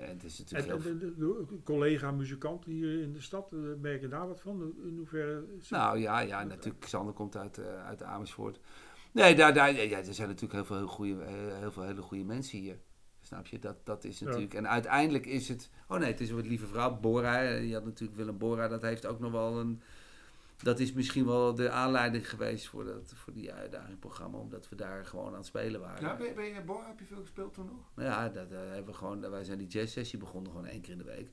het is natuurlijk en heel... de, de collega-muzikant hier in de stad, merk je daar wat van? In hoeverre... Nou ja, ja, natuurlijk. Xander komt uit, uit Amersfoort. Nee, daar, daar, ja, er zijn natuurlijk heel veel, heel, goede, heel veel hele goede mensen hier. Snap je? Dat, dat is Ja. natuurlijk... En uiteindelijk is het... Oh nee, het is een wat lieve vrouw. Bora, je had natuurlijk Willem Bora. Dat heeft ook nog wel een... Dat is misschien wel de aanleiding geweest voor, dat, voor die uitdagingprogramma. Omdat we daar gewoon aan het spelen waren. Ja, ben, je- ben je Bor, heb je veel gespeeld toen nog? Nou ja, dat, eh, hebben we gewoon, wij zijn die jazzsessie begonnen gewoon één keer in de week.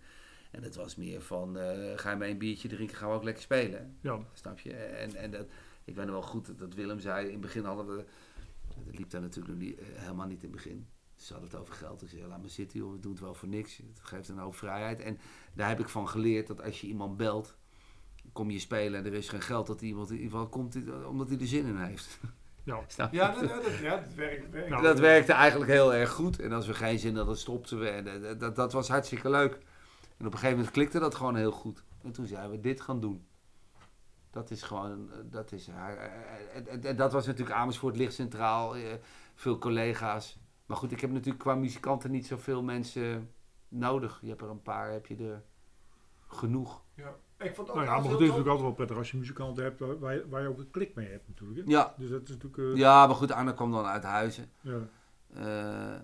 En dat was meer van, eh, ga je mee een biertje drinken, gaan we ook lekker spelen. Ja. Snap je? En, en dat, ik weet nog wel goed dat- dat Willem zei, in het begin hadden we, dat liep daar natuurlijk nog niet, eh, helemaal niet in het begin. Ze hadden het over geld. Ik zei, laat maar zitten joh, we doen het wel voor niks. Het geeft een hoop vrijheid. En daar heb ik van geleerd dat als je iemand belt, kom je spelen en er is geen geld, dat iemand in ieder geval komt omdat hij er zin in heeft. Ja. Snap je? Ja, dat, ja, dat, ja, dat werkt. werkt. Nou, dat werkte eigenlijk heel erg goed. En als we geen zin hadden, stopten we. En eh, dat, dat was hartstikke leuk. En op een gegeven moment klikte dat gewoon heel goed. En toen zeiden we dit gaan doen. Dat is gewoon, eh, dat is, eh, eh, eh, eh, eh, dat was natuurlijk Amersfoort licht centraal, eh, veel collega's. Maar goed, ik heb natuurlijk qua muzikanten niet zoveel mensen nodig. Je hebt er een paar, heb je er genoeg. Ja. Ik vond ook Nou ja, maar het is natuurlijk altijd wel prettig als je muzikanten hebt waar, waar je- waar je ook een klik mee hebt natuurlijk. Hè? Ja, Dus dat is natuurlijk... eh, ja maar goed, Arno kwam dan uit huizen. ja. Eh,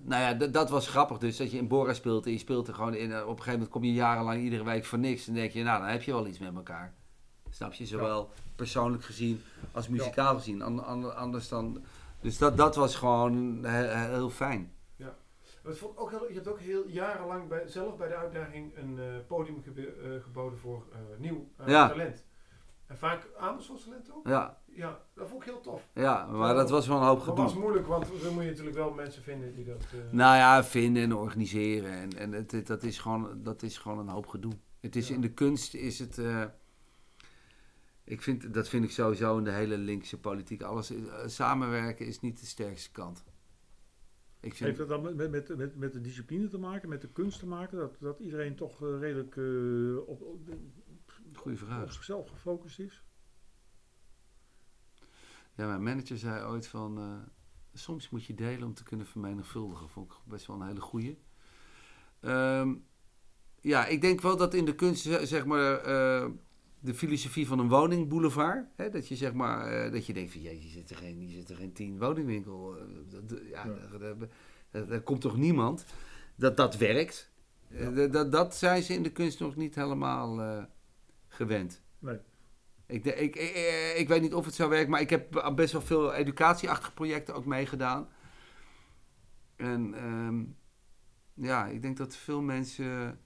nou ja, dat was grappig dus. Dat je in Bora speelt en je speelt er gewoon in. op een gegeven moment kom je jarenlang iedere week voor niks. En denk je, nou, dan heb je wel iets met elkaar. Snap je? Zowel persoonlijk gezien als muzikaal gezien. An- an- anders dan... Dus dat, dat was gewoon he- heel, fijn. Vond ook heel, je hebt ook heel jarenlang bij, zelf bij de uitdaging een eh, podium gebe- eh, geboden voor eh, nieuw Ja. talent. En vaak Amersfoort talent ook? Ja, Ja, dat vond ik heel tof. ja maar dat was wel een hoop Dat was gedoe. moeilijk, want dan moet je natuurlijk wel mensen vinden die dat... Nou ja, vinden en organiseren. En, en het, het- dat, is gewoon, dat is gewoon een hoop gedoe. Het is Ja. in de kunst is het. ik vind, dat vind ik sowieso in de hele linkse politiek. Alles, samenwerken is niet de sterkste kant. Ik vind, Heeft dat dan met, met, met, met de discipline te maken, met de kunst te maken? Dat, dat iedereen toch eh, redelijk eh, op, op, goede vraag. op zichzelf gefocust is? Ja, mijn manager zei ooit van... eh, soms moet je delen om te kunnen vermenigvuldigen. Vond ik best wel een hele goeie. Ehm, ja, ik denk wel dat in de kunst, zeg maar... de filosofie van een woningboulevard. Hè, dat je zeg maar, eh, dat je denkt van, jezus, hier zit er geen, hier er geen tien woningwinkel. eh, dat- ja, Ja. daar- komt toch niemand? Dat dat werkt. Eh, dat- dat, zijn ze in de kunst nog niet helemaal gewend. Nee. Ik, de- ik, ik, ik weet niet of het zou werken, maar ik heb best wel veel educatieachtige projecten ook meegedaan. En ehm, ja, ik denk dat veel mensen.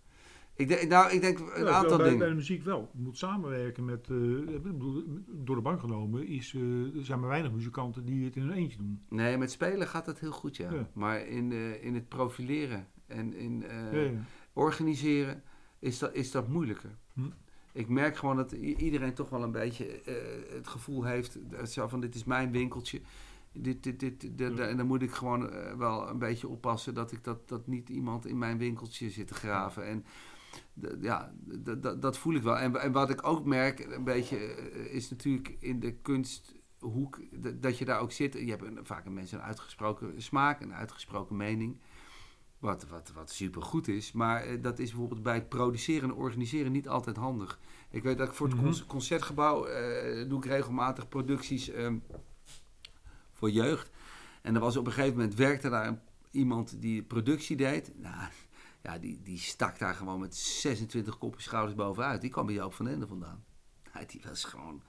Ik denk, nou, ik denk een Ja, aantal bij, dingen. bij de muziek wel. Je moet samenwerken met, eh, door de bank genomen, is, eh, er zijn maar weinig muzikanten die het in hun eentje doen. Nee, met spelen gaat dat heel goed, ja. Ja. Maar in, eh, in het profileren en in Ja, organiseren is dat, is dat moeilijker. Hm. Ik merk gewoon dat iedereen toch wel een beetje het gevoel heeft, zo van dit is mijn winkeltje. Dit, dit, dit, dit- Ja. En dan moet ik gewoon wel een beetje oppassen dat ik dat, dat niet iemand in mijn winkeltje zit te graven. En ja, dat voel ik wel. En, en wat ik ook merk, een beetje, eh, is natuurlijk in de kunsthoek, dat je daar ook zit. Je hebt een, vaak een mensen een uitgesproken smaak, een uitgesproken mening. Wat, wat, wat supergoed is. Maar eh, dat is bijvoorbeeld bij het produceren en organiseren niet altijd handig. Ik weet dat ik voor het Mhm. con- concertgebouw eh, doe ik regelmatig producties ehm, voor jeugd. En er was op een gegeven moment werkte daar een- iemand die productie deed. Nou, ja, die, die stak daar gewoon met 26 koppen schouders bovenuit. Die kwam bij Joop van Ende vandaan. Ja, die was gewoon,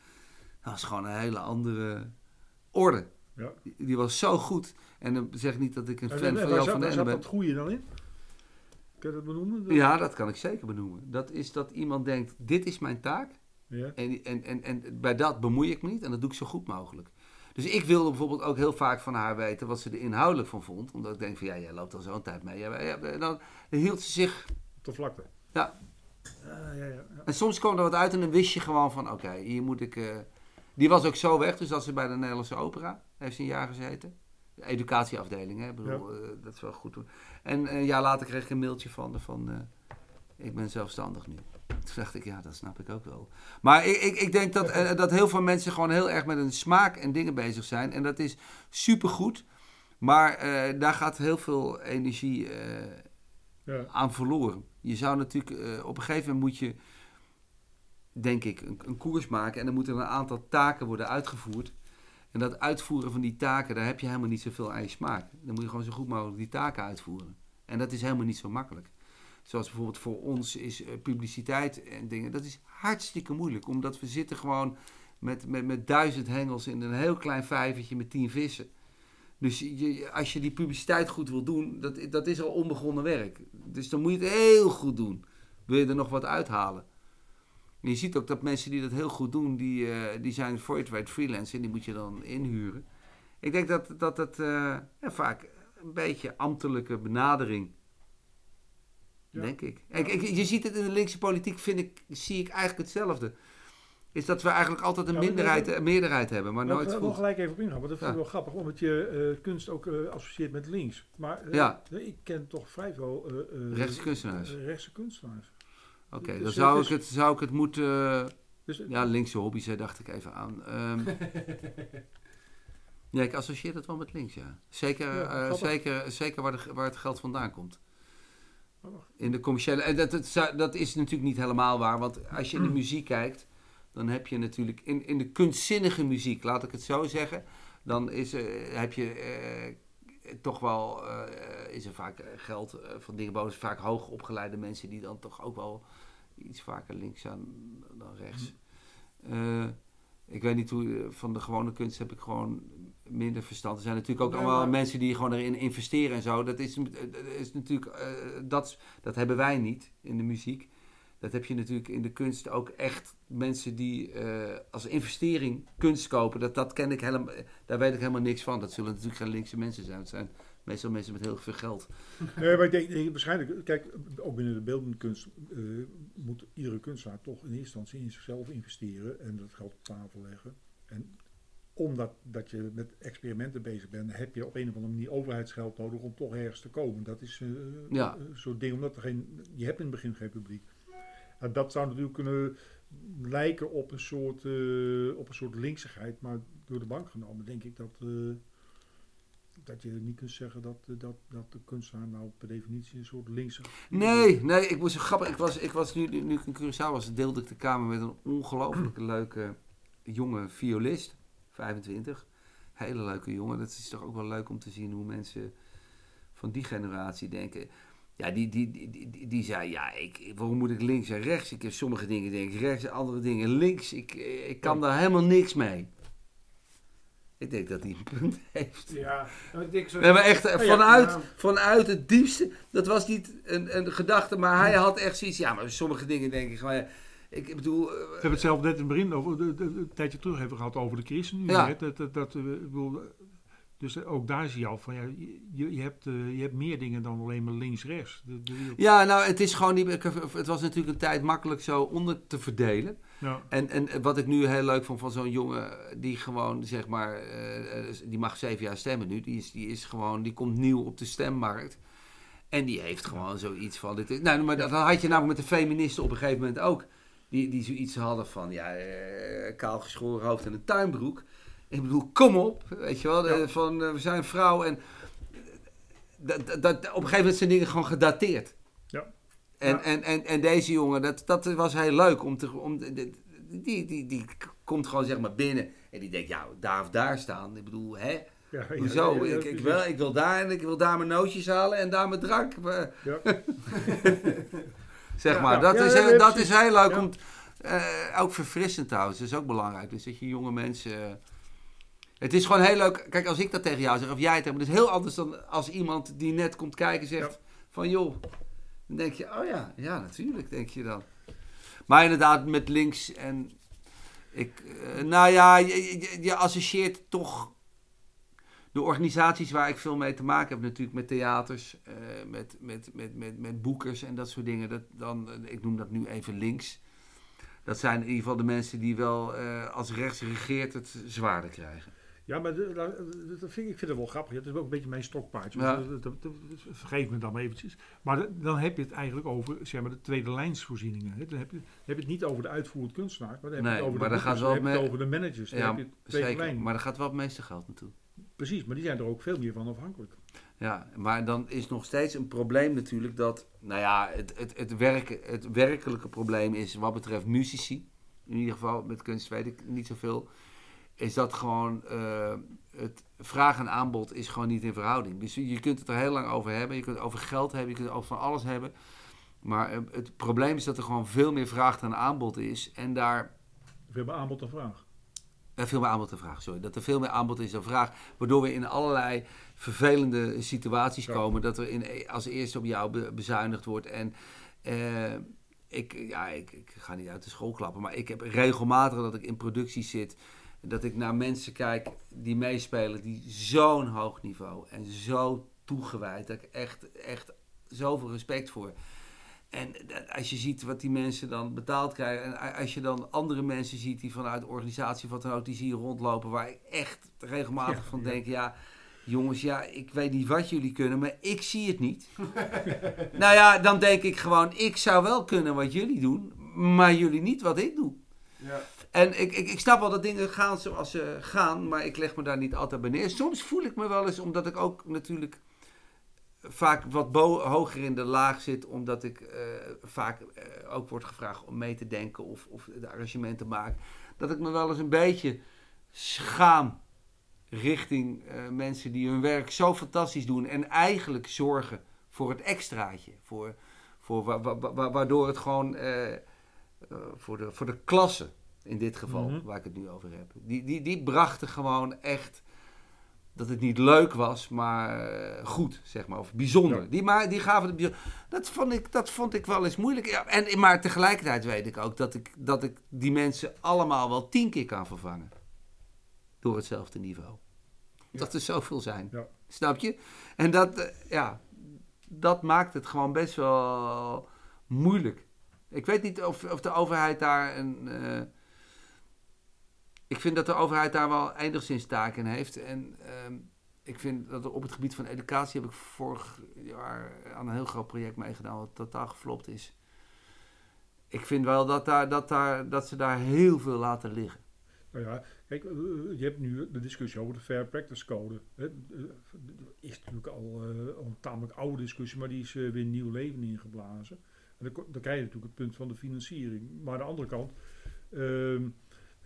dat was gewoon een hele andere orde. Ja. Die, die was zo goed. En dan zeg ik niet dat ik een En- fan van waar Joop zat, van waar Ende zat ben. dat goede dan in? Kun je dat benoemen? Ja, dat kan ik zeker benoemen. Dat is dat iemand denkt, dit is mijn taak. Ja. En, en, en, en bij dat bemoei ik me niet en dat doe ik zo goed mogelijk. Dus ik wilde bijvoorbeeld ook heel vaak van haar weten wat ze er inhoudelijk van vond. Omdat ik denk van, ja, jij loopt al zo'n tijd mee. Ja, ja, en dan hield ze zich... Op de vlakte. Ja. Ja, ja, ja, ja. En soms kwam er wat uit en dan wist je gewoon van, oké, hier moet ik... eh, Die was ook zo weg, dus dat ze bij de Nederlandse opera heeft ze een jaar gezeten. De educatieafdeling, hè. Ik bedoel, eh, dat is wel goed. En een jaar later kreeg ik een mailtje van van... eh, ik ben zelfstandig nu. Toen dacht ik, ja, dat snap ik ook wel. Maar ik, ik, ik denk dat, eh, dat heel veel mensen gewoon heel erg met een smaak en dingen bezig zijn. En dat is supergoed. Maar eh, daar gaat heel veel energie eh, Ja. aan verloren. Je zou natuurlijk, op een gegeven moment moet je, denk ik, een, een koers maken. En dan moeten er een aantal taken worden uitgevoerd. En dat uitvoeren van die taken, daar heb je helemaal niet zoveel aan je smaak. Dan moet je gewoon zo goed mogelijk die taken uitvoeren. En dat is helemaal niet zo makkelijk. Zoals bijvoorbeeld voor ons is eh, publiciteit en dingen. Dat is hartstikke moeilijk. Omdat we zitten gewoon met, met, met duizend hengels in een heel klein vijvertje met tien vissen. Dus je, als je die publiciteit goed wil doen, dat, dat is al onbegonnen werk. Dus dan moet je het heel goed doen. Wil je er nog wat uithalen. En je ziet ook dat mensen die dat heel goed doen, die, eh, die zijn weet freelance en die moet je dan inhuren. Ik denk dat dat het eh, vaak een beetje ambtelijke benadering, Ja. denk ik. Ik, ik. Je ziet het in de linkse politiek, vind ik, zie ik eigenlijk hetzelfde. Is dat we eigenlijk altijd een Ja, minderheid, een meerderheid hebben, maar nooit ik wil gelijk even op ingaan, want dat vind ik wel grappig, omdat je eh, kunst ook eh, associeert met links. Maar eh, ik ken toch vrij veel Rechtse kunstenaars. rechtse kunstenaars. Oké, Dus dan zou ik, het, zou ik het moeten... Dus, Ja, linkse hobby's, hè, dacht ik even aan. Ehm, ja, ik associeer dat wel met links, ja. Zeker, Ja, zeker, zeker waar, de, waar het geld vandaan komt. In de commerciële... En dat, dat, dat is natuurlijk niet helemaal waar, want als je in de muziek kijkt... dan heb je natuurlijk... In, in de kunstzinnige muziek, laat ik het zo zeggen... dan is, er- heb je eh, toch wel... eh, is er vaak eh, geld eh, van dingen boven... vaak hoog opgeleide mensen die dan toch ook wel... iets vaker links staan dan rechts. Eh, ik weet niet hoe, eh, van de gewone kunst heb ik gewoon minder verstand. Er zijn natuurlijk ook allemaal maar- mensen die gewoon erin investeren en zo. Dat is, eh, dat is natuurlijk, eh, dat, dat hebben wij niet in de muziek. Dat heb je natuurlijk in de kunst ook echt mensen die eh, als investering kunst kopen. Dat, dat ken ik helemaal, daar weet ik helemaal niks van. Dat zullen natuurlijk geen linkse mensen zijn. Het zijn meestal mensen met heel veel geld. Nee, maar ik denk, denk waarschijnlijk, kijk, ook binnen de beeldende kunst moet iedere kunstenaar toch in eerste instantie in zichzelf investeren en dat geld op tafel leggen. En omdat dat je met experimenten bezig bent, heb je op een of andere manier overheidsgeld nodig om toch ergens te komen. Dat is eh, Ja. een soort ding, omdat er geen, je hebt in het begin geen publiek. En dat zou natuurlijk kunnen lijken op een soort, eh, op een soort linksigheid, maar door de bank genomen denk ik dat, eh, dat je niet kunt zeggen dat, eh, dat, dat de kunstenaar nou per definitie een soort linkse... Nee, nee, ik moest grappig. Ik was, ik was nu, nu ik in Curaçao was, deelde ik de kamer met een ongelooflijk leuke jonge violist. 25. Hele leuke jongen. Dat is toch ook wel leuk om te zien hoe mensen van die generatie denken. Ja, die, die, die, die, die zei, ja, ik, waarom moet ik links en rechts? Ik heb sommige dingen denk ik rechts andere dingen links. Ik, ik kan daar helemaal niks mee. Ik denk dat hij een punt heeft. Ja, nou, ik denk zo... Nee, maar echt, eh, vanuit, vanuit het diepste, dat was niet een, een gedachte, maar hij had echt zoiets, ja, maar sommige dingen denk ik gewoon, ik bedoel, eh, We hebben het zelf net in het begin, over, de, de- de- een tijdje terug hebben we gehad over de ChristenUnie. Ja. hè. Dat, dat, dat, eh, bedoel, eh, dus ook daar zie je al van, ja, je, je, hebt, je hebt meer dingen dan alleen maar links-rechts. Ja, nou, het is gewoon niet, het was natuurlijk een tijd makkelijk zo onder te verdelen. ja. En, en wat ik nu heel leuk vond van zo'n jongen die gewoon, zeg maar, die mag zeven jaar stemmen nu. Die is, die is gewoon, die komt nieuw op de stemmarkt. En die heeft gewoon zoiets van, dit, nou, maar dat had je namelijk met de feministen op een gegeven moment ook. Die, die zoiets hadden van, ja, eh, kaal geschoren hoofd en een tuinbroek. Ik bedoel, kom op, weet je wel, Ja. van eh, we zijn vrouw en dat, dat, dat- op een gegeven moment zijn dingen gewoon gedateerd. Ja. En, Ja. en, en, en deze jongen, dat, dat was heel leuk om te. Om, die, die, die komt gewoon zeg maar binnen en die denkt, ja, daar of daar staan. Ik bedoel, hè? Ja, ja, Hoezo? ja, ik, ik, wil, ik wil daar en ik wil daar mijn nootjes halen en daar mijn drank. Ja. zeg maar, dat, is, heel- dat is heel leuk om. eh, ook verfrissend trouwens, dat is ook belangrijk. Dus dat je jonge mensen. eh, het is gewoon heel leuk. Kijk, als ik dat tegen jou zeg, of jij het hebt, het is heel anders dan als iemand die net komt kijken zegt: Ja. van joh. Dan denk je, oh ja, ja, natuurlijk, denk je dan. Maar inderdaad, met links en. Ik, eh, nou ja, je, je, je associeert toch. De organisaties waar ik veel mee te maken heb, natuurlijk met theaters, eh, met, met, met, met, met boekers en dat soort dingen. Dat, dan, eh, ik noem dat nu even links. Dat zijn in ieder geval de mensen die wel eh, als rechts regeert het zwaarder krijgen. Ja, maar dat vind ik, ik vind het wel grappig. Het is ook een beetje mijn stokpaardje. Ja. Dat- dat- dat- dat- Vergeef me dan maar eventjes. Maar dan heb je het eigenlijk over zeg maar, de tweede lijnsvoorzieningen. hè. Dan heb je, dan heb je het niet over de uitvoerend kunstenaar, maar dan heb je Nee, het over de gaat dan heb het over de managers. Dan Ja, heb je het tweede zeker. lijn. Maar daar gaat wel het meeste geld naartoe. Precies, maar die zijn er ook veel meer van afhankelijk. Ja, maar dan is nog steeds een probleem natuurlijk dat, nou ja, het, het, het, werk, het werkelijke probleem is wat betreft muzici, in ieder geval met kunst weet ik niet zoveel, is dat gewoon eh, het vraag en aanbod is gewoon niet in verhouding. Dus je kunt het er heel lang over hebben, je kunt het over geld hebben, je kunt het over van alles hebben, maar eh, het probleem is dat er gewoon veel meer vraag dan aanbod is en daar We hebben aanbod en vraag. Eh, veel meer aanbod dan vraag, sorry. Dat er veel meer aanbod is dan vraag. Waardoor we in allerlei vervelende situaties Ja. komen. Dat er in, als eerste op jou be- bezuinigd wordt. En eh, ik, ja, ik, ik ga niet uit de school klappen. Maar ik heb regelmatig dat ik in productie zit. Dat ik naar mensen kijk die meespelen. Die zo'n hoog niveau. En zo toegewijd. Dat ik echt, echt zoveel respect voor. En als je ziet wat die mensen dan betaald krijgen. En als je dan andere mensen ziet die vanuit de organisatie wat dan die zie je rondlopen. Waar ik echt regelmatig Ja, van ja. denk, ja, jongens, ja, ik weet niet wat jullie kunnen, maar ik zie het niet. nou ja, dan denk ik gewoon, ik zou wel kunnen wat jullie doen, maar jullie niet wat ik doe. Ja. En ik, ik, ik snap wel dat dingen gaan zoals ze gaan, maar ik leg me daar niet altijd bij neer. Soms voel ik me wel eens, omdat ik ook natuurlijk vaak wat hoger in de laag zit, omdat ik eh, vaak eh, ook word gevraagd om mee te denken of, of de arrangementen maken, dat ik me wel eens een beetje schaam richting eh, mensen die hun werk zo fantastisch doen en eigenlijk zorgen voor het extraatje, voor, voor wa- wa- wa- waardoor het gewoon voor, de, voor de klasse in dit geval, Mhm. waar ik het nu over heb, die, die, die brachten gewoon echt dat het niet leuk was, maar eh, goed, zeg maar, of bijzonder. Ja. Die, maar, die gaven het bijzonder. Dat vond ik, dat vond ik wel eens moeilijk. Ja, en, maar tegelijkertijd weet ik ook dat ik, dat ik die mensen allemaal wel tien keer kan vervangen. Door hetzelfde niveau. Dat er zoveel zijn. Snap je? En dat, eh, ja, dat maakt het gewoon best wel moeilijk. Ik weet niet of, of de overheid daar een. eh, ik vind dat de overheid daar wel enigszins taak in heeft. En ehm, ik vind dat op het gebied van educatie heb ik vorig jaar aan een heel groot project meegedaan, wat totaal geflopt is. Ik vind wel dat, daar, dat, daar, dat ze daar heel veel laten liggen. Nou ja, kijk, eh, je hebt nu de discussie over de Fair Practice Code. Hè. Eh, is natuurlijk al, eh, al een tamelijk oude discussie, maar die is weer nieuw leven ingeblazen. En dan krijg je natuurlijk het punt van de financiering. Maar aan de andere kant, ehm,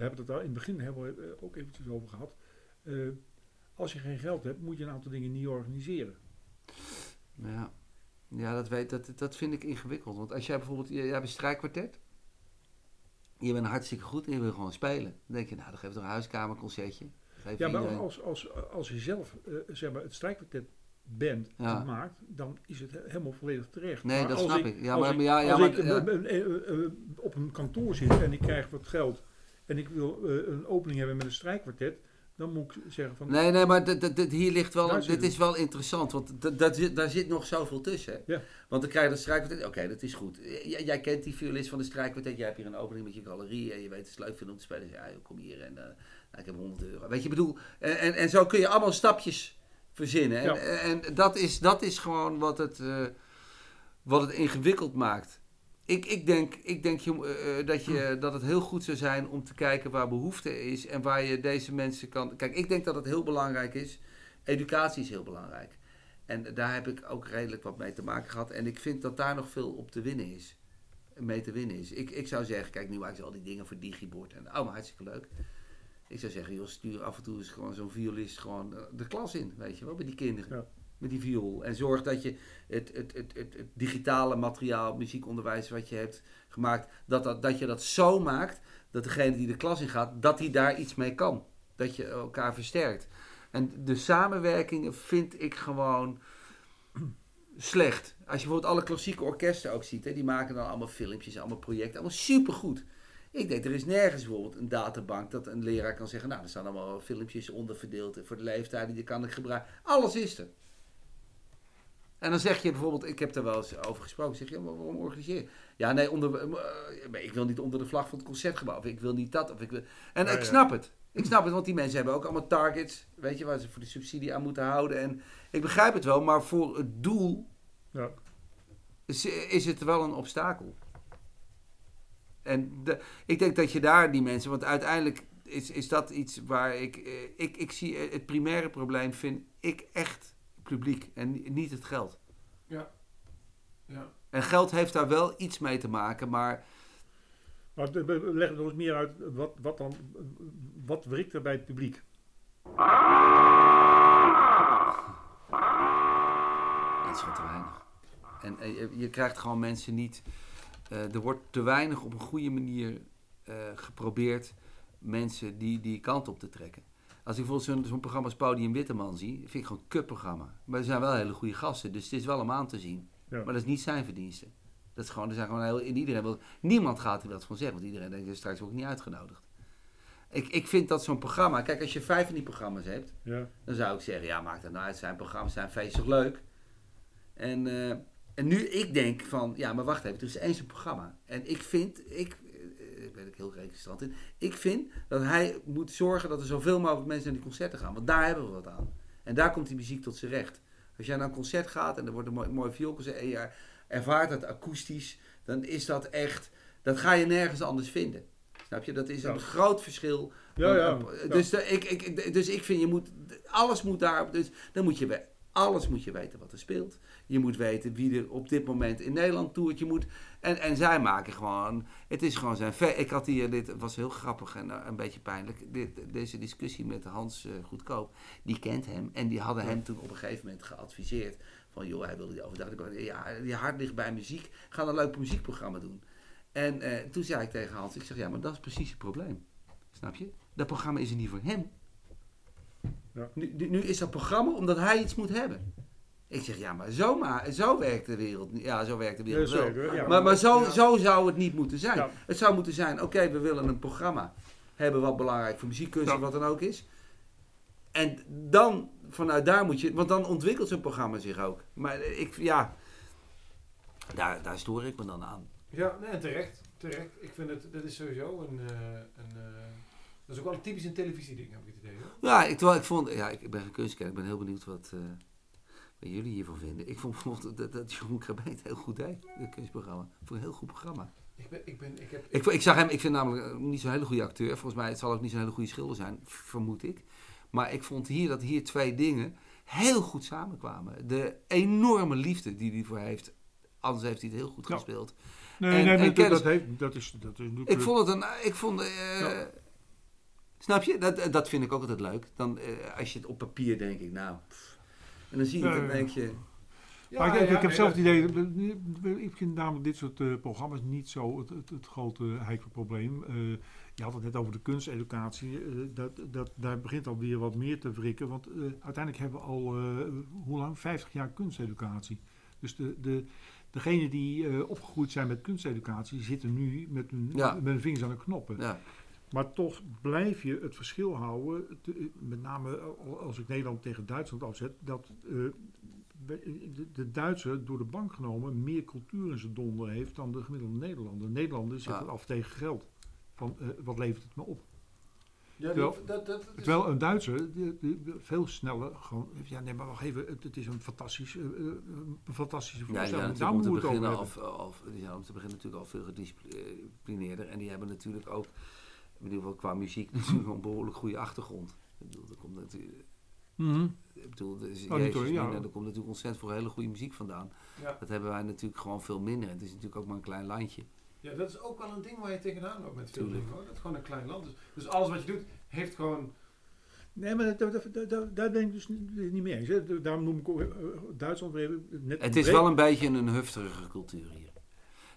we hebben het daar in het begin hebben we eh, ook eventjes over gehad. Eh, als je geen geld hebt, moet je een aantal dingen niet organiseren. Ja. Ja, dat, weet, dat, dat vind ik ingewikkeld. Want als jij bijvoorbeeld, jij hebt een strijkkwartet. Je bent hartstikke goed en je wil gewoon spelen. Dan denk je, nou, dan geef toch een huiskamerconcertje. Ja, maar iedereen- als, als, als je zelf eh, zeg maar, het strijkkwartet bent Ja. en maakt, dan is het he- helemaal volledig terecht. Nee, Maar dat snap ik. Ja, als maar- maar ja, ja, als maar- ik op een kantoor zit en ik krijg wat geld en ik wil eh, een opening hebben met een strijkkwartet, dan moet ik zeggen van... Nee, nee, maar hier ligt wel, zit dit is wel interessant, want daar zit nog zoveel tussen. Ja. Want dan krijg je dat strijkkwartet, oké, dat is goed. J- jij kent die violist van de strijkkwartet, jij hebt hier een opening met je galerie en je weet het is leuk vinden om te spelen. Ja, kom hier en eh, nou, ik heb 100 euro. Weet je, bedoel, en, en, en zo kun je allemaal stapjes verzinnen. En, Ja. en dat, is, dat is gewoon wat het, eh, wat het ingewikkeld maakt. Ik, ik denk, ik denk je, eh, eh, dat, je, dat het heel goed zou zijn om te kijken waar behoefte is en waar je deze mensen kan. Kijk, ik denk dat het heel belangrijk is. Educatie is heel belangrijk. En daar heb ik ook redelijk wat mee te maken gehad. En ik vind dat daar nog veel op te winnen is. Mee te winnen is. Ik, ik zou zeggen, kijk, nu maken ze al die dingen voor Digibord. En oh, maar hartstikke leuk. Ik zou zeggen, joh, stuur af en toe eens gewoon zo'n violist gewoon eh, de klas in. Weet je wel, bij die kinderen. Ja. Met die viool. En zorg dat je het, het, het, het, digitale materiaal, muziekonderwijs wat je hebt gemaakt, dat, dat, dat je dat zo maakt dat degene die de klas in gaat, dat hij daar iets mee kan. Dat je elkaar versterkt. En de samenwerkingen vind ik gewoon slecht. Als je bijvoorbeeld alle klassieke orkesten ook ziet, hè, die maken dan allemaal filmpjes, allemaal projecten, allemaal supergoed. Ik denk, er is nergens bijvoorbeeld een databank dat een leraar kan zeggen, nou, er staan allemaal filmpjes onderverdeeld voor de leeftijden, die kan ik gebruiken. Alles is er. En dan zeg je bijvoorbeeld, ik heb er wel eens over gesproken, zeg je, maar waarom organiseer je? Ja, nee, onder, eh, ik wil niet onder de vlag van het concertgebouw, of ik wil niet dat, of ik wil... En Ja, ik ja. snap het. Ik snap het, want die mensen hebben ook allemaal targets, weet je, waar ze voor de subsidie aan moeten houden. En ik begrijp het wel, maar voor het doel Ja. is, is het wel een obstakel. En de, ik denk dat je daar die mensen, want uiteindelijk is, is dat iets waar ik, eh, ik, ik zie het primaire probleem, vind ik echt publiek en ni- niet het geld. Ja. Ja. En geld heeft daar wel iets mee te maken, maar Maar leg nog eens meer uit, wat, wat, dan, wat wrikt er bij het publiek? het is gewoon te weinig. En eh, je, je krijgt gewoon mensen niet. eh, er wordt te weinig op een goede manier eh, geprobeerd mensen die, die kant op te trekken. Als ik bijvoorbeeld zo'n zo'n programma als Podium Witteman zie, vind ik gewoon een kutprogramma. Maar er zijn wel hele goede gasten, dus het is wel om aan te zien. Ja. Maar dat is niet zijn verdienste. Dat is gewoon, er zijn gewoon heel, in iedereen wil, niemand gaat er wat van zeggen, want iedereen denkt, straks ik niet uitgenodigd. Ik, ik vind dat zo'n programma, kijk als je vijf van die programma's hebt, Ja. dan zou ik zeggen, ja, maak dat nou uit. Zijn programma's zijn feestig leuk. En, eh, en nu ik denk van, ja, maar wacht even, er is eens een programma. En ik vind, ik, eh, ik ben ik heel recalcitrant in, ik vind dat hij moet zorgen dat er zoveel mogelijk mensen naar die concerten gaan. Want daar hebben we wat aan. En daar komt die muziek tot zijn recht. Als jij naar een concert gaat en er wordt een mooi, mooi vioolconcert en je ervaart het akoestisch, dan is dat echt, dat ga je nergens anders vinden. Snap je? Dat is een Ja. groot verschil Ja, ja. Dus, de- ik, ik, dus ik vind, je moet, alles moet daar, dus dan moet je, alles moet je weten wat er speelt. Je moet weten wie er op dit moment in Nederland toert. Je moet, en, en zij maken gewoon, het is gewoon zijn, ik had hier, dit was heel grappig en eh, een beetje pijnlijk, dit, deze discussie met Hans eh, Goedkoop, die kent hem en die hadden hem toen op een gegeven moment geadviseerd van, joh, hij wilde die overdag, ja, je hart ligt bij muziek, ga een leuk muziekprogramma doen. En eh, toen zei ik tegen Hans, ik zeg, ja, maar dat is precies het probleem. Snap je? Dat programma is er niet voor hem. Ja. Nu, nu, nu is dat programma omdat hij iets moet hebben. Ik zeg, ja, maar zo, maar, zo werkt de wereld niet. Ja, zo werkt de wereld wel. zeker, ja. Maar, maar zo, zo zou het niet moeten zijn. Het zou moeten zijn, oké, we willen een programma hebben wat belangrijk voor muziekkunst of wat dan ook is. En dan, vanuit daar moet je, want dan ontwikkelt zo'n programma zich ook. Maar ik, ja, daar, daar stoor ik me dan aan. Ja, nee, terecht. Terecht. Ik vind het, dat is sowieso een, eh, een eh, dat is ook wel een typisch een televisieding, heb ik het idee. Hoor. Ja, ik, terwijl ik vond, ja, ik ben geen kunstkenner, ik ben heel benieuwd wat, eh, wat jullie hiervan vinden. Ik vond bijvoorbeeld dat, dat Jeroen heel goed deed, het kunstprogramma. Ik vond een heel goed programma. Ik, ben, ik, ben, ik heb... Ik, ik zag hem, ik vind namelijk eh, niet zo'n hele goede acteur. Volgens mij het zal ook niet zo'n hele goede schilder zijn, vermoed ik. Maar ik vond hier dat hier twee dingen heel goed samenkwamen. De enorme liefde die hij voor heeft. Anders heeft hij het heel goed Ja. gespeeld. Nee, En- nee, en dat, heeft, dat is, dat is natuurlijk... Ik vond het een. Ik vond. eh, Ja. Snap je? Dat, dat vind ik ook altijd leuk. Dan, eh, als je het op papier denk ik, nou. pff. En dan zie je het, denk je. Ja, maar ik, heb nee, zelf het idee, ik vind namelijk dit soort eh, programma's niet zo het, het, het grote heikele probleem. Eh, je had het net over de kunsteducatie. eh, dat, dat, daar begint alweer wat meer te wrikken. Want eh, uiteindelijk hebben we al, eh, hoe lang? 50 jaar kunsteducatie. Dus de, de, degenen die eh, opgegroeid zijn met kunsteducatie zitten nu met hun, Ja. met hun vingers aan de knoppen. Ja. Maar toch blijf je het verschil houden, te- met name als ik Nederland tegen Duitsland afzet, dat eh, de, de Duitser door de bank genomen meer cultuur in zijn donder heeft dan de gemiddelde Nederlander. Nederlander Ja. het af tegen geld. Van, eh, wat levert het me op? Ja, Terwijl- dat, dat, dat is- Terwijl een Duitser die, die veel sneller gewoon, ja nee maar wacht even, het, het is een, fantastisch, eh, eh, een fantastische Ja, zijn voorstelling. Daar moeten te we het over beginnen, hebben. al, al, die zijn om te beginnen natuurlijk al veel gedisciplineerder. En die hebben natuurlijk ook, in ieder geval qua muziek, natuurlijk wel een behoorlijk goede achtergrond. Ik bedoel, er komt natuurlijk, Mhm. ik bedoel, is, Oh, niet Jezus, hoor, ja. Mina, er komt natuurlijk ontzettend veel hele goede muziek vandaan. ja. Dat hebben wij natuurlijk gewoon veel minder. Het is natuurlijk ook maar een klein landje. ja, dat is ook wel een ding waar je tegenaan loopt met veel Tuurlijk. dingen hoor. Dat is gewoon een klein land. Dus, dus alles wat je doet, heeft gewoon... Nee, maar daar, daar, daar- daar, daar ben ik dus niet niet mee eens. Hè. Daarom noem ik ook, eh, Duitsland net Het is wel een beetje een hufterige cultuur hier.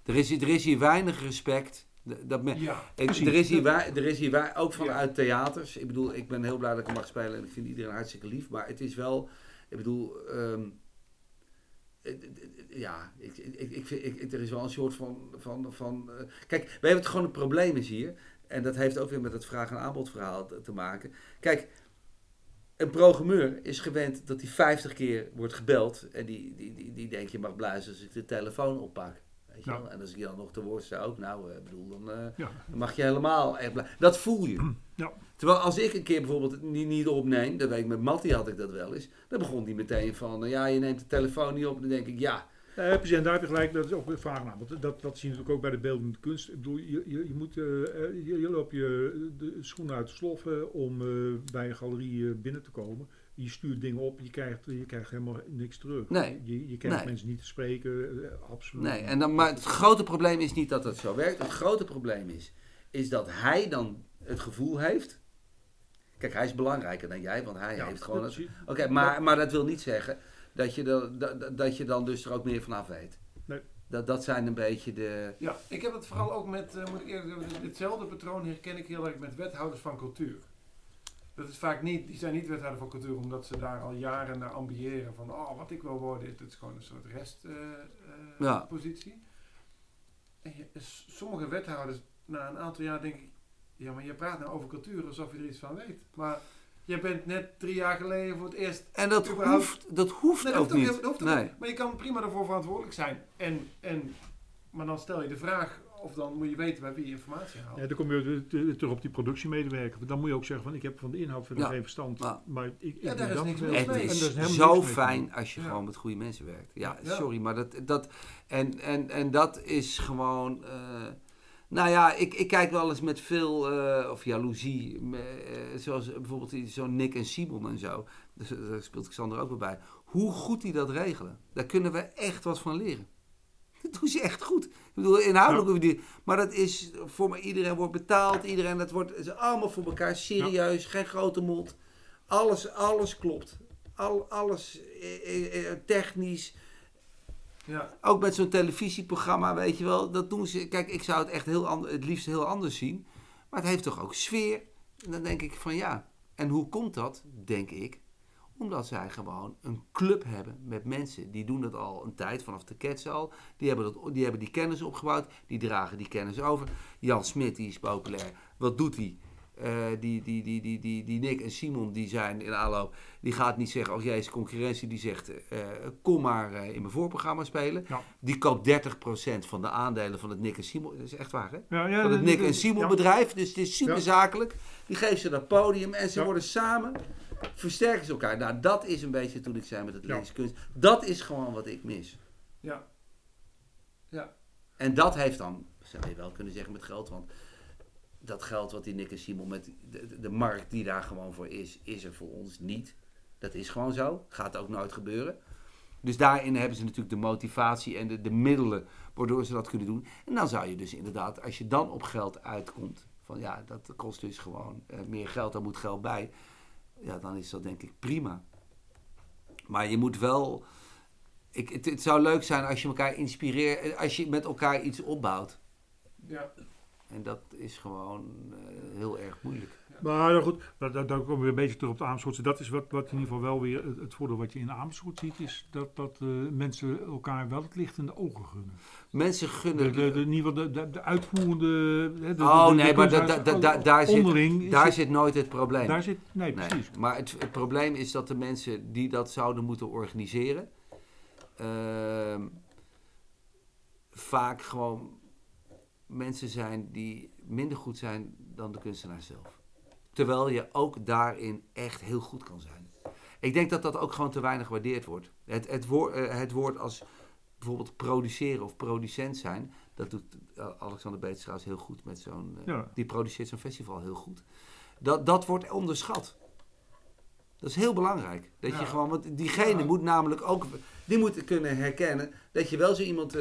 Er is, er is hier weinig respect. Dat me, Ja, er, is hier wij, er is hier wij, ook Ja. vanuit theaters. Ik bedoel, ik ben heel blij dat ik mag spelen en ik vind iedereen hartstikke lief. Maar het is wel, ik bedoel, ehm, ja, ik, ik, ik ik, er is wel een soort van. van, van eh, kijk, we hebben het gewoon een probleem is hier. En dat heeft ook weer met het vraag- en aanbodverhaal te, te maken. Kijk, een programmeur is gewend dat hij 50 keer wordt gebeld. En die, die, die, die denkt, je mag blij zijn als ik de telefoon oppak. Weet je Ja. wel? En als ik je dan nog te woord sta ook, nou, ik bedoel, dan. eh, Ja. dan mag je helemaal echt blij. Dat voel je. Ja. Terwijl als ik een keer bijvoorbeeld het niet, niet opneem, dat weet ik met Matty had ik dat wel eens. Dan begon die meteen van, eh, ja, je neemt de telefoon niet op. Dan denk ik, ja, en daar heb je gelijk, dat is ook weer vraag naar. Want dat, dat zie je natuurlijk ook bij de beeldende kunst. Ik bedoel, je, je, je moet, eh, eh, je, je loopt je de schoenen uit de sloffen om eh, bij een galerie eh, binnen te komen. Je stuurt dingen op, je krijgt, je krijgt helemaal niks terug. Nee. Je, je krijgt Nee. mensen niet te spreken, eh, absoluut. nee. En dan, maar het grote probleem is niet dat het zo werkt. Het grote probleem is, is dat hij dan het gevoel heeft. Kijk, hij is belangrijker dan jij, want hij Ja, heeft gewoon. Oké, maar, maar dat wil niet zeggen dat je, dan, dat, dat je dan dus er ook meer vanaf weet. Nee. Dat, dat zijn een beetje de. ja, ik heb het vooral ook met, eh, moet ik eerlijk zeggen, ditzelfde patroon herken ik heel erg met wethouders van cultuur. Dat is vaak niet, die zijn niet wethouder van cultuur omdat ze daar al jaren naar ambiëren van, oh, wat ik wil worden, het is gewoon een soort restpositie. Ja. positie. en je, s- sommige wethouders, na een aantal jaar denk ik, ja, maar je praat nou over cultuur alsof je er iets van weet. Maar je bent net drie jaar geleden voor het eerst En dat Überhaupt- hoeft, dat hoeft Nee, ook hoeft niet. dat hoeft nee. Maar je kan prima daarvoor verantwoordelijk zijn. En, en, maar dan stel je de vraag, of dan moet je weten bij wie je informatie haalt. Ja, dan kom je terug op die productiemedewerker. Dan moet je ook zeggen van ik heb van de inhoud verder Ja. geen verstand. Ja. Maar ik, ik Ja, daar is dat niks wel. Het mee. En daar is zo mee fijn als je gewoon met goede mensen werkt. Ja, sorry, maar dat, dat en, en, en dat is gewoon. eh, nou ja, ik, ik kijk wel eens met veel, eh, of jaloezie, eh, zoals bijvoorbeeld die- zo'n Nick en Simon en zo. Dus, daar speelt Xander ook weer bij. Hoe goed die dat regelen. Daar kunnen we echt wat van leren. Dat doen ze echt goed. Ik bedoel, inhoudelijk die... Maar dat is voor mij, iedereen wordt betaald. Iedereen, dat wordt is allemaal voor elkaar serieus. Geen grote mond. Alles, alles klopt. Al, alles eh, eh, eh, technisch. Ja, Ook met zo'n televisieprogramma, weet je wel. Dat doen ze. Kijk, ik zou het echt heel ander, het liefst heel anders zien. Maar het heeft toch ook sfeer. En dan denk ik van ja. En hoe komt dat, denk ik? Omdat zij gewoon een club hebben met mensen. Die doen dat al een tijd, vanaf de Cats al. Die hebben, dat, die hebben die kennis opgebouwd. Die dragen die kennis over. Jan Smit, die is populair. Wat doet hij? Eh, die, die, die, die, die, die Nick en Simon, die zijn in aanloop. Die gaat niet zeggen, oh jezus, concurrentie. Die zegt, eh, kom maar eh, in mijn voorprogramma spelen. Ja. Die koopt 30% van de aandelen van het Nick en Simon. Dat is echt waar, hè? Ja, ja, Van het Nick en Simon bedrijf. Dus het is super zakelijk. Die geeft ze dat podium en ze worden samen, versterken ze elkaar. Nou, dat is een beetje toen ik zei met het Ja. kunst. Dat is gewoon wat ik mis. ja. Ja, En dat heeft dan, zou je wel kunnen zeggen met geld, want dat geld wat die Nick en Simon met de, de, markt die daar gewoon voor is, is er voor ons niet. Dat is gewoon zo. Gaat ook nooit gebeuren. Dus daarin hebben ze natuurlijk de motivatie en de, de middelen waardoor ze dat kunnen doen. En dan zou je dus inderdaad, als je dan op geld uitkomt, van ja, dat kost dus gewoon eh, meer geld, daar moet geld bij. Ja, dan is dat denk ik prima. Maar je moet wel, ik, het, het zou leuk zijn als je elkaar inspireert, als je met elkaar iets opbouwt. Ja. En dat is gewoon eh, heel erg moeilijk. Maar nou goed, daar, daar, komen we een beetje terug op de Amersfoortse. Dat is wat, wat in ieder geval wel weer het, het voordeel wat je in Amersfoort ziet, is dat, dat eh, mensen elkaar wel het licht in de ogen gunnen. Mensen gunnen... de, de, in ieder geval de, de, de uitvoerende... de- oh nee, maar da, kunstenaars, da, da- daar, zit, daar het- zit nooit het probleem. Daar zit, nee, Nee, precies. Maar het, het probleem is dat de mensen die dat zouden moeten organiseren, ehm, vaak gewoon mensen zijn die minder goed zijn dan de kunstenaar zelf. Terwijl je ook daarin echt heel goed kan zijn. Ik denk dat dat ook gewoon te weinig gewaardeerd wordt. Het, het, woord, eh, het woord als bijvoorbeeld produceren of producent zijn, dat doet eh, Alexander Beets trouwens heel goed met zo'n. eh, Ja. Die produceert zo'n festival heel goed. Dat, dat wordt onderschat. Dat is heel belangrijk. Dat Ja. je gewoon, want diegene Ja. moet namelijk ook, die moet kunnen herkennen dat je wel zo iemand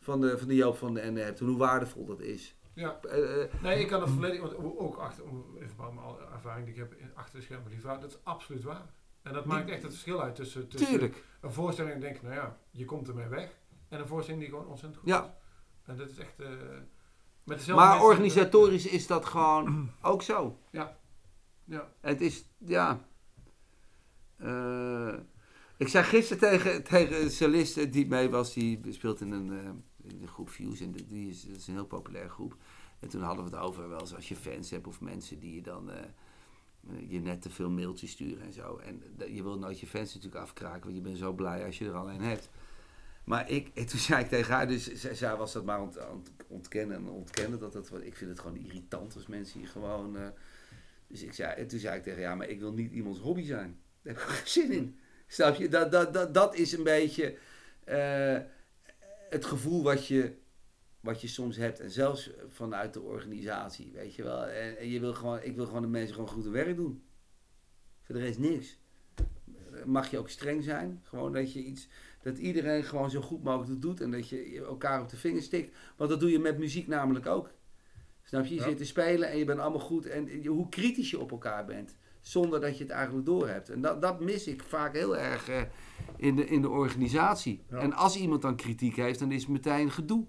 van, de, van de Joop van de Ende hebt. En hoe waardevol dat is. Ja. Eh, eh, Nee, ik kan het volledig, want ook achter, om even bij mijn ervaring die ik heb achter de schermen, die dat is absoluut waar. En dat maakt echt het verschil uit tussen, tussen tuurlijk. een voorstelling en denk, nou ja, je komt ermee weg, en een voorstelling die gewoon ontzettend goed Ja. is. En dat is echt, eh, met dezelfde Maar organisatorisch is dat gewoon ook zo. Ja. Ja. Het is, ja. Ik zei gisteren tegen, tegen een cellist die mee was, die speelt in een, de groep Views. En die is, dat is een heel populaire groep. En toen hadden we het over wel eens als je fans hebt of mensen die je dan eh, eh, je net te veel mailtjes sturen en zo. En dat- je wil nooit je fans natuurlijk afkraken, want je bent zo blij als je er alleen hebt. Maar ik, en toen zei ik tegen haar, dus zij, was dat maar ont, ont- ontkennen en ontkennen. Dat het, ik vind het gewoon irritant als mensen hier gewoon... eh, dus ik zei, en toen zei ik tegen haar, ja, maar ik wil niet iemands hobby zijn. Daar heb ik geen zin in. Snap je? Dat, dat, dat, dat is een beetje het gevoel wat je, wat je soms hebt. En zelfs vanuit de organisatie, weet je wel. En, en je wil gewoon, ik wil gewoon de mensen gewoon goed hun werk doen. Voor de rest niks. Mag je ook streng zijn. Gewoon dat je iets, dat iedereen gewoon zo goed mogelijk doet. En dat je elkaar op de vingers stikt. Want dat doe je met muziek namelijk ook. Snap je? Je Ja. zit te spelen en je bent allemaal goed. En hoe kritisch je op elkaar bent. Zonder dat je het eigenlijk doorhebt. En dat, dat mis ik vaak heel erg eh, in, de, in de organisatie. Ja. En als iemand dan kritiek heeft, dan is het meteen gedoe.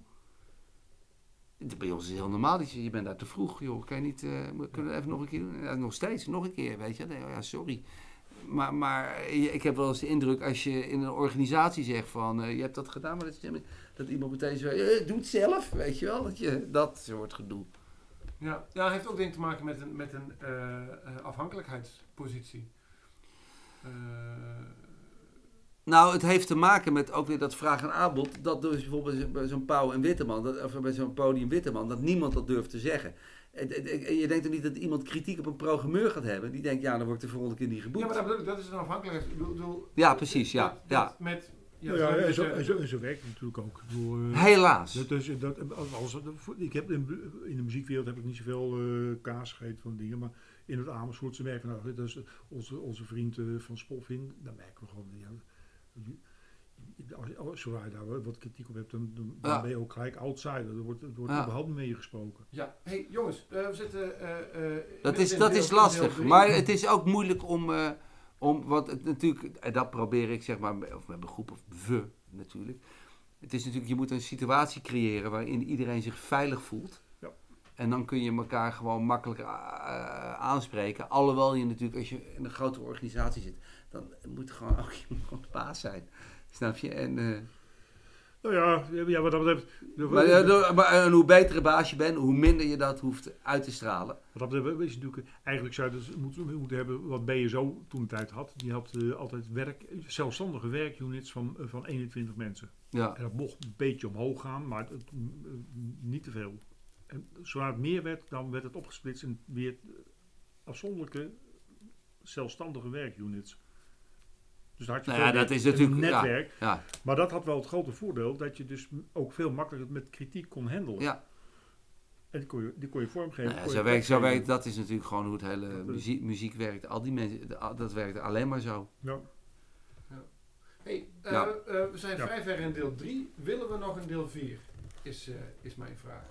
Bij ons is het heel normaal. dat Je, je bent daar te vroeg, joh. Kan je niet, eh, kunnen we even nog een keer doen? Ja, nog steeds, nog een keer, weet je. Nee, oh ja, sorry. Maar, maar ik heb wel eens de indruk als je in een organisatie zegt van... eh, je hebt dat gedaan, maar dat, is- dat iemand meteen zo... eh, doe het zelf, weet je wel. Dat, je, dat soort gedoe. Ja, ja het heeft ook denk ik te maken met een, met een eh, eh, afhankelijkheidspositie. Eh, Nou, het heeft te maken met ook weer dat vraag en aanbod. Dat dus bijvoorbeeld bij zo'n Pauw en Witteman, dat, of bij zo'n podium Witteman, dat niemand dat durft te zeggen. Je denkt er niet dat iemand kritiek op een programmeur gaat hebben. Die denkt, ja, dan word ik de volgende keer niet ja, geboekt. maar dat, bedoel ik, dat is een afhankelijkheid. Ik bedoel- bedoel, Ja, precies, ja, ja. Met, ja, Nou en, zo, zo- en, zo, en zo werkt het natuurlijk ook. Eh, Helaas. dat, is- dat, als, ik heb in, in de muziekwereld heb ik niet zoveel eh kaas gegeten van dingen, maar in het Amersfoortse merken we, nou, dat is onze, onze vriend eh, van Spolvin, daar merken we gewoon, ja, als, je daar wat kritiek op hebt, dan, dan Ja. ben je ook gelijk outsider. Er wordt, er wordt Ja. überhaupt niet mee gesproken. Ja, hey jongens, eh, we zitten. eh, eh, Dat is, dat deel- is lastig. Maar het is ook moeilijk om, eh, om wat het natuurlijk, en dat probeer ik zeg maar, of met mijn groep, of we natuurlijk. Het is natuurlijk, je moet een situatie creëren waarin iedereen zich veilig voelt. Ja. En dan kun je elkaar gewoon makkelijker eh, aanspreken. Alhoewel je natuurlijk, als je in een grote organisatie zit, dan moet gewoon ook iemand baas zijn. Snap je? En, eh, Nou ja, ja wat dat betreft... maar, eh, maar, en hoe beter een baas je bent, hoe minder je dat hoeft uit te stralen. Wat dat betreft is het natuurlijk, eigenlijk zou je dus moeten, moeten hebben wat BSO toen de tijd had. Die had eh, altijd werk, zelfstandige werkunits van, eh, van 21 mensen. Ja. En dat mocht een beetje omhoog gaan, maar het, eh, niet te veel. En zodra het meer werd, dan werd het opgesplitst in weer eh, afzonderlijke zelfstandige werkunits. Dus daar had je Nou ja, dat is natuurlijk- ja. netwerk. Ja, Maar dat had wel het grote voordeel dat je dus ook veel makkelijker met kritiek kon handelen. ja. En die kon je, die kon je vormgeven. Nou ja, kon je zo werkt, zo werkt, dat is natuurlijk gewoon hoe het hele Dat muziek, muziek werkt. Al die mensen, dat werkt alleen maar zo. Ja. Hey, eh, eh, we zijn Ja. vrij ver in deel 3. Willen we nog een deel 4? Is, eh, is mijn vraag.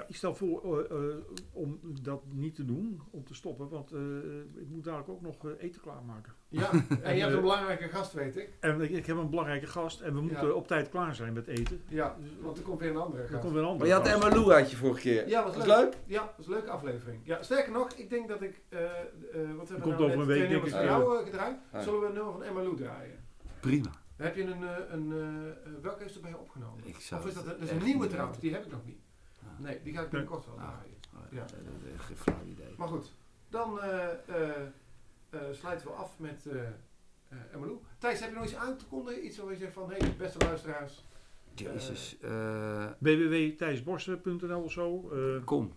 Ja, ik stel voor eh, eh, om dat niet te doen, om te stoppen, want eh, ik moet dadelijk ook nog eten klaarmaken. Ja, en je hebt een belangrijke gast, weet ik. En ik, ik heb een belangrijke gast en we moeten Ja. op tijd klaar zijn met eten. Ja, want er komt weer een andere Er gast. komt weer een Maar andere je had. Emma Lou uit je vorige keer. Ja, was Was leuk. leuk? Ja, dat was een leuke aflevering. Ja, sterker nog, ik denk dat ik, eh eh wat hebben we komt nou over een week, denk ik, jou gedraaid. ja. Zullen we een nummer van Emma Lou draaien? Prima. Heb je een, een welke is er bij je opgenomen? Ik zou Of is dat, een- dat is een nieuwe trouwens, die heb ik nog niet. Nee, die ga ik binnenkort wel Ah. draaien. Oh, Ja. Dat is geen flauw idee. Maar goed, dan eh, eh, eh, sluiten we af met eh eh Lou. Thijs, heb je nog iets aan te kondigen? Iets waar je zegt van, hé, hey, beste luisteraars. Jezus. eh, www.thijsborsten.nl of zo. eh, kom.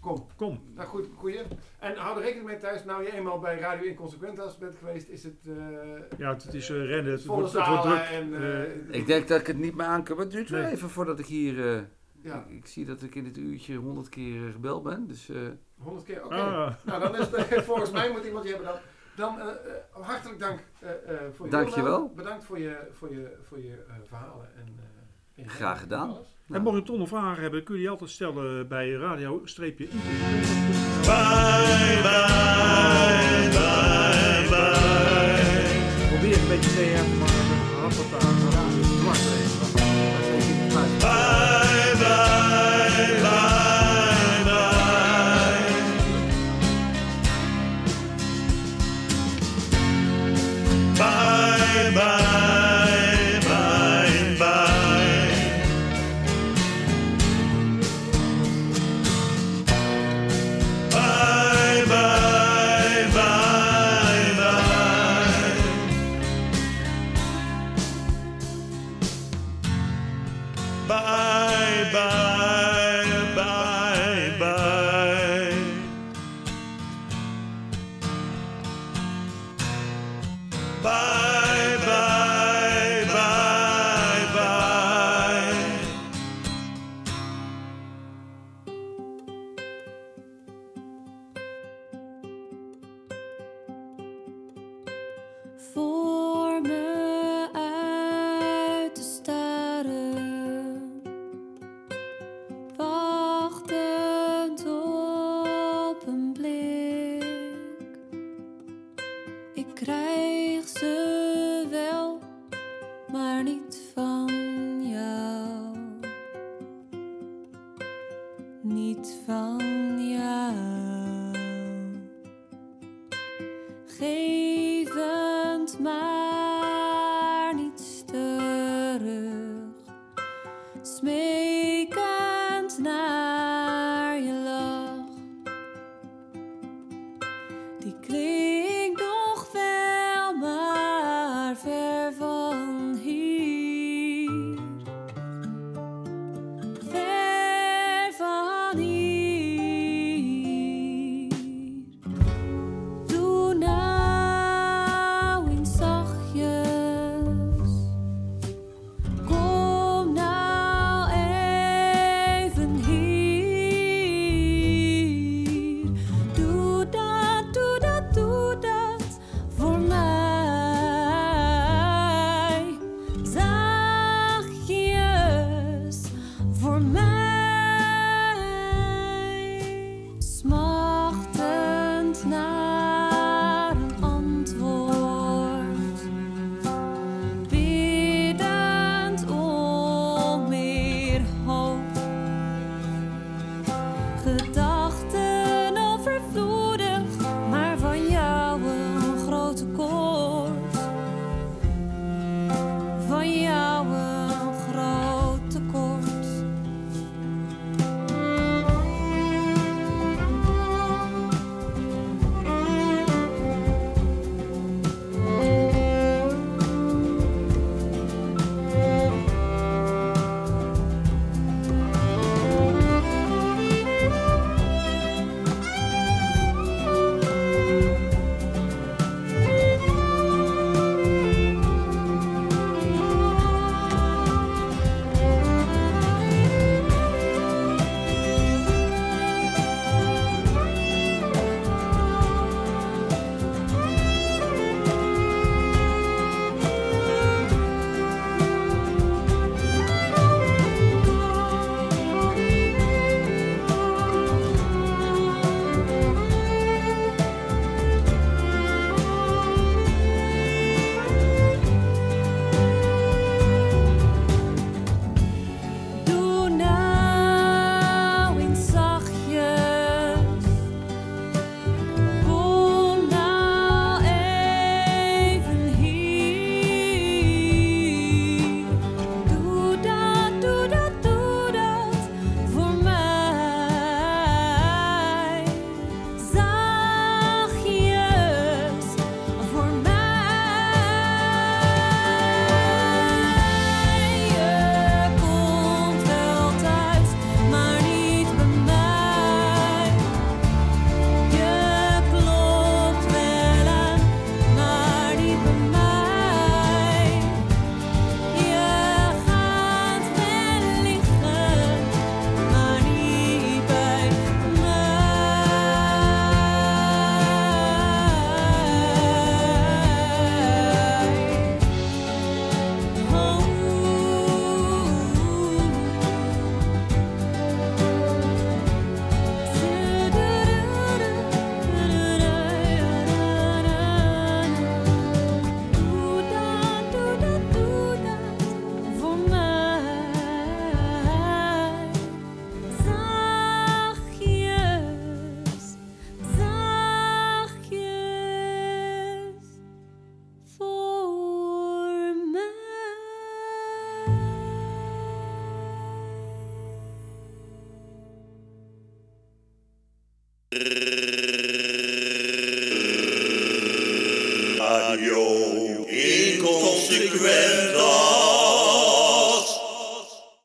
Kom, kom. nou goed, goeie. En hou er rekening mee Thijs, nou je eenmaal bij Radio Inconsequentas bent geweest, is het... eh Ja, het, het is rennen, het wordt, het wordt druk. en... Ik denk dat ik het niet meer aan kan. Maar het duurt wel Nee. even voordat ik hier... eh, ja, ik, ik zie dat ik in dit uurtje honderd keer eh, gebeld ben. Dus eh, honderd keer, oké. ah, Nou, dan is het, volgens mij moet iemand je hebben dan. Dan eh, eh, hartelijk dank eh, eh, voor je Dankjewel. Bedankt voor je, voor je, voor je eh, verhalen. En, eh, en Graag gedaan. alles. En mocht je toch nog vragen hebben, kun je die altijd stellen bij radio-internet. Bye, bye, bye, bye. Probeer een beetje te